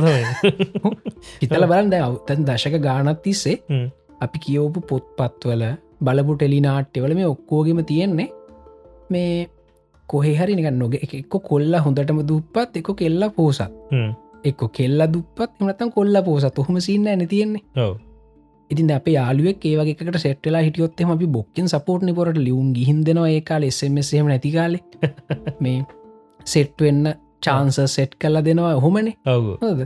හිතල බලන්ද අවතැන් දශක ගානත් තිස්සේ අපි කියෝපු පොත්පත්වල බලපු ටෙලිනාට්‍යවල මේ ඔක්කෝගෙම තියෙන්නේ මේ කොහෙ හරි නික නොග එක්ක කොල්ල හොඳටම දුප්පත් එක කෙල්ලා පෝසත්. එක්ක කෙල්ල දුපත් එමනතම් කොල්ල පෝසත්. ඔහොම සින්න ඇන තියෙන්නේ. ඉතින් අප යාලුවක් ඒවගේකට සෙට්ලා හිටියොත්තෙම අපි බොක්කෙන් සපෝට්න පොරට. ලියුම් ගිහින්දනවා ඒ කාල. එසමසම නැතිකාලෙ මේ සෙට්වෙන්න චාන්ස සෙට් කල්ල දෙනවා ඔහොමනේ. ඔව්. හොද.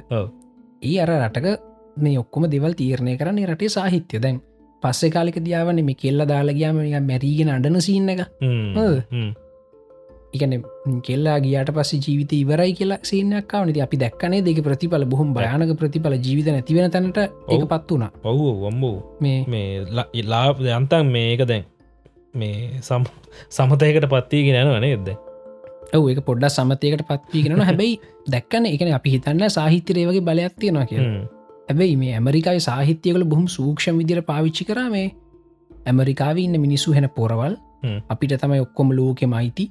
ඒ අර රටක මේ ඔක්කොම දෙවල් තීරණය කරන්නේ රටේ සාහිත්‍ය. දැන් පස්සෙ කාලික දියාවන මේ කෙල්ල දාලගයාම මැරීගෙන අඩන සින්න එක එකන කෙල්ලා ගියට පස්ස ජීවිත ඉවරයි කියලා සිනක්කාව නති අපි දැක්කනේ දෙක ප්‍රතිඵල බොහොම භයානක ප්‍රතිඵල ජීවිත නැතිවෙන තැනට ඒක. පත් වුණා. ඔව් වම්බෝ මේ මේ ලා යන්තන් මේක දැන් මේ සම් සමතයකට පත්තිීගෙන යනවනේ එද ඔව එක පොඩ්ඩ සමතයකට පත්වීගෙනන හැබැයි දැක්කන එකන අපි හිතන්න සාහිත්‍යරය වගේ බලයක් තියෙනවා කිය හැබැයි මේ ඇමරිකායි සාහිත්‍යයකල බොහම සූක්ෂම විදිර පාවිච්චි කරා මේ ඇමරිකාව ඉන්න මිනිස්සු හැන පොරවල්. අපිට තමයි ඔක්කොම ලෝකෙම අයිති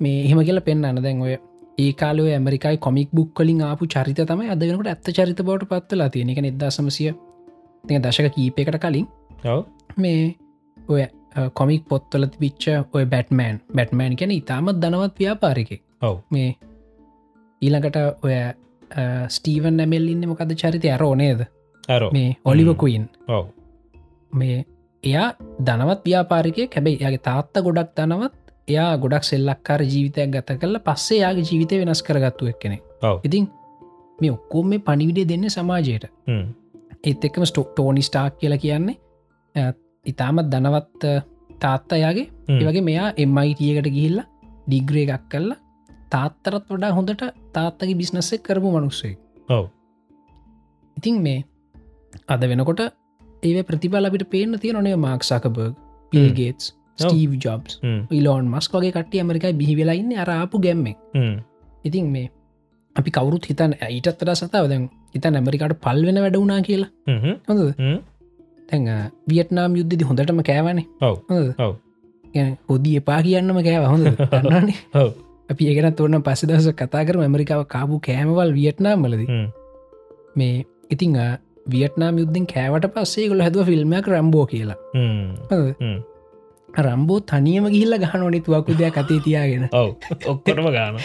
මේ එහෙම කියලා පෙන්න්න දැන් ඔය ඒ කාලව ඇමරිකායි කොමික් බුක් කලින් ආපු චරිත තමයි අද වෙනකට ඇත්ත චරිත බවට පත්වලා තියෙන එක නිදා සමසිය දශක කීපයකට කලින් මේ ඔය කොමික් පොත්තල පිච්ච ඔය බැට්මෑන් බැට්මෑන් ගැන ඉතාමත් දනවත් ව්‍යාපාරික ඔව්. මේ ඊළඟට ඔය ස්ටීවන් නැමෙල්ලින්න මොකද චරිතය? අරෝ නේද? මේ ඔලිවකුයින් ඔව්. මේ එයා දනවත් ව්‍යාපාරිකය කැබැයි යාගේ තාත්ත ගොඩක් දනවත් එයා ගොඩක් සෙල්ලක්කාර ජීවිතයක් ගත කරල පස්සේ යාගේ ජීවිතය වෙනස් කරගත්තු එක්කෙනෙ ඔව්. ඉතින් මේ ඔක්කොම මේ පනිවිඩේ දෙන්න සමාජයට. ඒත් එක්කම ස්ටොක් ටෝනි ස්ටාක් කියලා කියන්නේ ඉතාමත් දනවත් තාත්තයාගේ. ඒවගේ මෙයා එම්මයිටියකට ගිහිල්ල ඩිග්‍රේ එකක් කල්ල තාත්තරත් වඩා හොඳට තාත්තගේ බිස්නස්සෙක් කරපු මනුස්සේ ඔව්. ඉතින් මේ අද වෙනකොට ඒ ප්‍රතිබල අපිට පේන තිය නොනේ Mark Zuckerberg Bill Gates Steve Jobs. Elon Musk වගේ කට්ටිය ඇමරිකයි බිහිවෙලාඉන්න අරාපු ගැම්මෙන්. හ්ම්. ඉතින් මේ අපි කවරුත් හිතන් ඊටත්තර සතාව දැන් ඉතන් ඇමරිකාට පල්වෙන වැඩවුනා කියලා? හ්ම්. හොඳ. තැන් වියට්නාම් යුද්ධදි හොඳටම කෑවනේ. ඔව් ඔව් හොදී එපා කියන්නම කෑව. හොඳ දන්නනේ ඔව් අපි ඒගෙන තුවන්න පස්ස දස කතා කර ඇමරිකාව කාපු කෑමවල් වියට්නාම් මලද. මේ ඉතිං වියට්නාම් යුද්ධෙන් කෑවට පස්සේ ගොල හැදුව ෆිල්ම්මයක් රම්බෝ කියලා. රම්බෝ තනියම ගිහිල්ල ගහන ඕනි තුවක්කු දෙයක් අතේ තියාගෙන. ඔව්. ඔක්කොටම ගාන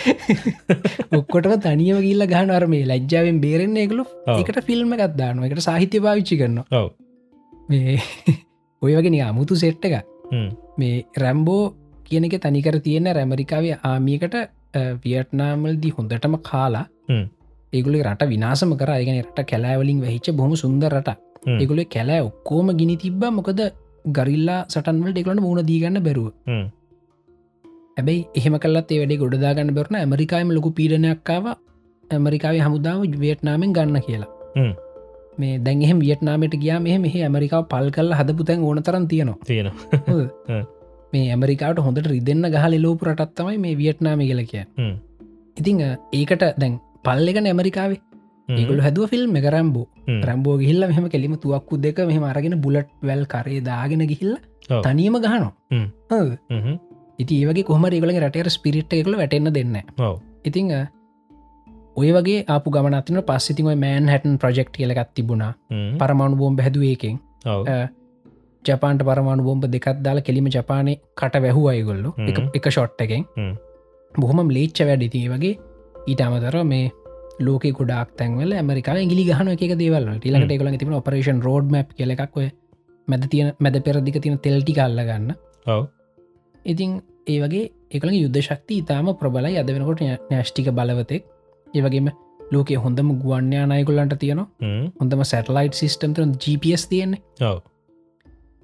ඔක්කොටම තනියම ගිල්ල ගහන අරමේ ලජ්ජාවෙන් බේරෙන්නේ එකලු. එකට ෆිල්ම් එකත්දාන එකට සාහිත්‍ය පාවිච්චි කරන්න ඔව්. මේ ඔය වගෙන අමුතු සෙට්ට එක. මේ රැම්බෝ කියන එක තනිකර තියෙන රැමරිකාවේ ආමියකට වියට්නාමල්දී හොඳටම කාලා. ඒගුලේ රට විනාසම කර. ඒගෙන රට කැලෑවලින් වෙහිච්ච බොහම සුන්දර රට හ්ම්. ඒගොලේ කැලෑ ඔක්කෝම ගිනි තිබ්බ. මොකද ගරිල්ලා සටන්වල ඩෙකලට මුණ දීගන්න බැරුව. ඇබැයි එහෙම කලත් ඒ වැඩේ ගොඩදාගන්න බරන ඇමරිකාම ලොකු පීඩනයක්කාව ඇමරිකාව හමුදාව වියට්නාමෙන් ගන්න කියලා. මේ දැන්හෙම වියට්නාමට ගයා මෙහ මෙහ ඇමරිකාව පල් කල්ල හදපු තැන් ඕන තරන් තියෙනවා. තියෙන. මේ ඇමරිකාට හොඳට රිදන්න ගහල ලෝපු රටත්තමයි මේ වියට්නාම කියල කිය හ්ම්. ඉතිං ඒකට දැන් පල්ලෙක ඇමරිකාවේ ඒගොල හැදුව ෆිල්ම් එක රැම්බෝ. රැම්බෝ ගිල්ල මෙහම කෙලිම තුවක්කු දෙක මෙහම අරගෙන බුලට් වැල් කරේ දාගෙන ගිහිල්ල. තනියම ගහනවා. ඉති ඒවගේ කොහම ඒගල රටර ස්පිරිට් එකල වැටෙන්න්න දෙන්න ඉතිං ඔය වගේ අප ගමනත්න පස්සිතිම මෑන් හැටන් ප්‍රජෙක්් කියලකත් තිබුණා. පරමාණු බෝම්බ හැදුවේකෙන් ඔව්. ජපාන්ට පරමාණු බෝම්බ දෙකත් දාල කෙලිම ජපානය කට වැැහු අයගොල්ලු එක හ්ම්. එක ෂොට් එකෙන්. හ්ම්. බොහොම ලේච්ච වැඩිති වගේ ඊට අමතර මේ ලෝක ගොඩක් තැන්වල ඇමරිකා ඉගලි ගහන එක දේවල් ටිලට එකල තිබන ඔපරේෂන් රෝඩ් මප් කියලක් ඔය මැද තියෙන මැද පෙරදික තියෙන තෙල්ටි කල්ල ගන්න. ඉතින් ඒ වගේ එකළ යුද්ධ ශක්ති ඉතාම ප්‍රබලයි. අද වෙනකොට න්‍යෂ්ටික බලවතෙක්. ඒවගේම ලෝකේ හොඳම ගුවන්්‍යානායකුල්ලන්ට තියෙනවා. හ්ම්. හොඳම සැටලයිට් සිිස්ටම් තරන GPS තියෙන්නේ.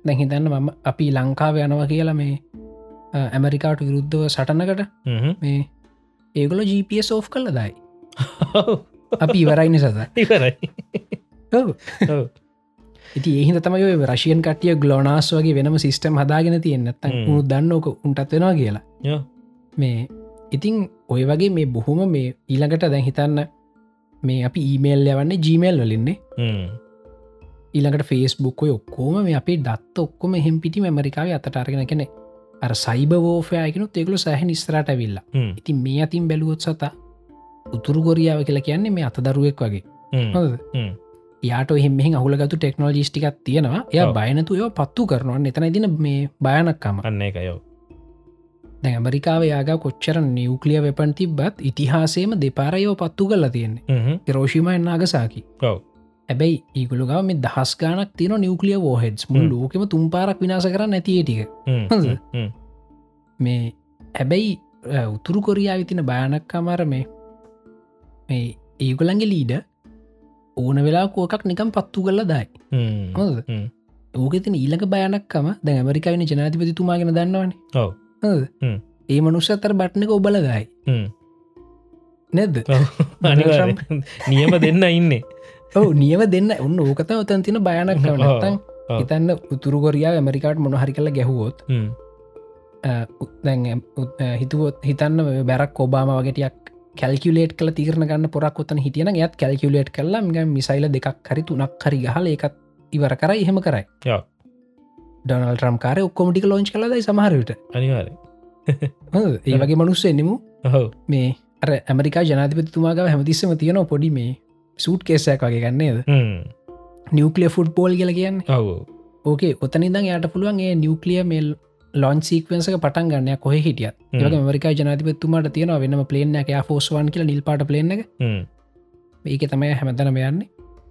දැහිතන්න මම අපි ලංකාව යනවා කියලා මේ ඇමරිකාට විරුද්ධව සටනකට. මේ ඒගොල GPS කල්ල දයි. අපි ඉවරයින සත ඉවරයි. ඉති ඒහිද තමයි ඔය රශයන් කටිය ගලෝනාස් වගේ වෙනම සිිස්ටම් හදාගෙන තියෙන්න්නත් හ්ම්. උුණු දන්නෝක උන්ටත් වෙනවා කියලා. මේ ඉතිං ඔය වගේ මේ බොහොම මේ ඊළඟට දැන් හිතන්න මේ අපි ඊමේල් යවන්නේ ජීමේල් වලින්නේ. ඊළඟට ෆේස්බුක් ඔය ඔක්කෝම මේ අපේ දත්ත ඔක්කොම හෙම පිටි ඇමරිකාව අතට අරගෙන කෙනෙ අර සයිබ ෝෆයකනු තෙකලු සහ නිස්රට විල්ලා හ්ම්. ඉතින් මේ අතින් බැලුවොත් සතා උතුරු කොරියාව කියලා කියන්නේ මේ අතදරුවෙක් වගේ. හ්ම්. යාට එහෙම අහුලගතු ටෙක්නෝජිස්ටිකක් තියෙනවා. එය. බයනතු ඒව පත්තු කරනවා. එතන දින මේ භයනක්කම අන්න එක යෝ දැ ඇමරිකාව යාග කොච්චර නිවකලිය වෙපන් තිබ්බත් ඉතිහාසේම දෙපාරයෝ පත්තු කල්ලා තියෙන්නේ. හ්ම්. රෝෂිමය නාගසාකි. ඔව්. හැබැයි ඒගුළුගාව මේ දහස් ගානක් තියන නිවකලිය වෝහෙඩ්ස් මුල් ලෝකෙම තුම්පාරක් විනාස කර නැතිටික මේ හැබැයි උතුරු කොරයා විතින භයානක් අමාර මේ මේ ඒගොලන්ගේ ලීඩ ඕන වෙලා කෝකක් නිකම් පත්තු කල්ල දයි. ඕක තින ඊලක බයනක්කම දැ ඇමරිකාවින ජනාතිපතිතුමාගෙන දන්නවන. ඒ මනුෂ්‍යතර බට්නක ඔබලදයි නැද්ද? නියම දෙන්න ඉන්නේ. ඔව නියම දෙන්න. ඔන්න ඕකත ඔතන් තින බයනක් කවනත්තන් හිතන්න උතුරු කොරයා ඇමරිකාට මොනහරි කළ ගැහුවොත් දැන් හිතුවොත් හිතන්න බැරක් ඔබාම වගේටයක් කැල්කිලේට් කල තිරන ගන්න පොරක් ොතන හිටියන යත් කැල්කිලේට් කල්ලා ම මිසයිල දෙකක් හරි තුනක් හරි ගහල එකත් ඉවර කර එහෙම කරයි. ඩනල් ්‍රම් කාර ඔක්කොමටික ලෝංච් කලදයි සමහරට අනිවාර ඒ වගේ මනුස්ස එන්නමු. මේ අර ඇමරිකා ජනාතිපතිතුමාගව හැමතිස්සම තියෙන පොඩි මේ සූට් කේසයක් වගේ ගන්නේද නිියවකලිය ෆුට් පෝල් කියල කියන්න. ඕකේ ඔතනිදං යට පුළුවන් ඒ නිියවකලිය මෙල් ලොන් සීක්වන්සක පටන් ගන්න කොහ හිටිය ඒක මරිකා ජනතිපත්තුමාට තියෙන වෙනම පලේන එක ෆෝස්වන් කියල නිල් පාට පලේන ඒක තමයි හැමතනම යන්නේ.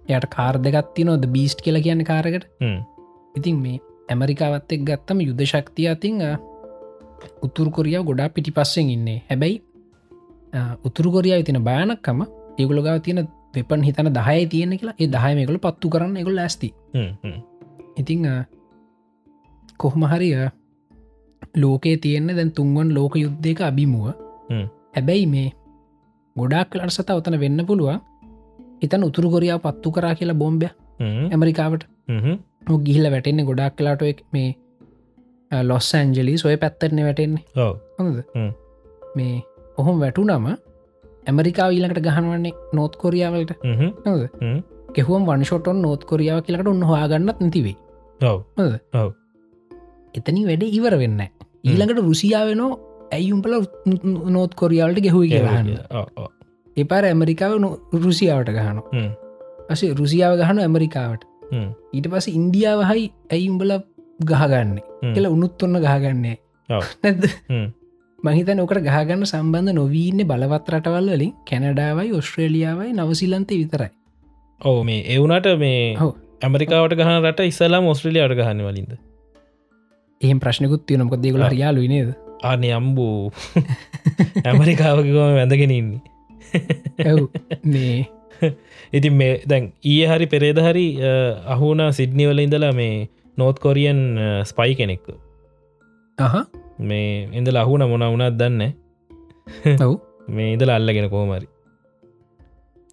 යට කාර් දෙගත්ති නොද බීස්ට් කියල කියන්න කාරකට ඉතින් මේ ඇමරිකාවත් එක් ගත්තම යුද්ධ ශක්තිය අතිං උතුරු කොරියාව ගොඩා පිටි පස්සෙන් ඉන්නේ. හැබැයි උතුරු කොරියාව තින භයනක්කම ඒගුල ගාව තියෙන වෙපන් හිතන දහය තියෙන කියලා. ඒ දහයමකල පත්තු කරන්න එකුල් ඇස්ති ඉතිං කොහොම හරිය ලෝකයේ තියෙන්නේ දැන් තුන්වන් ලෝක යුද්ධයක අභිමුව. හැබැයි මේ ගොඩක් කලට සත ඔතන වෙන්න පුළුවන්. හිතන් උතුරු කොරියාව පත්තු කරා කියලා බොම්බය ඇමරිකාවට. ගිහිල වැටෙන්නේ ගොඩක් කලාට මේ ලොස් ඇන්ජලි සොය පැත්තරන වැටෙන්නේ. හොඳද? මේ ඔහොම වැටු නම ඇමරිකාව ඊලකට ගහනවන්නේ නෝත් කොරියාවලට කෙහුවම් වන්ෂොටොන් නෝත් කොරියාව කියලට උන්හවාගන්නත් නැතිවේ එතනි වැඩ ඉවර වෙන්න ඊළඟට රුසියාවෙනෝ ඇයිුම්පල නෝත් කොරියාවලට ගෙහුව කියලාන්න එපාර ඇමරිකාව රුසියාවට ගහනු අස රුසියාව ගහනු ඇමරිකාවට. ඊට පස ඉන්දියාව හයි ඇයිම්බල ගහගන්නේ? කියලා උනුත් ඔන්න ගහගන්නේ. නැද මහිතන ඕකට ගහගන්න සම්බන්ධ නොවීන්න බලවත් රටවල් වලින්. කැනඩාවයි ඔස්ට්‍රේලියාවයි නවසිලන්තය විතරයි. ඕ මේ එවුනට මේ ඇමරිකාවට ගහන රට ඉස්සලා ඔස්ට්‍රලියාවට ගහන්න වලින්ද එහෙම ප්‍රශ්නකුත් තියනමක දෙගල යාලු නේද? ආනය අම්බූ. ඇමරිකාවකම වැඳගෙනන්නේ ඇව් මේ ඉතින් මේ දැන් ඊය හරි පෙරේද හරි අහුන සිඩ්නිවල ඉඳලා මේ නෝත් කොරියන් ස්පයි කෙනෙක්ක මේ ඉඳ ලහුන මොන වුණත් දන්න ඔව්. මේ ඉඳල අල්ලගෙන කෝමරි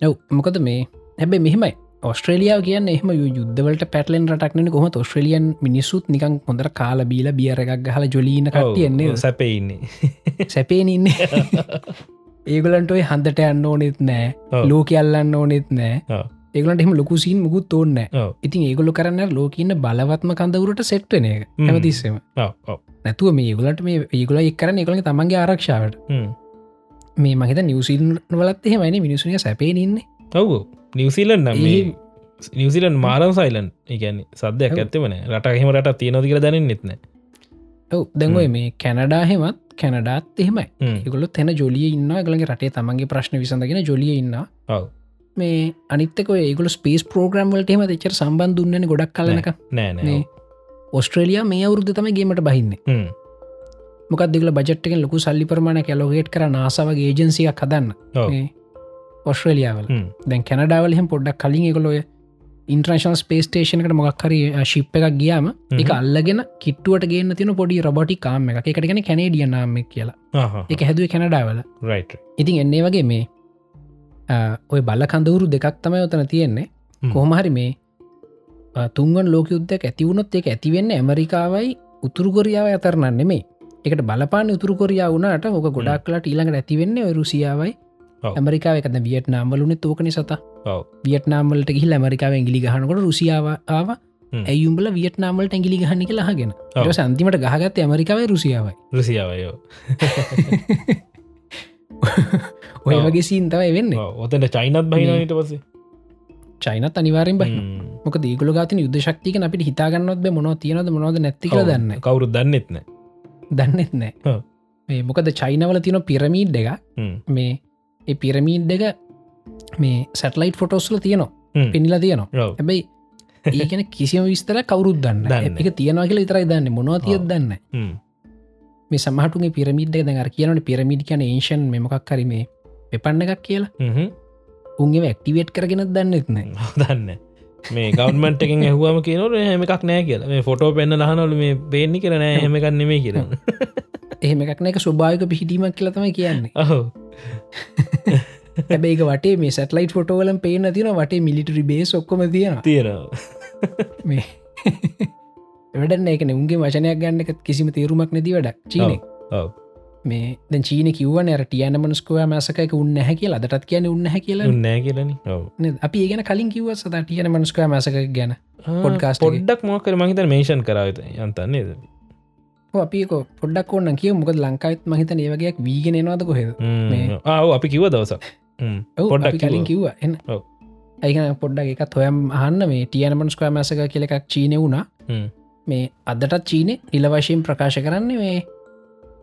ඔව්. මොකද මේ හැබැ මෙහෙමයි ඔස්ට්‍රලියාව කියන්න එහම යුද්ධවලට පැටලෙන් රටක්න කොහ ඔස්ට්‍රලියන් මිනිස්සුත් නිකන් හොඳර කාල බීල බියර එකක් ගහල ජොලීන කටියන්නේ සැපෙඉන්නේ සැපේන ඉන්න. ඒගලන්ටයි හන්දට යන්න ඕනෙත් නෑ. ලෝක අල්ලන්න ඕනෙත් නෑ. ඒගලට එම ලොකුසින් මුකුත් ඕන්න ඉතින් ඒගොල කරන්න ලෝකන්න බලවත්ම කඳවුරට සෙට්ටන එක. ඇමතිස්සම නැතුව මේ ගලට මේ ඒගොල එක්කරන එකළඟ තමන්ගේ ආරක්ෂාවට. මේ මහිත නිවසිල් වලත් එහෙමයින මිනිසුනිය සැපේන ඉන්න. ඔවු නිවසිීලන් නම් නිවසිලන් මාරම් සයිලන් එකන්නේ සද්‍යයක් ඇත්තවන රට හෙම රට තියනොදි කර දැන නෙත්න ඔව. දැන්ගොයි මේ කැනඩා හෙමත් කැනඩාත් එහෙමයි. ඒගොලො තැන ජොලිය ඉන්න ගලගේ රටේ තමන්ගේ ප්‍රශ්න විසඳගෙන ජොලිය ඉන්න මේ අනිත්තක ඒගොල ස්පේස් පෝග්‍රම්වලට එම දෙචර සම්බන්ධන්නන ගොඩක් කලනක නෑ ඔස්ට්‍රේලියයා මේ අවුරුද්ධ තම ගේමට බහින්න. මොකක් දෙගල බජට්ක ලොකු සල්ලි ප්‍රමාණ කැලොගේට් කර නාසාවගේ ඒජන්සියක් හදන්න ඔස්ට්‍රේලියාවල. දැන් කැනඩාවලහෙම පොඩ්ඩක් කලින් එකකොලොය ඉන්ට්‍රේශන් ස්පේස්ටේෂනකට මොක්හරි ශිප් එකක් ගියාම එක අල්ලගෙන කිට්ටුවට ගේන්න තින පොඩි රබොටි කාම එක එකටගෙන කැනේඩිය නාම කියලා. එක හැදුව කැනඩාවල. ඉතින් එන්නේ වගේ මේ ඔය බල්ල කඳවුරු දෙකක් තමයි ඔතන තියෙන්නේ. කොහොමහරි මේ තුන්වන් ලෝක යුද්ධක් ඇතිවුණොත් එක ඇතිවෙන්න ඇමරිකාවයි උතුරුකොරියාව අතරනන්න මේ එකට බලපාන උතුරුකොරියා වුණට ඕක ගොඩක් කලට ඊළඟට ඇතිවෙන්න රුසියාවයි ඇමරිකාව එකද වියට්නාම්වලුන තෝකන සත වියට්නාම්වලට ගිහිල් ඇමරිකාව ඇගිලි ගහනකොට රුසියාව ඇයුම්බල වියට්නාමල්ට ඇගිලි ගහන්නක ලහගෙන සන්තිමට ගහගත්ත ඇමරිකාව රුසියාවයි. රුසියාවයෝ ඔය වගේ සීන්තවයි වෙන්න. ඔතට චයිනත් බහිනට පසේ චයිනත් අනිවාරෙන් බයි මොක දීගල ගතින යුද්ධ ශක්තික අපිට හිතාගන්නත් මොන තියනද මොනවද නැතික දන්න කවුරු දන්නෙත්න දන්නෙත් නෑ මේ මොකද චයිනවල තියන පිරමීඩ් එක මේ පිරමීඩ් එක මේ සැටලයිට් ෆොටෝස්ල තියනවා. පෙනිලා තියෙනවා. හැබැයි ඒකන කිසිම විස්තර කවරුත් දන්න එක තියෙනවා කියලා විතරයි දන්න. මොනවා තියත්. දන්න. මේ සමහටුගේ පිරමිඩ් දැන් කියනට පිරමිඩ් කියන ඒෂන් මෙමකක් කරීමේ පෙපන්න එකක් කියලා. උන්ගේ ඇක්ටිවේට් කරගෙන දන්නෙත් නෑ දන්න මේ ගවන්මට එකින් ඇහුවම කියනට හෙම එකක් නෑ කියලා. මේ ෆොටෝ පෙන්න්න ලහනොල මේ බේන්නි කර නෑ හෙම එකක් නෙමේ කියරන්න එහෙම එකක් නෑක ස්වභාවික පිහිටීමක් කියලතම කියන්නේ. ඔහු හැබැයි වටේ මේ සැටලයිට ෆොටෝවලම් පේන තින වටේ මිලිටරි බේස් ඔක්කොම තියෙන තියෙනවා. මේ වැඩන්න එකන උන්ගේ වචනයක් ගන්න එක කිසිම තේරුමක් නැති වැඩක් චීන මේ දැ චීන කිවන ටියන මනස්කව මසකක උන්න හැ කියලා දටත් කියන උන්න හැ කියලා නෑ. කියලන? අපි ඒගෙන කලින් කිව සත ටියන මනස්කව මසක ගැන එකේ. පොඩ්ඩක් මොකර මහිත මේෂන් කරාවත යන්තන්නේද අපික පොඩ්ඩක් ඔන්න කිය මොකද ලංකායිත් මහිත ඒවගේයක් වීගෙන නවාද කොහෙද ආව අපි කිව දවසක් අපි කලින් කිව්වා. එන්න. ඇයිගන පොඩ්ඩක් එකත් හොයම් අහන්න මේ ටියන මනස්කව මසක කියල එකක් චීන වුණා. මේ අදටත් චීන නිල වශයෙන් ප්‍රකාශ කරන්නේ මේ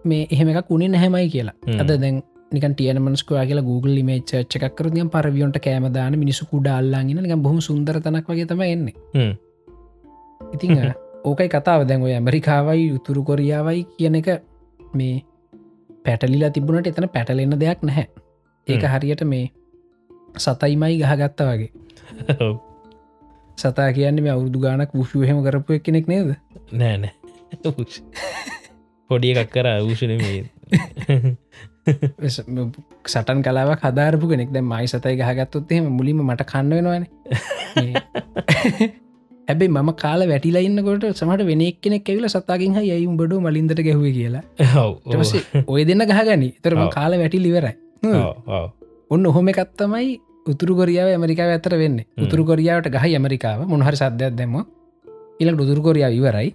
මේ එහෙම එකක් උනේ නැහැමයි කියලා. අද දැන් නිකන් ටියන මනස්කවා කියලා Google මේ චච්චකකරදියම් පරවියොන්ට කෑමදාන මිනිසු කුඩා අල්ලාගෙන නිකම් බොහම සුන්දර තනක් වගේ තම එන්නේ හ්ම්. ඕකයි කතාව. දැන් ඔය ඇමරිකාවයි උතුරු කොරියාවයි කියන එක මේ පැටලිලා තිබුණට එතන පැටලෙන්න දෙයක් නැහැ. ඒක. හරියට මේ සතයිමයි ගහගත්ත වගේ. සතා කියන්න මේ අවුරදු ගානක් පුෂුවහෙම කරපු එක් කෙනෙක් නේද? නෑ නෑ. පොඩි එකක් කර වූෂණ මේ සටන් කලාවක් හදාරපු කෙනෙක්. දැ මයි සතයි ගහගත්තොත් එහෙම මුලින්ම මට කන්න වෙනවාන ඇබේ මම කාල වැටිලා ඉන්නකොට සමට වෙනෙක් කෙනෙක් ඇවිල සතාගෙන් හ යයිම් බඩු මලින්දට ගැහුව කියලා. ඔය දෙන්න ගහගනි තරම. කාල වැටි ලිවරයි ඔව්, ඔව්. ඔන්න ඔහොම එකත්තමයි උතුරු කොරියාව ඇමරිකාව ඇතර වෙන්න. උතුරු කොරියාවට ගහ ඇමරිකාව. මොනහරි සද්‍යයක් දැම ඊලක් උතුරු කොරියාව ඉවරයි.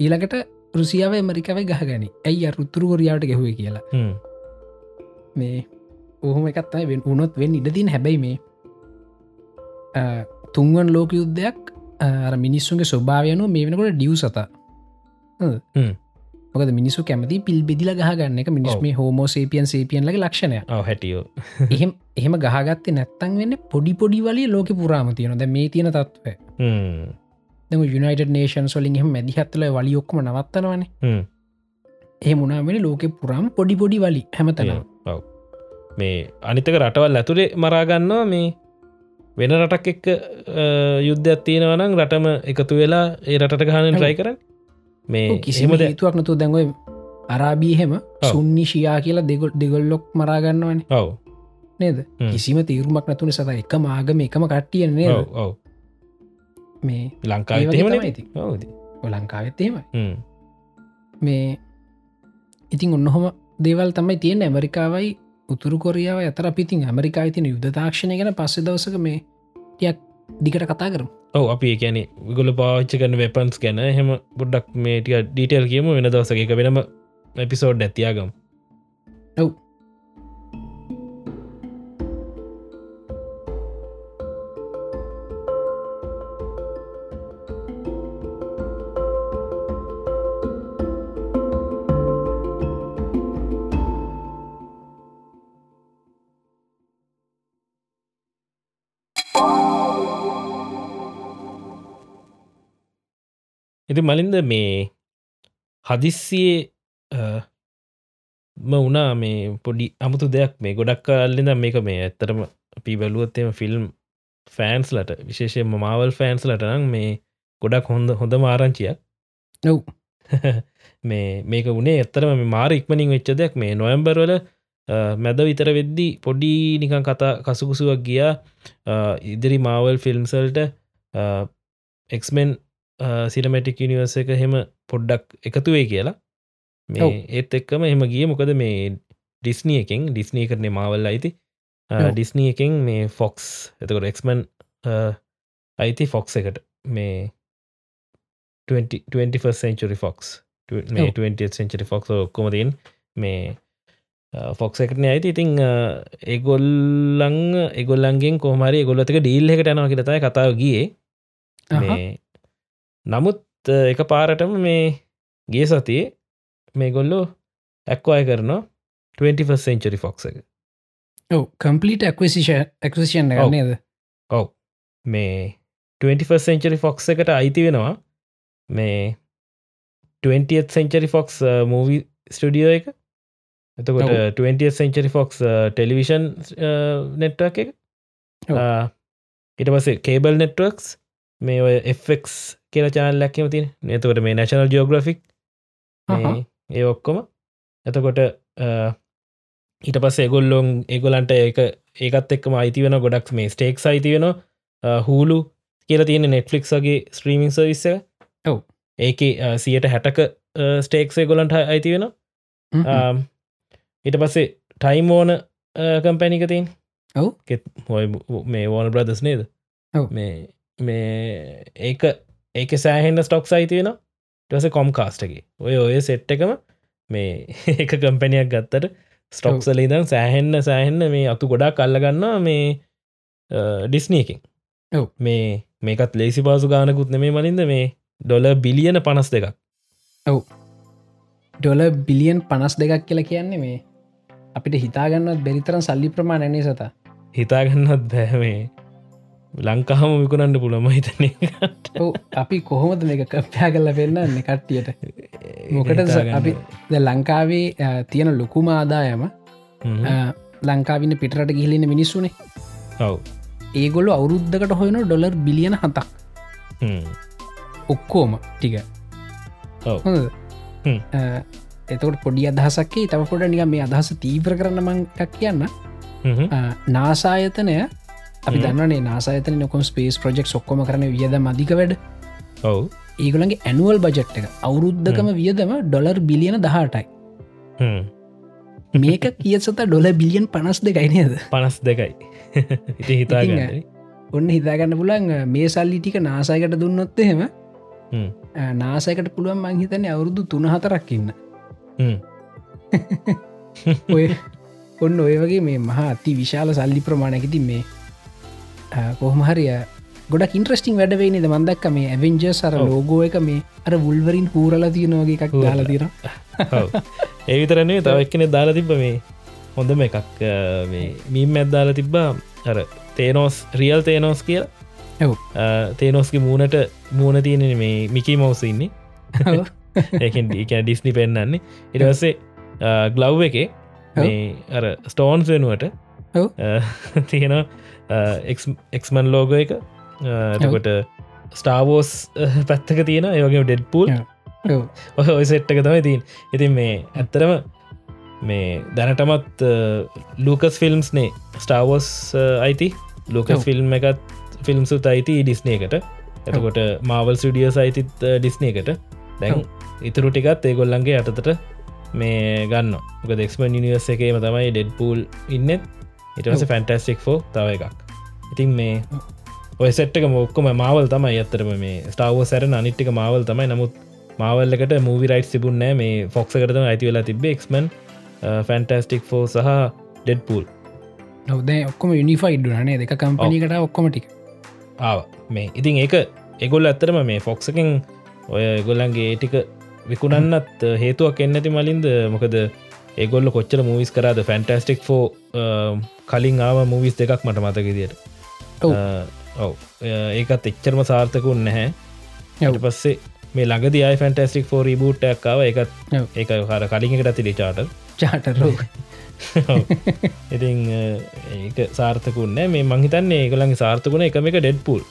ඊළඟට රුසියාව ඇමරිකාව ගහගනි ඇයි උතුරු කොරියාවට ගැහුව කියලා. මේ ඔහොම එකත්තයි වෙන් උනොත් වෙන් ඉඩදින් හැබැයි මේ තුන්වන් ලෝක යුද්ධයක් මිනිස්සුන්ගේ ස්වභාවයනු මේ වෙනකොට ඩියව් සතා. මොකද මිනිසු කැමති පිල් බෙදිල ගහගන්න. එක මිනිස්. මේ හෝමෝ සේපියන් සේපියන් ලගේ ලක්ෂණය හැටියෝ. එහෙම එහෙම ගහගත්තේ නැත්තන් වෙන්න පොඩි පොඩි වලේ ලෝක පුරාම තියෙන ද මේ තියෙන තත්ව යුනයිට නේෂන් සොලින් එහම මැදිහත්තල වලි ඔක්කම නවත්තනවනේ. ඒ මුණාවෙන ලෝක පුරාම් පොඩි පොඩි වලි හැමතන. මේ අනිතක රටවල් ඇතුළේ මරාගන්නවා මේ වෙන රටක් එක්ක යුද්ධයක් තියෙනවනම් රටම එකතු වෙලා ඒ රටට ගහන. ට්‍රයි කරන්න. මේ කිසිම කිසිමද හේතුවක් නතු දැන්ගොයි අරාබීහෙම සුන්නි ශයා කියලා දෙගොල් දෙගොල්ලොක් මරාගන්නවන ඔව්. නේද. කිසිම තීරුමක් නැතුන සත එක මාගම එකම කට්ටියන නේද? ඔව් මේ ලංකා ඒ වගේ එහෙම තමයි ඉතින්. ඔය ලංකාවෙත්තේම මේ ඉතින් ඔන්නහොම දේවල් තමයි තියෙන ඇමරිකාවයි උතුරු කොරියාව ඇතර පිතින් ඇමරිකා තින යුද්ධ තාක්ෂණය ගැන පස්සෙ දවසක මේ ටියක් දිකට කතා කරම්. ඔව අපි කියැනෙ විගොල පාච්ච කන වෙපන්ස් ගැන හෙම පුඩ්ඩක් මේ ටිය ඩීටල් කියම. වෙන දවසක වෙනම එපිසෝඩ් ඇතියාගම් ඔව් ඉති මලින්ද මේ හදිස්සියේ ම වනා මේ පොඩි අමුතු දෙයක් මේ ගොඩක් කල්ලිද මේක මේ ඇත්තරම අපි බැලුවත්තම ෆිල්ම් ෆෑන්ස්ලට විශේෂය මවල් ෆෑන්ස් ලට නම් මේ ගොඩක් හොඳ හොඳ මාරංචියක් ඔව්. මේ මේක වනේ එත්තරම මාර ඉක්මනින් වෙච්ච දෙයක්. මේ නොයම්බර්වල මැද විතර වෙද්දි පොඩි නිකන් කතා කසුකුසුවක් ගියා. ඉදිරි මාවල් ෆිල්ම්සල්ට එක්මෙන් සිනමටික් නිවර්ස එක හෙම පොඩ්ඩක් එකතුවේ කියලා. මේ ඒත් එක්කම එහම ගිය මොකද මේ ඩිස්නිය එකෙන් ඩිස්නී කරන මවල් අයිති. ඩිස්නී එකෙන් මේ ෆොක්ස් එතකොට එක්මන් අයිති ෆොක්ස් එකට. මේ 21 සෙන්චරි ෆොක්ස් මේ ඔව්. 20 සෙන්චරි ෆොක්ස් ඔක්කොමතින් මේ ෆොක්ස් එකටන ඇති ඉතිං එගොල්ලං එගොල්ලන්ගෙන් කෝමරි ගොල්ලතක ඩීල් එකට යනවා කියලතයි කතාව ගියේ නමුත් එක පාරටම මේ ගේ සතියේ මේ ගොල්ලෝ ඇක්වාය කරනවා 21 සෙන්චරි ෆොක්ස එක. ඔව කම්පලිට ඇක්වසිෂ ඇක්වසිෂන්. නේද? ඔව්. මේ 21 සෙන්චරි ෆොක්ස් එකට අයිති වෙනවා මේ 20th century fox movie studio එක. එතකොට 20th century fox television network එක. ඉට පසේ කේබල් නෙට්වක්ස් මේ ඔය එක් කියල චානල් ලැක්කම තින් එතකොට මේ නැශනල් ජෝග්‍රෆික් ඒ ඔක්කොම. එතකොට ඊට පස් එගොල්ලොන් එගොලන්ට ඒක ඒකත් එක්ම අයිති වෙන ගොඩක් මේ ස්ටේක් අයිති වෙන හූලු කියල තියෙන නෙට්ෆලික් වගේ ස්ත්‍රීමිං සවිස්ස ඔව. ඒක සියට හැටක ස්ටේක්සේ ගොලන්ට අයිති වෙන ඊට පස්සේ ටයිම් ඕන කම්පැනික තින් ඔව. මේ ඕන බ්‍රදස් නේද? මේ මේ ඒක ඒක සෑහෙන්ඩ ස්ටොක් අයිති වෙන ටස කොම් කාස්ටගේ ඔය ඔය සෙට් එකම මේ ඒක කම්පැනියක් ගත්තට ස්ටොක්සල ඉදම් සෑහෙන්න සෑහෙන්න මේ අතු ගොඩා කල්ලගන්නවා මේ ඩිස්නීකින් මේ මේකත් ලේසි පාසු ගානකුත් නෙමේ මලින්ද මේ ඩොල බිලියන පනස් දෙකක් ඔව්. ඩොල බිලියන් පනස් දෙකක් කියලා කියන්නේ මේ අපිට හිතාගන්නත් බැරිතරම් සල්ලි ප්‍රමාණනේ සත. හිතාගන්නත් බෑමේ ලංකාහම විකුණන්න පුළම හිතන අපි කොහොමද මේක කප්පයා කල්ල පෙන්න්න කට්ටියට? මොකට අපි ලංකාවේ තියෙන ලොකුම ආදායම ලංකාවින්න පිටරට ගිහිලෙන මිනිස්සුනේ. ඔව්. ඒගොල්ල අවුරුද්ධකට හොයන ඩොලර් බිලියන හතක්. ඔක්කෝම ටික. එතකට පොඩි අදහසක්කේ තව පොඩ නික මේ අදහස තීව්‍ර කරන්න මංක් කියන්න. නාසායතනය අපි දන්නනේ නාසාතන නොකොම් ස්පේස් ප්‍රජෙක්් ඔක්කොම කරන වියද මධික වැඩ. ඔව්. ඒගොලන්ගේ ඇනුවල් බජට් එක අවුරුද්ධකම වියදම ඩොලර් බිලියන දහටයි. මේක කියසත ඩොල බිලියන් පනස් දෙකයිනේද පනස් දෙකයි ඉති හිතාගන්න ඔන්න හිතාගන්න පුලන් මේ සල්ලි ටික නාසයකට දුන්නොත් එහෙම නාසයකට පුළුවන් මංහිතන අවුරුදු තුන හතරක්කින්න ඔය ඔන්න ඔය වගේ මේ මහා අති විශාල සල්ලි ප්‍රමාණැකති මේ කොහමහරිය ගොඩක් ඉන්ට්‍රස්ටිං වැඩවෙයිනද මන්දක්ක මේ ඇවෙන්ජ සර ලෝගෝ එක මේ අර වුල්වරින් හූරල තියෙනවගේ එකක් දාලා තිර ඒ විතරන්නේ තව එක්කනෙ දාලා තිබ මේ හොඳම එකක් මීම් ඇත්දාලා තිබ්බා. අර තේනෝස් රියල් තේනෝස් කියල. තේනෝස්ගේ මූනට මූුණ තියෙන මේ මිකී මවස ඉන්නේ. ඒකන් ඩිස්නි පෙන්න්නන්නේ ඉටවස්සේ ග්ලව් එක මේ අර ස්ටෝන්ස් වෙනුවට තියෙන එක්මන් ලෝග එක. එතකොට ස්ටාවෝස් පැත්තක තියෙන ඒවගේ ඩෙඩ් පූල් ඔය සෙට්ටක තමයි තින් ඉතින් මේ ඇත්තරම මේ දැනටමත් ලූකස් ෆිල්ම්ස්නේ ස්ටාවෝස් අයිති. ලෝකස් ෆිල්ම් එකත් ෆිල්ම්සුත් අයිති ඩිස්නේකට එතකොට මාවල් සුඩියස් අයිතිත් ඩිස්නේකට දැන් ඉතුරු ටිකත් ඒගොල්ලන්ගේ අතතට මේ ගන්න ක දෙක්ම නිනිවස් එකේම තමයි ඩෙඩ් පූල් ඉන්නෙත් ඉටස ෆැන්ටස්ටික් තව එකක්. ඉතින් මේ ඔය සෙට්ක මොක්කොම මවල් තමයි ඇත්තරම මේ ස්ටාව සැරන අනිට්ටික මවල් තමයි. නමුත් මාවල්ලකට මූවි රයිට් තිබුන්නෑ මේ ෆොක්සකට අයිති වෙලා තිබ එක්මන් ෆැන්ටස්ටික් සහ ඩෙඩ් පූල් නොද? ඔක්කොම යනිෆයිඩ් නේ දෙක කම්පනීකට ඔක්කොමටික් ආව. මේ ඉතින් ඒක එගොල් ඇත්තරම මේ ෆොක්සකින් ඔය ගොල්ලන්ගේ ටික විකුණන්නත් හේතුවක් එන්නති මලින්ද? මොකද ඒගොල්ල කොච්චර මූවිස් කරාද? ෆැන්ටස්ටික් ෆෝ කලින් ආව මූවිස් දෙකක් මට මතකදියට ඔව. ඒකත් එච්චරම සාර්ථකුන් නැහැ. යට පස්සේ මේ ළඟද අයි ෆැන්ටස්ටික් ෆෝ රිබූට්ටක්කාව එකත් ඒක හර කලින් එකට ඇතිලි චාට චාටරෝ ඉතින් ඒක සාර්ථකුන්න මේ මංහිතන්නේ ඒගොලන්ගේ සාර්ථකුණ එකම එක ඩෙඩ්පුල්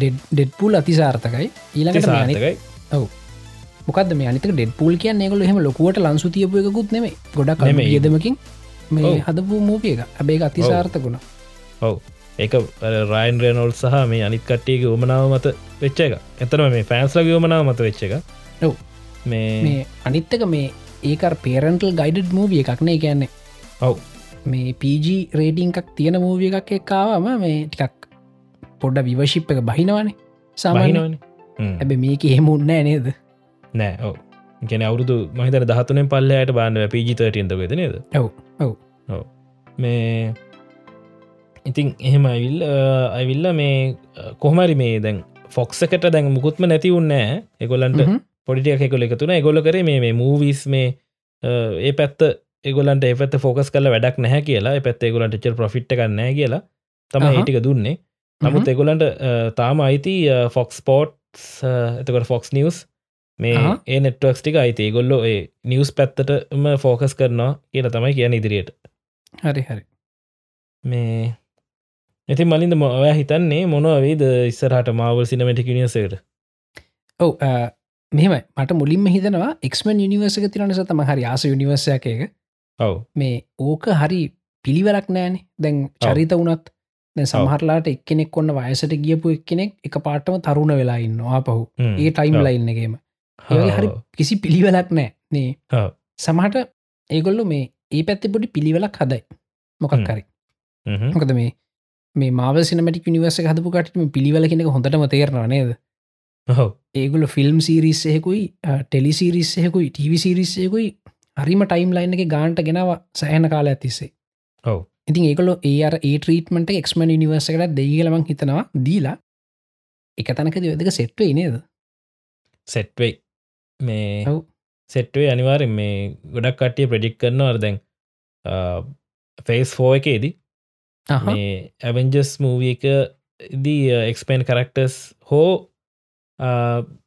ඩෙඩ්පුල් අති සාර්ථකයි ඊළඟට සාර්ථකයි ඔවු මොකද මේ අනික ඩෙඩ්පුල් කියන්න එකගොල හෙම ලොකුවට ලන්සු තියපු එකකුත් නෙමේ ගොඩක් යෙදමකින් මේ හදපු මූපිය එක. ඇබේ අති සාර්ථකුණ ඔවු. ඒක රයින් රනොල් සහ මේ අනිත් කට්ටියගේ උමනාව මත වෙච්ච එක එතන මේ ෆෑන්ස්ල ගෝමනාව මත වෙච්ච එක ඔව. මේ අනිත්තක මේ ඒකර් පේරන්ටල් ගයිඩඩ් මූවිය එකක්නේ කියන්නේ. ඔව්. මේ පජ රේඩිං එකක් තියෙන මූවිය එකක් එක්කාවම මේ ටිකක් පොඩ්ඩ විවශිප් එක බහිනවනේ. සාමාහිනවන ඇබ මේක එහෙමුන්නෑ නේද නෑ ඔව. ගැන අවුරුදු මහිතර දහතුනෙන් පල්ලයට බාන්න පිජිතටන්ද වෙද නේද? ඔව් ඔව්. මේ ඉතින් එහෙම අවිල් අවිල්ල මේ කොහමරි මේ දැන් ෆොක්සකට දැන් මුකුත්ම නැති උන්නෑ එකොලන්ට පොඩිටිය එකකොල එකතුන එගොල කර මේ මූවිස් මේ ඒ පැත්ත එගොලන්ට එපත් ෆෝකස් කල වැඩක් නැහැ කියලා. පැත් ගොලට ච ප්‍රෆිට් කන්න කියලා තම ඒටික දුන්නේ. නමුත් එගොලන්ට තාම අයිති ෆොක්ස් පෝට්ස් එතකට ෆොක්ස් නිවස් මේ. ඒ නෙට්වක්ස් ටික අයිති ගොල්ලො ඒ නිවස් පැත්තටම ෆෝකස් කරනවා කියලා තමයි කියන ඉදිරියට. හරි හරි. මේ ඉති මලින්ද මොය හිතන්නේ මොනවේද ඉස්සරහට මවල් සිනමටික නිසකට ඔව මෙහෙමයි. මට මුලින්ම හිතනවා එක්මන් යනිවර්සක තිරන සතම හරි ආස යනිවර්සයක එක ඔව. මේ ඕක හරි පිළිවරක් නෑනේ. දැන් චරිත වනත් සමහරලාට එක්කෙනෙක් ඔන්න වයසට ගියපු එක්කෙනෙක් එක පාටම තරුණ වෙලා ඉන්න ආපහු. ඒ ටයිම් ලයින්නගේම ඒ හරි කිසි පිළිවෙලක් නෑ නේ. සමහට ඒගොල්ලු මේ ඒ පැත්ති පොඩි පිළිවෙලක් හදයි. මොකක්. කරි මොකද මේ මේ මාව සිනමටික් නිවස හදපු කටම පිළිවෙල කෙනෙක හොඳටම තේරවා නේද? ඒගොල ෆිල්ම් සීරිස්සයකුයි ටෙලිසිරිස්සයකුයි ටවිසිරිස්සයකුයි හරිම ටයිම් ලයින් එක ගාන්ට ගෙනව සෑහන කාල ඇතිස්සේ ඔව්. ඉතින් ඒකොල ඒ අර ඒ ට්‍රීටමට එක්මන් නිවර්සකට දෙගලමං හිතනවා දීලා. එක තැනක දෙවදක සෙට්වේ නේද? සෙට්වෙයි මේ ඔව්. සෙට්වේ අනිවාරෙන් මේ ගොඩක් කට්ටිය ප්‍රඩික් කරන අරදැන් ෆේස් ෆෝ එකේදී. මේ ඇවෙන්ජස් මූවිය එක දී එක්ස්පේන් කරක්ටර්ස් හෝ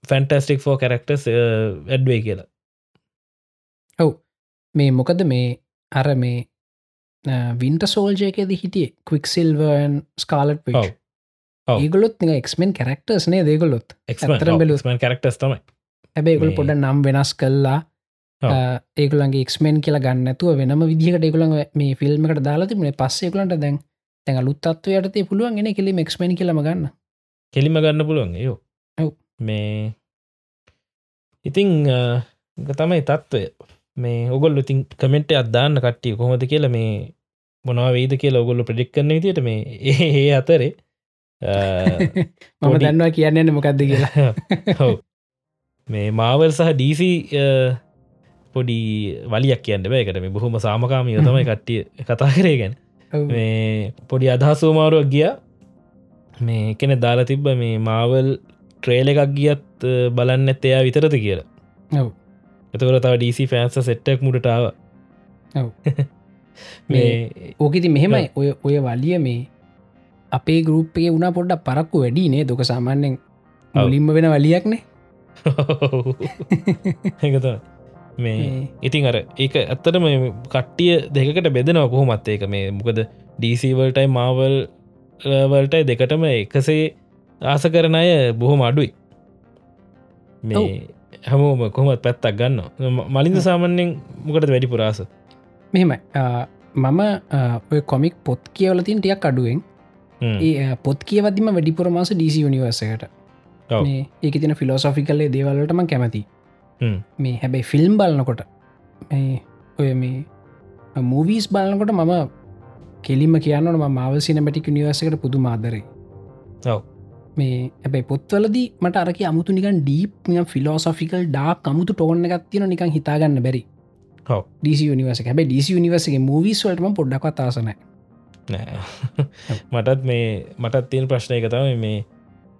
ෆැන්ටස්ටික් ෆෝ කරක්ටර්ස් ඇඩ්වේ කියලා මේ මොකද මේ අර මේ වින්ට සෝල්ජයකෙද හිටිය ක්වික් සිල්වන් ස්කාලට් ඔව්. ඔව්. ඒගොලොත් එක්මෙන් කරක්ටර්ස් නේ දේගොලොත්. ක්ස්මන් කරක්ටස් තමයි හැබැයිගොල මේ- පොඩ නම් වෙනස් කල්ලා ඔව්. ඒගලන්ගේ එක්මෙන් කියලා ගන්නතුව වෙනම විදිහට ඒගුලන් මේ ෆිල්ම්මකට දාලාතිබුණේ පස්සේකුලන්ට දැන් තැන් අලුත්තත්ව යටතේ පුළුවන් ගෙන කෙලි එක්මෙන් කියලම ගන්න. කෙලිම ගන්න පුළුවන්. යෝ. මේ ඉතිං තමයි තත්ත්වය මේ ඔගොල්ල ඉතින් කමෙන්ට් අදදාන්න කට්ටිය කොහොමද කියලා මේ මොනවා වේද කියලා ඔගොල්ල ප්‍රඩික් කරන්න විදිට මේ ඒ ඒ අතරේ මම දන්නවා කියන්නන්න මොකක්ද කියලා. ඔව්. මේ මාවල් සහ ඩීසි පොඩි වලියක් කියන්න බෑකට මේ බොහොම සාමකාමය තමයි කට්ටිය කතා කරේ ගැන. මේ පොඩි අදහසෝමාරුවක් ගිය මේ කෙන දාලා තිබ්බ මේ මාවල් ට්‍රේල එකක් ගියත් බලන්න එයා විතරද කියලා ඔව්. එතකර තව ඩීසි ෆෑන්ස සෙට්ටක් මුටටාව. මේ ඕකෙති මෙහෙමයි ඔය ඔය වලිය මේ අපේ ගරුප්පේ වුණ පොඩ්ඩ පරක්කු වැඩි නේ දොක සාමාන්‍යෙන්. මුලින්ම වෙන වලියක්නේ එකත මේ මේ- ඉතින් අර ඒක ඇත්තටම කට්ටිය දෙකට බෙදෙනව කොහොමත් ඒක. මේ මොකද ඩීසිවල්ටයි මාවල් වල්ටයි දෙකටම එකසේ ආස කරන අය බොහොම අඩුයි. මේ හැමෝම කොහොමත් පැත්තක් ගන්න මලින්ද සාමන්‍යෙන් මොකට වැඩි පුරාස මෙහෙමයි. ආ, මම ඔය කොමික් පොත් කියවල තින් ටියක් අඩුවෙන්. පොත් කියවදදිම වැඩිපුර මාස ඩීසි යනිවර්සකට ඔව්. මේ ඒක තින ෆිලෝසොෆිකල්ලේ දේවල්ලටම කැමති මේ හැබැයි ෆිල්ම් බලනකොට ඔය මේ මූවීස් බලනකොට මම කෙලිම කියන්නට ම මවල් සිනමටික් නිවර්සකට පුදු මාදරේ ඔව්. මේ ඇබයි පොත්වලදී මට අරක අමුතු නිකන් ඩීප් ෆිලෝසොෆිකල් ඩා කමුතු ටෝන්න ගත්තින නිකන් හිතාගන්න බැරි. ඩිසි නිවස හැබ ඩිසි නිවසගේ මූවිස්වලටම පොඩ්ඩක් අතාසනෑ නෑ. මටත් මේ මටත් තියෙන ප්‍රශ්නය තමයි මේ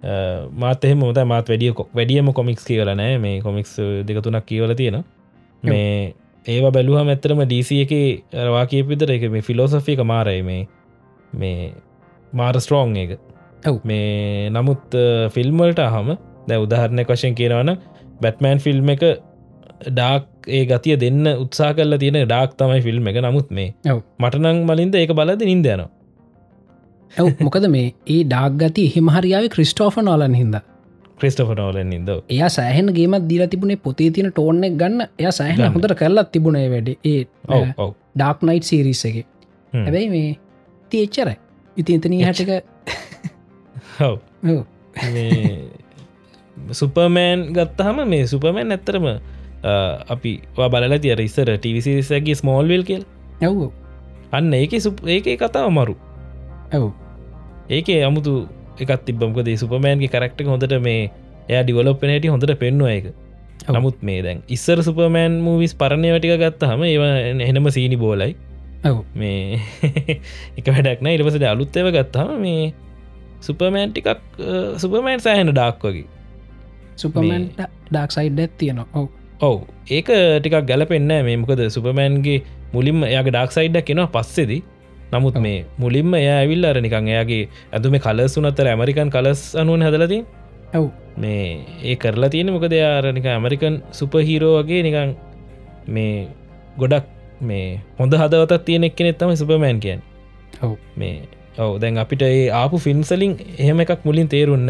මාත් එහෙම මොත මාත් වැඩිය කො- වැඩියම කොමික්ස් කියවල නෑ. මේ කොමික්ස් දෙකතුනක් කියවල තියෙන මේ ඒවා බැලුහම ඇත්තරම ඩීසි එක රවා කියපිතර එක මේ ෆිලෝසොෆික මාරයි. මේ මේ මාර ස්ට්‍රෝං එක. ඔව්. මේ නමුත් ෆිල්ම්වලට හම දැ උදාහරණය වශයෙන් කියනවන බැට්මෑන් ෆිල්ම් එක ඩාක් ඒ ගතිය දෙන්න උත්සා කල්ල තියෙන ඩාක් තමයි ෆිල්ම් එක. නමුත් මේ. මටනං මලින්ද ඒක බලද නින්දයනවා ඇව් මොකද මේ ඒ ඩාග්ගති හිමහරියාව ක්‍රිස්ටෝෆ නෝලන් හිද ක්‍රිස්ටප නෝලන් ඉද එයා සෑහන ගේමත් දීල තිබුණේ පොතේ තින ටෝන්නෙක් ගන්න. එය සෑහන. හොඳට කරලත් තිබුණේ වැඩ. ඒ ඩාක් නයිට් සීරිස් එක. හ්ම්. හැබැයි මේ තිේච්චරයි ඉති එතනී හටක හව් සුපමෑන් ගත්තහම මේ සුපමෑන් ඇත්තරම අපි බලල තියර ඉස්සර ටිවිසිසගේ ස්මෝල්විල් කියල්. ඇව් අන්න ඒක සුප ඒක කතාව මරු ඇව් ඒක අමුතු එකත් තිබ්බමකදේ සුපමෑන්ගේ කරක්ට හොඳට මේ එය ඩිවලොප්පනට හොඳට පෙන්වා එක. නමුත් මේ දැන් ඉස්සර සුපමෑන් මූවිස් පරණය වටික ගත්තහම ඒවා එහෙනම සීනි බෝලයි. ඇව් මේ එක වැඩක්න ඉරපසට අලුත්තව ගත්තාම මේ සුපමෑන් ටිකක් සුපමෑන් සෑහෙන ඩාක් වගේ. සුපමන්ට ඩක් සයිඩ් ඇත් තියනවා. ඔව්. ඔව්. ඒක ටිකක් ගැලපෙන්න මේ මොකද සුපමෑන්ගේ මුලින්ම යාගේ ඩක් සයිඩ්ඩක් කෙනවා පස්සෙදි නමුත් මේ මුලින්ම එය ඇවිල් අර නිකං එයාගේ ඇතුම කලස් වනත්තර ඇමරිකන් කලස් අනුවන් හදලති ඇව් මේ ඒ කරලා තියෙන මොකද යාරනික ඇමරිකන් සුපහීරෝ වගේ නිකං මේ ගොඩක් මේ හොඳ හදවතත් තියෙනෙක් කෙනෙත් තම සුපමෑන් කියන් ඔව්. මේ ඔව දැන් අපිට ඒ ආපු ෆිල්ම්සලින් එහෙම එකක් මුලින් තේරුන්න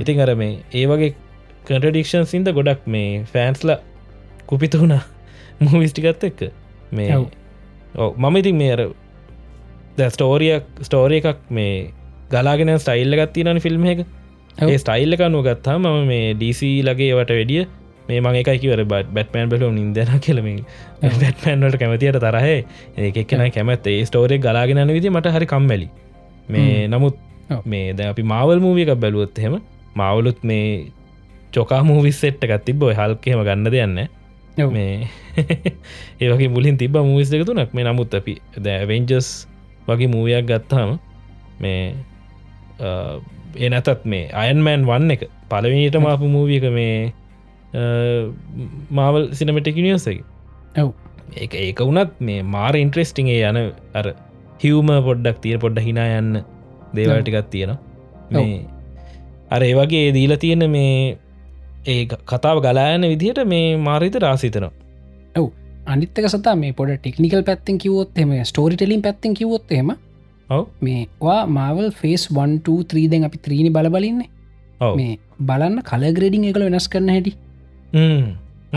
ඉතින් අර මේ ඒ වගේ කටඩික්ෂන් සින්ද ගොඩක් මේ ෆෑන්ස්ල කුපිත වුණා මූවිස්ටිකත් එක්ක. මේ. ඔව. මම ඉතින් මේ අර ස්ටෝරියක් ස්ටෝරිය එකක් මේ ගලාගෙන ස්ටයිල්ල ගත්තිනන ෆිල්ම් එක. ඒ ස්ටයිල්ල කනුව ගත්තා ම මේ ඩීසි ලගේ වට වැඩිය මේ මගේ එකයිකිවර බත් බැට්මෑන් බලු නිදන කෙලමින් බැට්මෑන්වලට කැමතියට තරහේ. එකක්න කැමත් ඒ ස්ටෝරය ගලාගෙන විදි මට හරි කම්මැලි. මේ නමුත්. මේ ද අපි මාවල් මූවිය එකක් බැලුවොත් හෙම මවලුත් මේ චොකා මූවිස් සෙට්ට එකත් තිබ්බොයි හල්කෙම ගන්න දෙයන්න. මේ ඒවගේ මුලින් තිබ මූවිස් දෙක තුනක්. මේ නමුත් අපි දැවෙන්ජස් වගේ මූවයක් ගත්තාම මේ එනතත් මේ අයන්මෑන් වන්න එක පලවිනිට මාපු මූවියක මේ මාවල් සිනමටක නිියසකි ඔව්. ඒ ඒක වුනත් මේ මාර ඉන්ට්‍රෙස්ටිංේ යන අර හිවම පොඩ්ඩක් තිය පොඩ්ඩ හිනා යන්න දේවල්ටිකත් තියෙනවා. මේ අර ඒවගේ දීල තියෙන මේ ඒ කතාව ගලායන විදිහට මේ මාරිත රාසිතනවා ඔව් අනිත්තක සතා මේ පොඩ ටෙක්නිකල් පැත්තෙන් කිවොත් එම ස්ටෝරිටලින් පැත්තෙන් කිවොත් එම මේවා මාවල් ෆේස් 1 3 දැන් අපි ත්‍රීණි බලබලින්නේ. මේ බලන්න කලග්‍රේඩිං එකල වෙනස් කරන්න හැටි.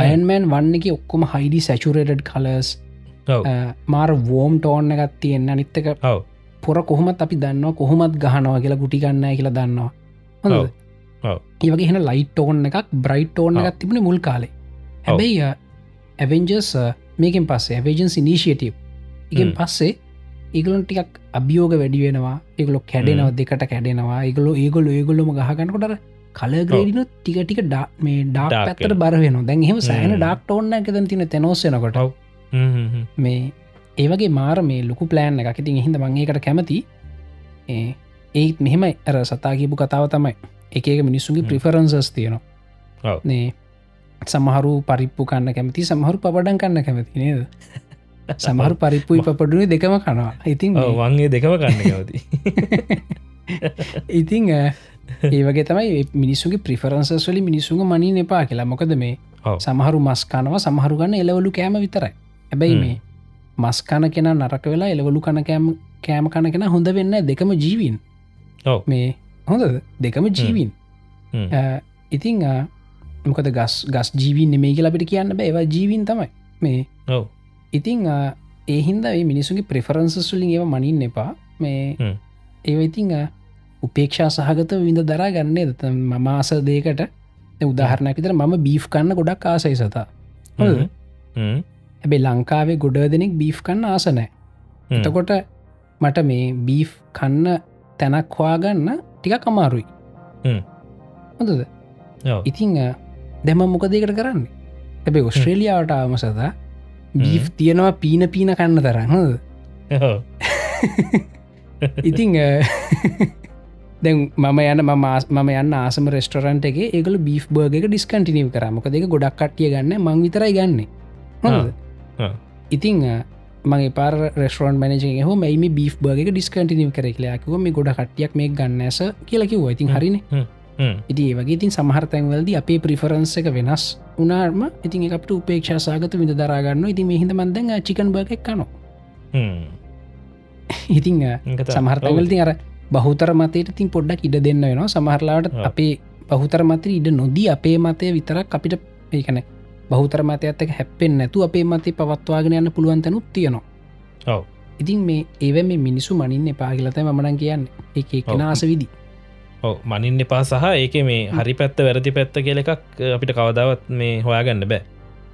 අයන්මෑන් වන්න එක ඔක්කොම හයිඩි සැචුරේටඩ් කලස් මාර වෝම් ටෝන්න එකත් තියෙන්න්න නිත්තක ඔව. පොර කොහොමත් අපි දන්නවා කොහොමත් ගහනවා කියලා ගුටි ගන්න කියලා දන්නවා. ඒවගේ හෙන ලයිට් ඕන්න එකක් බ්‍රයිට් ඕන්න ඔව්. එකත් තිබුණ මුල් කාලේ. හැබැයි ඇවෙන්ජස් මේකෙන් පස්සේ ඇවේජන්ස් ඉනිශියටව් එකෙන්. පස්සේ ඒගලොන් ටිකක් අභියෝග වැඩි වෙනවා. ඒගලො කැඩෙනව දෙකට කැඩෙනවා. ඒගොලු ඒගොලු ඒගොල්ලොම ගහගන්නකොට කලග්‍රේඩිනු ටික ටික ඩා මේ ඩාක් පැත්තට බරවෙන දැන් හෙම. සෑන. ඩක්ට ඔන්න එකතන් තින තැනෝසෙනකොට ඔව්. මේ ඒවගේ මාර මේ ලොකු ප්ලෑන් එක ඉතින් හිද මංඒකට කැමති. ඒත් මෙහෙම ඇර සතාගීපු කතාව තමයි. එක එක මිනිස්සුගේ හ්ම්. ප්‍රිෆරන්සස් තියෙනවා. නේ සමහරු පරිප්පු කන්න කැමති සමහරු පපඩන් කන්න කැමති නේද? සමහරු පරිප්පුයි පපඩුවනි දෙකම කනවා. ඉතින් වන්ගේ දෙකම කන්න කවති ඉතිං අ, ඒ වගේ තමයි මිනිස්සුගේ ප්‍රිෆරන්සස් වලි මිනිසුන් මනින් එපා කියලා. මොකද මේ. සමහරු මස්කානවා සමහරු ගන්න එලවලු කෑම විතරයි. හැබැයි. මේ මස්කන කෙන නරක වෙලා එලවලු කන කෑම කෑම කන කෙන හොඳ වෙන්න දෙකම ජීවීන්. මේ හොඳ දෙකම ජීවීන්. ඉතිං මොකද ගස් ගස් ජීවීන් නෙමේ කියලා අපිට කියන්න බෑ. ඒවා ජීවීන් තමයි. මේ ඔව්. ඉතිං අ, ඒ හින්ද ඒ මිනිසුගේ ප්‍රිෆරන්සස්ලින් ඒව මනින් එපා. මේ. ඒව ඉතිං උපේක්ෂා සහගත විඳ දරා ගන්නේ දත මමාස දේකට උදාහරණයක් විතර මම බීෆ් කන්න ගොඩක් ආසයි සතා. හැබේ ලංකාවේ ගොඩ දෙනෙක් බීෆ් කන්න ආසනෑ. එතකොට මට මේ බීෆ් කන්න තැනක් හවාගන්න ටික කමාරුයි. හොඳද. ඉතිං දැම මොකදකට කරන්න? ඇබේ ඔස්ට්‍රේලියාවට ආම සතා බීෆ් තියෙනවා පීන පීන කන්න තරන්න. ඉතිං දැන් මම යන මම ආස්- මම යන්න ආසම රෙස්ටරන්ට එක ඒකල බීෆ් බර්ග ඩිස්කටිනව කරමක දෙක ගොඩක් කට්ටිය ගන්න මං විතරයි ගන්න. ඉතිං මගේ පාර රෙස්ටරන් මනජ හෝ මෙම බීෆ් බර්ග ඩිස්කටිනව කරෙක්ලයාකිව මේ ගොඩ කට්ටියක් මේ ගන්න ඇස කියලකිව ඉතින් හරින. ඉති ඒවගේ ඉතින් සමහරතැන්වලද අපේ ප්‍රිෆරන්ස එක වෙනස් උනාර්ම ඉතින් එකට උපේක්ෂා සාගත විඳ දරාගන්න ඉති මෙහිද මන්දන් චිකන් බර්ග කනවා හ්ම්. ඉතිං. සමහරතවලති අර බහුතර මතයට තින් පොඩ්ඩක් ඉඩ දෙන්න වෙනවා සමහරලාට. අපේ බහුතර මතර ඉඩ නොදී අපේ මතය විතරක් අපිට ඒකන බහුතර මතයත් එක හැපෙන් නැතු අපේ මතේ පවත්වාගෙන යන්න පුළුවන්තැනුත් තියෙනවා. ඉතින් මේ ඒව මේ මිනිසු මනින්න පාගලත මනන් කියන්න එක ඔව්. ආස විදි මනින්න එපා සහ ඒක මේ හරි පැත්ත වැරදි පැත්ත කියල එකක් අපිට කවදාවත් මේ හොයාගන්න බෑ.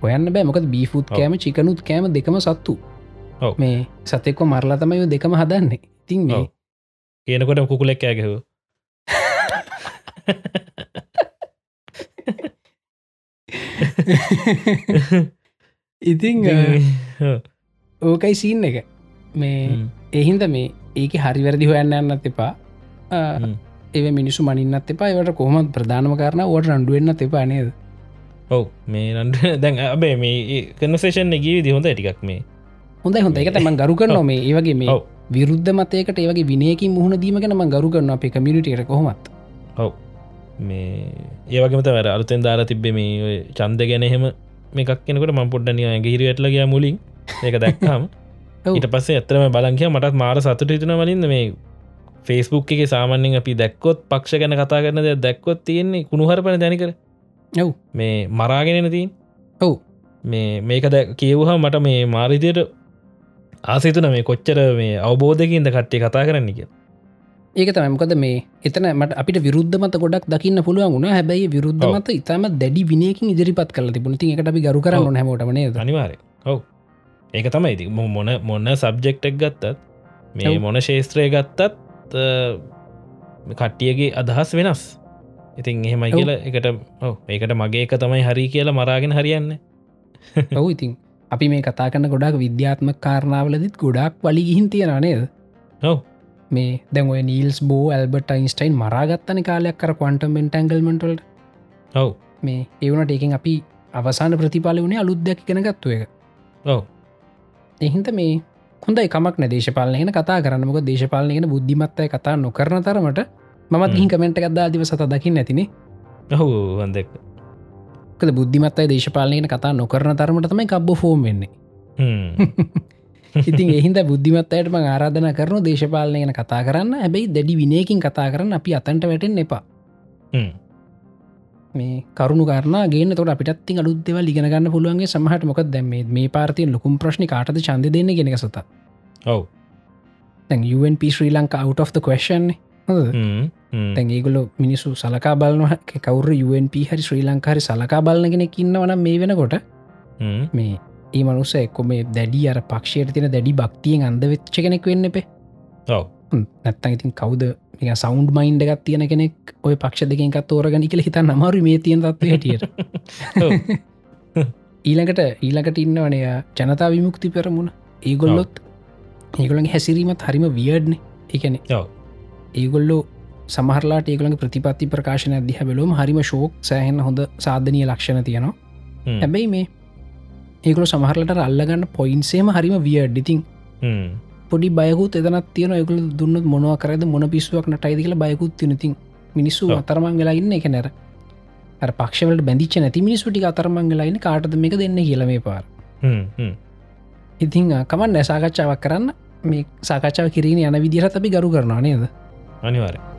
හොයන්න බෑ. මොකද බීෆුත්. කෑම චිකනුත් කෑම දෙකම සත්තු. මේ සතෙක්ව මරලා තමයි දෙකම හදන්නේ. ඉතින් මේ. කියනකොට කුකුලෙක් ඇගහව ඉතිං ඕකයි සීන් එක. මේ එහින්ද මේ ඒක හරිවැරදි හොයන්න යන්නත් එපා. ඒ මිනිසු මනින්නත් එපා. ඒවට කොහොමත් ප්‍රධානම කරන ෝට රන්ඩුවෙන්න්න එපා නේද? ඔව් මේ නන්ට දැන් අබේ මේ කනසේෂන් ගී විදි හොඳ ටිකක් මේ. හොඳ හොඳ එක තම ගරු කරන මේ. ඒවගේ මේ විරුද්ධ මතයකට ඒවගේ විනයකින් මුහුණ දීම ගැනම ගරු කරන අපේ කමිනිටට කොහොමත්. ඔව. මේ ඒවගේමත වැර අලුතෙන් දාලා තිබ්බේ මේ චන්ද ගැන එහෙම මේකක් කෙනකට ම පොඩ්ඩනිය ඇගහිරි ඇටලගයා මුලින්. ඒක දැක්කාම ඊට පස්සේ ඇතරම බලංකය මටත් මාර සතුට හිතන වලින්ද මේ ෆේස්බුක් එක සාමාන්‍යෙන් අපි දැක්කොත් පක්ෂ ගැන කතා කරන ද දැක්කොත් තියෙන්නේ කුණුහරපන දැනිකර. ඔව්. මේ මරාගෙනන තින් ඔව්. මේ මේක දැ කියවහා මට මේ මාරිතයට ආසේතුන මේ කොච්චර මේ අවබෝධකින්ද කට්ටේ කතා කරන්න කිය ඒක තමයිමකද මේ එතන මට අපිට විරුද්ධ මත ගොඩක් දකින්න පුළුවන් වුණ. හැබැයි විරුද්ධ මත ඉතාම දැඩි විනයකින් ඉදිරිපත් කල තිබුණති එකට අපි ගරු කරන්න හැමෝටමනේ අනිවාරය ඔව්. ඒක තමයි. ඉති මොන මොන්න සබ්ජෙක්ටක් ගත්තත් මේ මොන ශේත්‍රය ගත්තත් කට්ටියගේ අදහස් වෙනස්. ඉතින් එහෙමයි කියල එකට ඒකට මගේ එක තමයි හරි කියලා මරාගෙන හරියන්න. ඔවු ඉතින් අපි මේ කතා කන්න ගොඩක් විද්‍යාත්ම කාරණාවලදිත් ගොඩක් වලි ගිහින් තියෙන නේද? ඔව. මේ දැන් ඔය නීල්ස් බෝ ඇල්බට යින්ස්ටයින් මරාගත්තන කාලයක් කර කොන්ටමෙන්ට ඇංගල්මටල් ඔව. මේ ඒවනට ඒකින් අපි අවසාන ප්‍රතිපාල වුණේ අලුද්දැක් ගෙන ගත්තුව එක. ඔව. එහින්ද මේ හොඳ එකමක් දේශපාලනයන කතා කරන්නමක දේශපාලනයන බුද්ධිමත්තය කතා නොකරන තරමට මත් ගින් කමෙන්ට ගත්දා දිව සත දකින්න ඇතිනේ. ඔහු වන්දෙක් කද බුද්ධිමත්තයි දේශපාලනයන කතා නොකරන තරමට තමයි කබ්බ ෆෝම් වෙන්නේ. ඉතින් එහින්ද බුද්ධිමත්තයට ම ආරාධන කරන දේශපාලනයන කතා කරන්න. හැබැයි දැඩි විනයකින් කතා කරන්න අපි අතන්ට වැටෙන් එපා මේ කරුණු කරන ගේ තොට අපිටත් අලුත්දව ලිගෙනගන්න පුළුවන්ගේ සමහට මොක දැම මේ පාර්තිය ලොකුම් ප්‍රශ්ි කාටද චන්ද දෙන්න ගෙන සත ඔව. UNP Sri Lanka out of the question තැන් ඒගොල මිනිස්සු සලකා බලන කවර UNP හරි ශ්‍රී ලංකාරි සලකා බලනගෙන කින්නවන මේ වෙනකොට මේ ඒ මනුස එක්කො මේ දැඩි අර පක්ෂයට තින දැඩි භක්තියෙන් අන්ද වෙච්ච කෙනෙක් වෙන්න ඔව. නැත්තන් ඉතින් කවුද සෞන්් මයින්ඩ එකත් තියෙන කෙනෙක් ඔය පක්ෂ දෙකෙන්කත් තෝරගනි කළ හිත නමරු මේ තියන තත්ව හැටියට. ඊළඟට ඊළඟට ඉන්නවනය ජනතා විමුක්ති පෙරමුණ. ඒගොල්ලොත් ඒගොළන් හැසිරීමත් හරිම වියඩ්න එකන ඒගොල්ලෝ සමහරලාට ඒගලගේ ප්‍රතිපත්ති ප්‍රකාශන අධ්‍හ බලොම හරිම ශෝක් සෑහෙන් හොඳ සාධනය ලක්ෂණ තියෙනවා. හැබැයි මේ ඒකල සමහරලට අල්ලගන්න පොයින්සේම හරිම වියඩ්ඩිතින් පොඩි බයකුත් එදනත් තියෙන එකකල දුන්න මොනව කරද මොන පිස්සුවක් නටයිද කියල බයකුත් තිනතින් මිනිස්සු අතරමං වෙලා ඉන්න එක නැර පක්ෂවලට බැඳිච නැති මිනිස්ුටි අතරමං වෙලායින්න කාටද මේක දෙන්න කියලමේ පාර. ඉතිං කමන් නැසාකච්ඡාවක් කරන්න. මේ සාකච්ඡාව කිරීම යන විදිහට අපි ගරු කරනවා නේද? අනිවාරය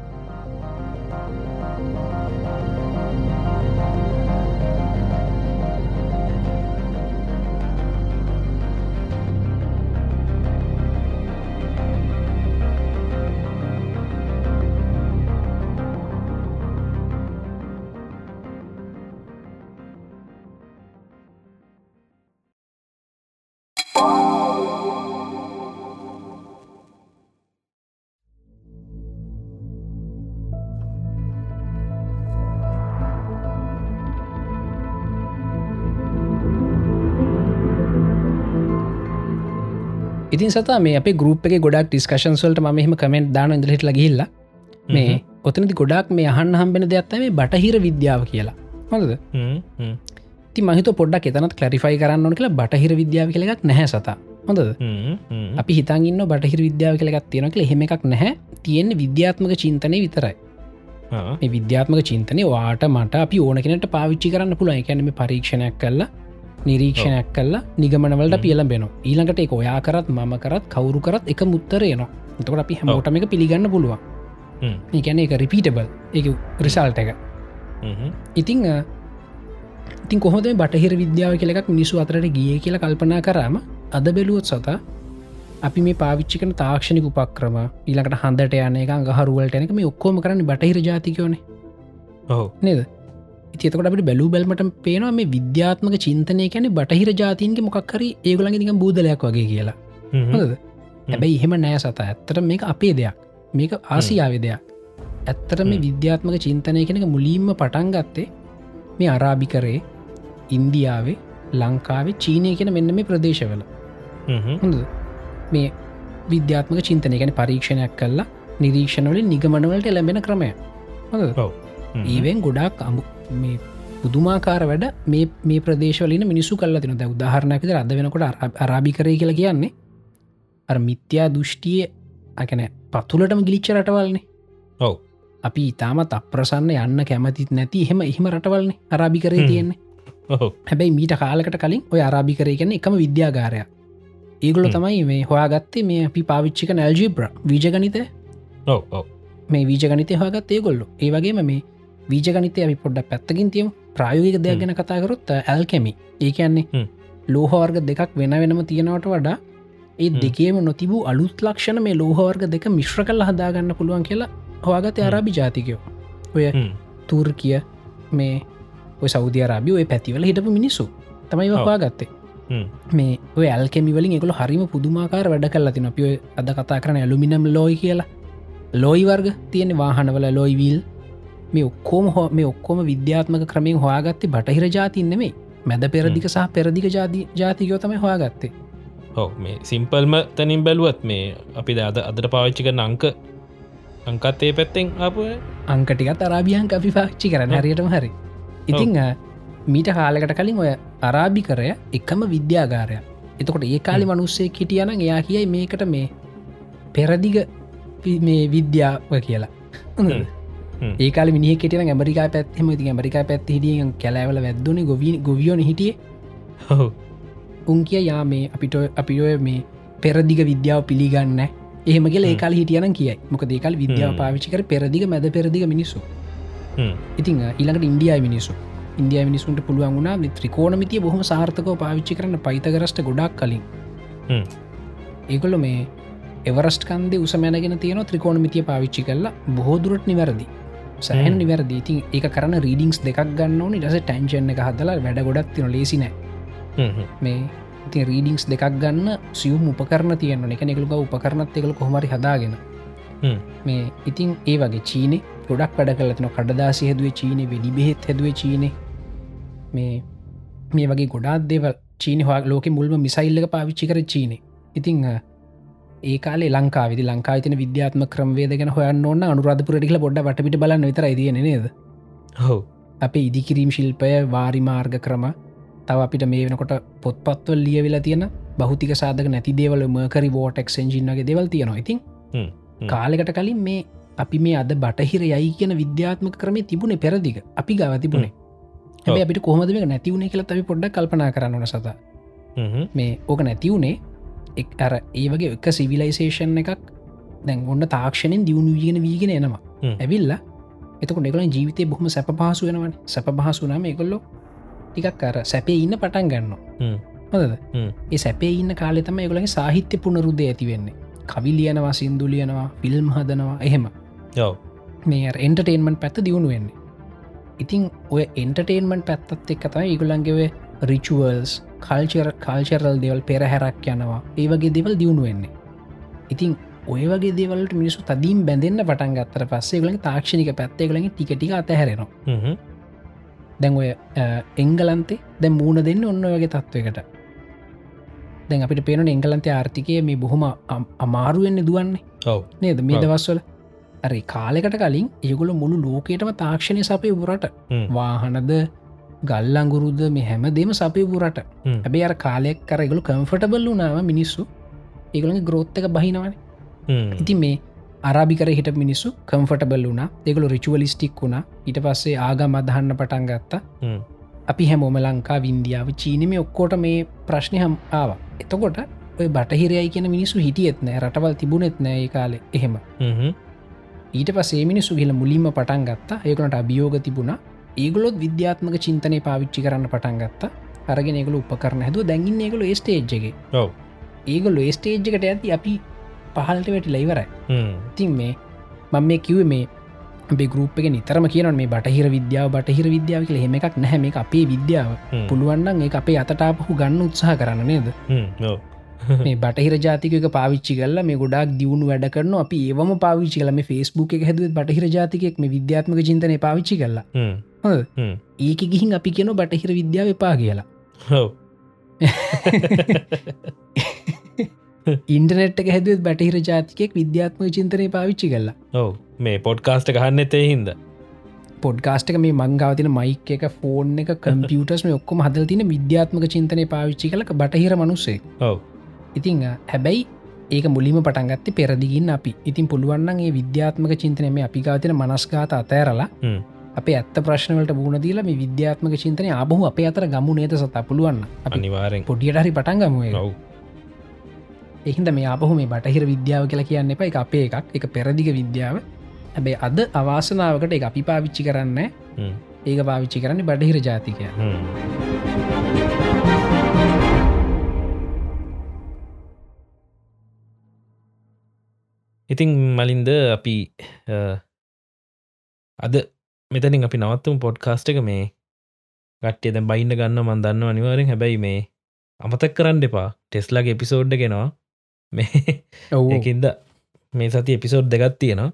ඉතින් සතා මේ අප ගරුප් එක ගොඩක් ඩිස්කශන්ස්වලට ම මෙහම කමෙන්ට් දාන ඉදලට ලගහිල්ල මේ ඔතනති ගොඩක් මේ අහන්න හම්බෙන දෙයක්ත්ත මේ බටහිර විද්‍යාව කියලා. හොඳද? ති මහිත පොඩ්ඩක් එතනත් කලරිෆයි කරන්න කියලා බටහිර විද්‍යාව කළෙක් නැහැ සතා. හොඳද? අපි හිතන්ගන්න බටහිර විද්‍යාව කළෙක් තියෙන කළ හෙම එකක් නැහැ. තියෙන විද්‍යාත්මක චින්තනය විතරයි. විද්‍යාත්මක චින්තනය වාට මට අපි ඕන කෙනට පාවිච්චි කරන්න පුළුව එකැනම පරීක්ෂණයක් කරලා නිරීක්ෂණයක් කල්ලා නිගමනවලට පියලම් බෙන ඊළඟට එක ඔයා කරත් මම කරත් කවුරු කරත් එක මුත්තරයනවා එතකට අපි හැමෝටම එක පිළිගන්න පුළුවන්. ඒකැන එක රිපීටබල් එක රිසාල්ට එක. ඉතිං ඉතින් කොහොද බටහිර විද්‍යාව කෙලෙක් මිනිසු අතරට ගිය කියලා කල්පනා කරාම අද බැලුවොත් සතා අපි මේ පාවිච්චිකන තාක්ෂණික උපක්‍රම ඊලකට හන්දට යන එක ගහරුවලට එනක මේ ඔක්කෝම කරන්න බටහිර ජාතිකයෝනේ. නේද තිතකට අපට බැලූ බැල්මට පේනවා මේ විද්‍යාත්මක චින්තනය කැන බටහිර ජාතින්ගේ මොක්හරි ඒගොලගේ නික බූදලයක් වගේ කියලා. හැබැයි එහෙම නෑ සත. ඇත්තට මේක අපේ දෙයක්. මේක ආසියාව දෙයක්. ඇත්තට මේ විද්‍යාත්මක චින්තනය කෙනක මුලින්ම පටන් ගත්තේ මේ අරාභි කරේ ඉන්දියාවේ ලංකාවේ චීනය කියෙන මෙන්න මේ ප්‍රදේශවල. හොඳ මේ විද්‍යාත්මක චින්තනය ගැන පරීක්ෂණයක් කල්ලා නිරීක්ෂණවලින් නිගමනවලට එළැබෙන ක්‍රමය ඒවෙන් ගොඩක් අමු මේ පුදුමාකාර වැඩ මේ මේ ප්‍රදේශවලින් මිනිසු කල්ල තින ද උදාහරණයකද අද වෙනකොට අරාභි කරය කියලා කියන්නේ අර මිත්‍යා දෘෂ්ටිය අකැන පතුලටම ගිලිච්ච රටවල්නේ. ඔව්. අපි ඉතාමත් අප්‍රසන්න යන්න කැමතිත් නැති එහෙම එහෙම රටවල්න්නේ අරාභි කරේ තියෙන්නේ. හැබැයි මීට කාලකට කලින් ඔය අරාභි කරේ ගැන එකම විද්‍යාගාරය ඒගොල තමයි මේ හොයාගත්තේ මේ අපි පාවිච්චික නැල්ජිබ්‍ර වීජගනිත මේ වීජගනිතය හොයාගත් ඒගොල්ලු. ඒ වගේම මේ වීජගනිතය අපි පොඩ්ඩක් පැත්තකින් තියම. ප්‍රායෝගික දෙයක් ගැන කතාකරොත් ඇල්කෙමි. ඒ කියන්නේ ලෝහවර්ග දෙකක් වෙන වෙනම තියෙනවට වඩා ඒ දෙකේම නොතිබූ අලුත් ලක්ෂණ මේ ලෝහවර්ග දෙක මිශ්‍ර කල් හදාගන්න පුළුවන් කියලා හොයාගත අරාභි ජාතිකයෝ ඔය තුර් කිය මේ ඔය සෞධ අරාබි ඔය පැතිවල හිටපු මිනිස්සු තමයි වහවා ගත්තේ මේ ඔය ඇල්කෙමිවලින් එකකල හරිම පුදුමාකාර වැඩ කල්ලා තින අපිය අද කතා කරන ඇලුමිනම් ලෝයි කියලා. ලෝයි වර්ග තියෙන වාහනවල ලොයිවිල් මේ ඔක්කෝම හෝ මේ ඔක්කොම විද්‍යාත්මක ක්‍රමයෙන් හොයාගත්තේ බටහිර ජාතින්නෙමේ මැද පෙරදික සහ පෙරදික ජාති ජාතිකයෝ තමයි හොයාගත්තේ. ඔව මේ සිම්පල්ම තැනින් බැලුවත් මේ අපි අද අදට පාවිච්චික නංක අංකත්තේ පැත්තෙන් අප අංකටිකත් අරාභියන් අපි පාච්චි කරන හරියටම හරි. ඉතිං මීට කාලකට කලින් ඔය අරාභි කරය එකම විද්‍යාගාරය එතකොට ඒ කාලි මනුස්සේ හිටියන එයා කියයි මේකට මේ පෙරදිග මේ විද්‍යාව කියලා ඒකාල මිනි කෙටන ඇමරිකා පැත්හෙම ති ඇමරිකා පැත් හිටිය කැලෑවල වැද්දුන ගොවී ගොවියෝන හිටිය. උන් කිය යා මේ අපිට අපි ඔය මේ පෙරදිග විද්‍යාව පිළිගන්න කියල ඒකාල හිටියන කියයි. මොක දේකල් විද්‍යාව පාවිච්චිකර පෙරදිග මැද පෙරදිග මිනිස්සු. ඉතිං ඊළඟට ඉන්ඩියයි මිනිසු ඉන්දිය මිනිසුන්ට පුළුවන් වුණා ත්‍රිකෝණමිතිය බොහම සාර්ථකව පාවිච්චි කරන පයිතගරස්ට ගොඩක් කලින්. ඒකොල්ල මේ එවරස්ට කන්දේ උසමැනගෙන තියෙන ත්‍රිකෝණමිතිය පාවිච්චි කරලා බොහෝදුරට නිවැරදි සෑහන් නිවැරදි. ඉතින් ඒ කරන රීඩිංස් දෙකක් ගන්න ඕනි. ටස ටැන්චන එක හදලා වැඩ ගොඩක් තින ලේසිනෑ මේ ඉති රීඩිංස් දෙකක් ගන්න සියුම් උපකරන තියන්න එක එකළුක උපකරනත් එකකල කොහමරි හදාගෙන. මේ ඉතින් ඒ වගේ චීනෙ ගොඩක් වැඩ කලතින කඩදාසි හැදුවේ චීනෙ වෙඩි බෙහෙත් හැදුවේ චීනෙ. මේ මේ වගේ ගොඩාත් දේවල් චීන හවා ලෝක මුල්ම මිසයිල්ලක පාවිච්චි කර චීනෙ. ඉතිං ඒ කාලේ ලංකා විදි ලංකා තින විද්‍යාත්ම ක්‍රමවේදගෙන හොයන්න ඕන්න අනුරාධපුරටිල බොඩ වටපිට බලන්න විතර ඉදින නේද? හෝ අපේ ඉදිකිරීම් ශිල්පය වාරිමාර්ග ක්‍රම තව අපිට මේ වෙනකොට පොත්පත්වල් ලියවෙලා තියෙන බෞතික සාධක නැති දේවල මකරි වෝටක් සෙන්ජින්නගේ දෙවල් තියෙනවා. ඉතින් කාලෙකට කලින් මේ අපි මේ අද බටහිර යයි කියන විද්‍යාත්මක ක්‍රමේ තිබුණේ පෙරදික අපි ගව තිබුණේ. හැබ අපිට කොහමද නැතිවුණේ කියලා අපි පොඩ්ඩ කල්පනා කරන්නන සත. මේ ඕක නැතිවුණේ එක් අර ඒ වගේ එක සිවිලයිසේෂන් එකක් දැන් ඔන්න තාක්ෂණයෙන් දියුණු වීගෙන වීගෙන එනවා. ඇවිල්ල එතක නෙකල ජීවිතය බොහම සැප පහසු වෙනවන. සැප පහසුනම එකොල්ලො ටිකක් අර සැපේ ඉන්න පටන් ගන්න හොද ඒ සැපේ ඉන්න කාලෙතම ඒගොලගේ සාහිත්‍ය පුනරුද්ධ ඇතිවෙන්නේ කවි ලියනවා සිින්දු ලියනවා ෆිල්ම් හදනවා එහෙම. මේ එන්ටර්ටේන්මන්් පැත්ත දියුණු වෙන්නේ. ඉතින් ඔය එන්ටර්ටේන්මන්් පැත්තත් එක් කතා ඒගුලන්ගෙවේ රිචුවල්ස් කල්චර කල්චරල් දෙවල් පෙරහැරක් යනවා. ඒ වගේ දෙවල් දියුණු වෙන්නේ. ඉතින් ඔය වගේ දේවලට මිනිසු තදීම් බැඳන්න පටන් ගත්තර පස්සේ ගලගේ තාක්ෂණික පැත්තේගලගේ ටිකටික අතහැරෙනවා. දැන් ඔය එංගලන්තේ දැ මූුණ දෙන්න ඔන්න වගේ තත්ත්වකට දැන් අපිට පේන එංගලන්තේ ආර්ථිකය මේ බොහොම අමාරුවෙන්න දුවන්නේ. ඔව. නේද? මේ දවස්වල. අරි කාලෙකට කලින් ඒගොල මුළු ලෝකයටම තාක්ෂණය සපය පුරට වාහනද ගල්ලංගුරුද මේ හැම දෙම සපය පුරට. ඇබේ අර කාලෙක් කරගලු කම්ෆටබල් වුනාව මිනිස්සු ඒගොළගේ ග්‍රෝත්තක බහිනවන. ඉතින් මේ අරාභිකර හිට මිනිස්සු කම්ෆටබල් වුනා දෙගලු රිචුවලිස්ටික් වුණා. ඊට පස්සේ ආගම අදහන්න පටන් ගත්තා. අපි හැමෝම ලංකා වින්දියාව චීනම ඔක්කෝට මේ ප්‍රශ්නය හම් ආව. එතකොට ඔය බටහිරයයි කියන මිනිස්සු හිටියෙත් නෑ රටවල් තිබුණෙත් නෑ ඒ කාලෙ. එහෙම. ඊට පසේ මිනිස්සු කියල මුලින්ම පටන් ගත්තා. ඒකනට අභියෝග තිබුණා ඒගලොත් විද්‍යාත්මක චින්තනය පාවිච්චි කරන්න පටන් ගත්තා. අරගෙන ඒගල උපකරන හැදුව. දැගින්න ඒගල ස්ටේජ්ගේ ඒගොල්ල ස්ටේජ්කට ඇති අපි පහල්ට වැටි ලයිවරයි තින් මේ මං මේ කිව මේ බෙගරුප් එක නිතරම කියන මේ බටහිර විද්‍යාව බටහිර විද්‍යාව කියල. හෙම එකක් නැහැ. මේ අපේ විද්‍යාව. පුළුවන්න්න ඒ අපේ අතටාපහු ගන්න උත්සාහ කරන්න නේද? මේ බටහිර ජාතික පාවිච්චි කල මේ ගොඩක් දියුණු වැඩ කරන අපි ඒවම පාවිච්චි කලම ෆස්බුක් එක හැද බටහිර ජාතිකෙක් මේ විද්‍යාත්මක චින්තනය පාවිච්චි කරලා ඒක ගිහින් අපි කියන බටහිර විද්‍යාව එපා කියලා. ඉන්ටනෙට් එක හැදුවත් බටහිර ජාතිකෙක් විද්‍යාත්ම චින්තනය පාවිච්චි කරලා ඔව. මේ පොඩ්කාස්ට ගහන්න එතේ හින්ද. පොඩ්කාස්ටක මේ මංගාවතින මයික් එක ෆෝන් එක කම්පියටස් මේ ඔක්කොම හදල් තින විද්‍යාත්මක චින්තනය පාවිච්චි කලක බටහිර මනුස්සේ ඔව. ඉතිං හැබැයි ඒක මුලිම පටන්ගත්ත පෙරදිගින් අපි. ඉතින් පුළුවන්න්නගේ විද්‍යාත්මක චින්තනය මේ අපිකාතින මනස්ගාත අතෑරලා. අප ඇත්ත ප්‍රශ්නවලට බූුණ දීල මේ විද්‍යාත්මක චින්තනය අබහු අප අතර ගමු නේත සතා? පුළුවන්න අපි අනිවාරෙන් පොඩියට හරි පටන්ගමුව ඔව්. එහින්ද මේ අපහු මේ බටහිර විද්‍යාව කියලා කියන්න එප. එක අපේ එකක්. එක පෙරදිග විද්‍යාව. හැබැයි අද අවාසනාවකට එක අපි පාවිච්චි කරන්න. ඒක පාවිච්චි කරන්න බටහිර ජාතිකය. ඉතිං මලින්ද අපි අද මෙතනින් අපි නවත්තුම පොඩ්කාස්ට එක මේ. ගට්ටිය දැ බයින්න ගන්න මන් දන්න අනිවාරෙන් හැබැයි මේ අමතක් කරන්න එපා. ටෙස්ලාගේ එපිසෝඩ්ඩ ගෙනවා මේ ඔව්. ඒකින්ද මේ සති එපිසෝඩ් දෙගත් තියෙනවා.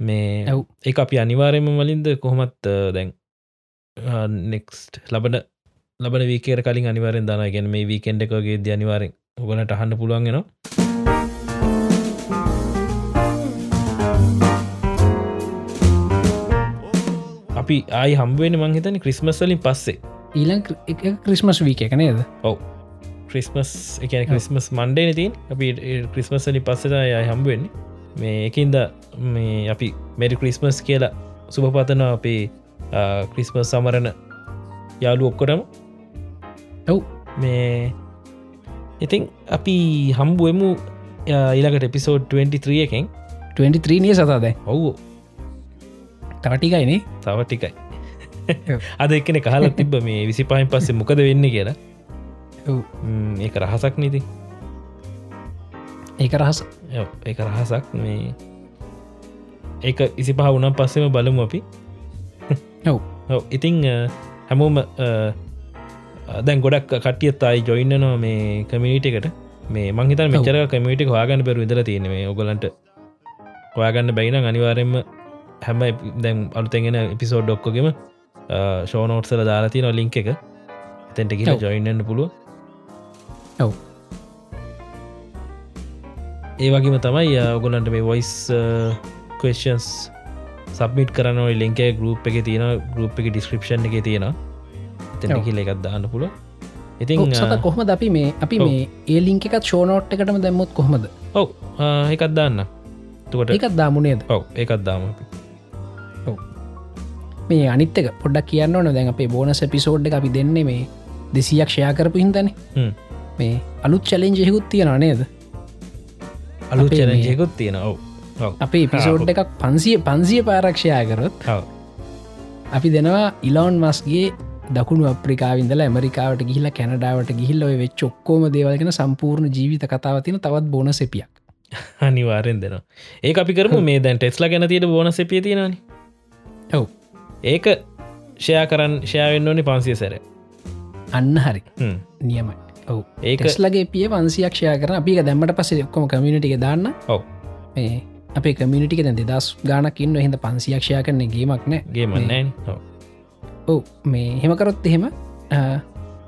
මේ. ඒ අපි අනිවාරයම මලින්ද කොහොමත් දැන් නෙක්ස්ට් ලබන ලබන වීකර කලින් අනිවරෙන් දන ගැන මේ වීකෙන්ඩ එකගේ ද අනිවාරෙන් ඔගලට අහන්න පුළුවන්ගෙන අපි ආයි හම්බුවෙන මංහිතන ක්‍රිස්මස්වලින් පස්සේ. ඊලං ක්‍රිස්මස් වීක එක නේද? ඔව. ක්‍රිස්මස් එකන ක්‍රිස්මස් මන්ඩේ නතින් අපි ක්‍රිස්මස්ලි පස්සට යයි හම්බුවෙන්නේ මේ එකින්ද මේ අපි මෙරි ක්‍රිස්මස් කියලා සුභපතන අපේ ක්‍රිස්මස් සමරණ යාලු ඔක්කොටම. ඔව්. මේ ඉතින් අපි හම්බුවමු ඊලකට එපිසෝඩ් 23 එකෙන්. 23 නිය සතාද ඔවු තවටිකයිනේ තව ටිකයි. අද එකන කහල තිබ මේ විසි පහන් පස්සේ මොකද වෙන්න කියලා. ඒක රහසක් නීති ඒක රහස. ඒක රහසක්. මේ ඒක ඉසි පහ වුනම් පස්සෙම බලමු අපි. ඔව්. ඔව් ඉතිං හැමෝම දැන් ගොඩක් කටියත් අයි ජොයින්නනවා මේ කමිනිට එකට. මේ මංහිතන් මෙචර කමිට හවාගන්න පෙරු ඉදර තියෙන මේ ඔගලන්ට හොයාගන්න බැයින අනිවාරෙන්ම හැම දැන් අලුතෙගෙන එපිසෝඩ් ඩොක්කොගෙම ෂෝනෝට්සල දාලාති නො ලිංක එක. තැන්ට කියෙන ඔව්. ජොයින්නන්න පුළුව ඔව්. ඒ වගේම තමයි ඔගොලන්ට මේ වොයිස් කවස්න්ස් සබමිට කරන ලින්ක ගරුප් එක තියෙන ගරුප් එක ඩිස්ක්‍රපෂන් එක තියෙන තැන ඔව්. කියල එකත් දාන්න ඔව්, ඉතින් සත කොහොමද? අපි මේ අපි. මේ ඒ ලිංක එකත් ෂෝනෝට් එකටම දැම්මුත් කොහොමද? ඔව එකත් දාන්න. තුකට එකත් දාමුණේද ඔව ඒකත් දාම අපි මේ අනිත්තක පොඩ්ඩක් කියන්න ඕන. දැන් අපේ බෝනස පිසෝඩ් අපි දෙන්නේ මේ දෙසියක් ෂයා කරපු හින්දන. මේ අලුත් චලෙන්ජෙකුත් තියෙනවා නේද? අලු චරජයකුත් තියෙන ඔව. අපේ පිසෝඩ් එකක් පන්සිය පන්සිය පාරක්ෂයා කරොත් අපි දෙනවා ඉලෝන් මස්ගේ දකුණු අප්‍රිකාවින්දල ඇමරිකාවට ගිහිල කැනඩාවට ගිහිල්ල ඔය වෙච් ඔක්කෝම දේවල්ගෙන සම්පූර්ණ ජීවිත කතාවතින තවත් බෝන සෙපියක් අනිවාරෙන් දෙනවා. ඒ අපි කරම. මේ දැන් ටෙස්ලා ගැන තියට බෝන සපිය තියෙනනි ඔව් ඒක ෂයා කරන්න ෂයාවෙන්න ඕනි පන්සිය සැර. අන්න හරි. නියමයි. ඔව. ඒක ටෙස්ලගේ පිය වන්සියක්ෂය කර. අපි දැම්මට පස ඔක්කොම කමිනිටික දාන්න. ඔව. අපේ කමිනිටික දැ දෙදස් ගානක් ඉන්න. හිද පන්සියක්ෂය කරන ගේමක් නෑ. ගේමන්නෑන් ඔව්. මේ හෙමකරොත් එහෙම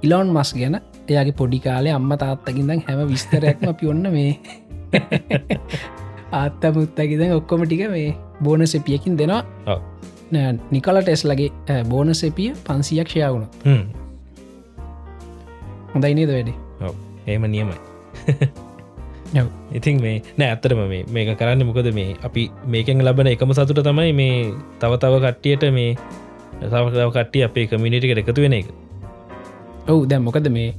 ඉලෝන් මස් ගැන එයාගේ පොඩි කාලේ අම්ම තාත්තකින්දම් හැම විස්තරයක්ම අපි ඔන්න මේ ආත්තමුත්තකිද ඔක්කොම ටික මේ බෝන සෙපියකින් දෙනවා නිකල ටෙස්ලගේ බෝන සෙපිය පන්සියක් ෂයාවුණු හොඳයි නේද වැඩේ? ඒම නියමයි. ඉතින් මේ නෑ ඇත්තරම මේ මේක කරන්න මොකද මේ අපි මේකෙන් ලබන එකම සතුට තමයි මේ තව තව කට්ටියට මේ තවතාව කට්ටිය අපේ කමිනිටිකට එකතු වෙන එක. ඔවු දැ මොකද මේ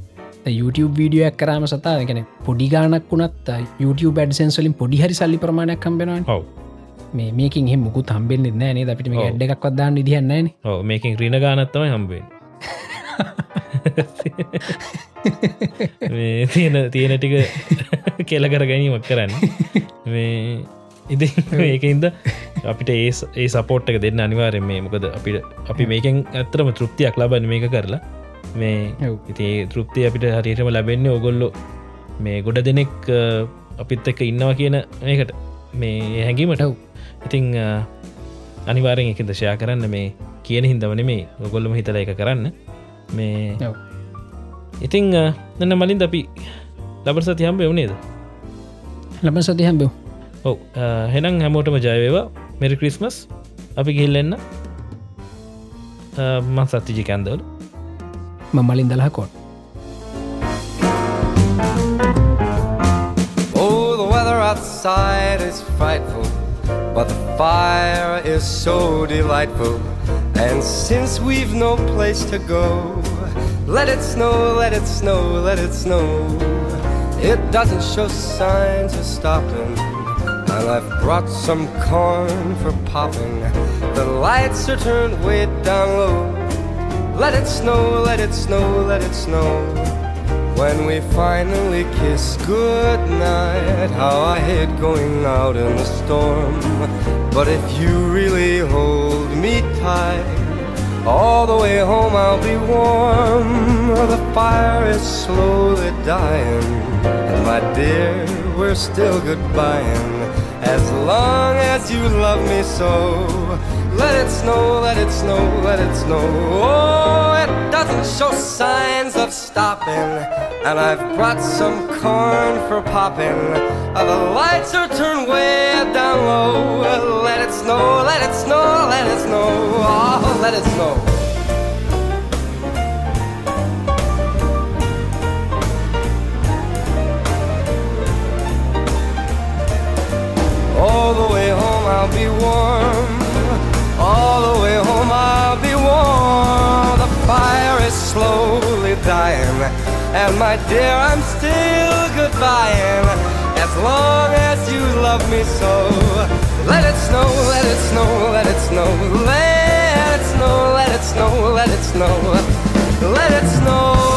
YouTube වීඩියෝයක් කරම සතා ගැන පොඩි ගානක් වුණත් YouTube ඇඩසන්සලින් පොඩි හරි සල්ලි ප්‍රමාණයක් කම්බෙනවා ඔව මේ මේකින් එහ මුකු තම්බෙන්න්න නෑ අපිට මේ. ඇඩ් එකක් වදදාන්න දිහන්නන ඔව මේකින් ක්‍රීණ ගානත්තමයි හම්බෙන් මේ තියෙන තියෙන ටික කෙල කර ගැනීමක් කරන්න. මේ ඉති ඒකන්ද අපිට ඒ ඒ සපෝට් එක දෙන්න අනිවාරෙන් මේ මොකද අපිට අපි මේකෙන් ඇත්තරම තෘප්තියක් ලබන්න මේක කරලා. මේ. ඉති තෘප්තිය අපිට හරියටම ලැබෙන්නේ ඔගොල්ලො මේ ගොඩ දෙනෙක් අපිත් එක්ක ඉන්නවා කියන ඒකට මේ හැඟීමට. ඔව්. ඉතිං අනිවාරෙන් එක දශයා කරන්න මේ කියන හින්දවන මේ ඔගොල්ලම හිතල එක කරන්න. මේ. ඉතිං නන්න මලින් අපි ලබර සතියම්බ එවනේද ලබ සතිහම්බව ඔව හෙනම් හැමෝටම ජයවේවා මෙරි ක්‍රිස්මස් අපි ගිල්ලෙන්න මන් සත්තිජි කැන්දවල. මමලින් දලහකොත් Oh, the outside is frightful, but the fire is so delightful. And since we've no place to go, let it snow, let it snow, let it snow. It doesn't show signs of stopping. And I've brought some corn for popping. The lights are turned way down low. Let it snow, let it snow, let it snow. When we finally kiss goodnight, how I hate going out in the storm. But if you really hold me tight, all the way home I'll be warm. The fire is slowly dying, and my dear, we're still goodbying. As long as you love me so, let it snow, let it snow, let it snow. Oh, it doesn't show signs of stopping. And I've brought some corn for popping. Uh, the lights are turned way down low. Let it snow, let it snow, let it snow. Oh, let it snow. All the way home I'll be warm. All the way home I'll be warm. The fire is slowly dying. And my dear, I'm still goodbying. As long as you love me so. Let it snow, let it snow, let it snow. Let it snow, let it snow, let it snow. Let it snow. Let it snow.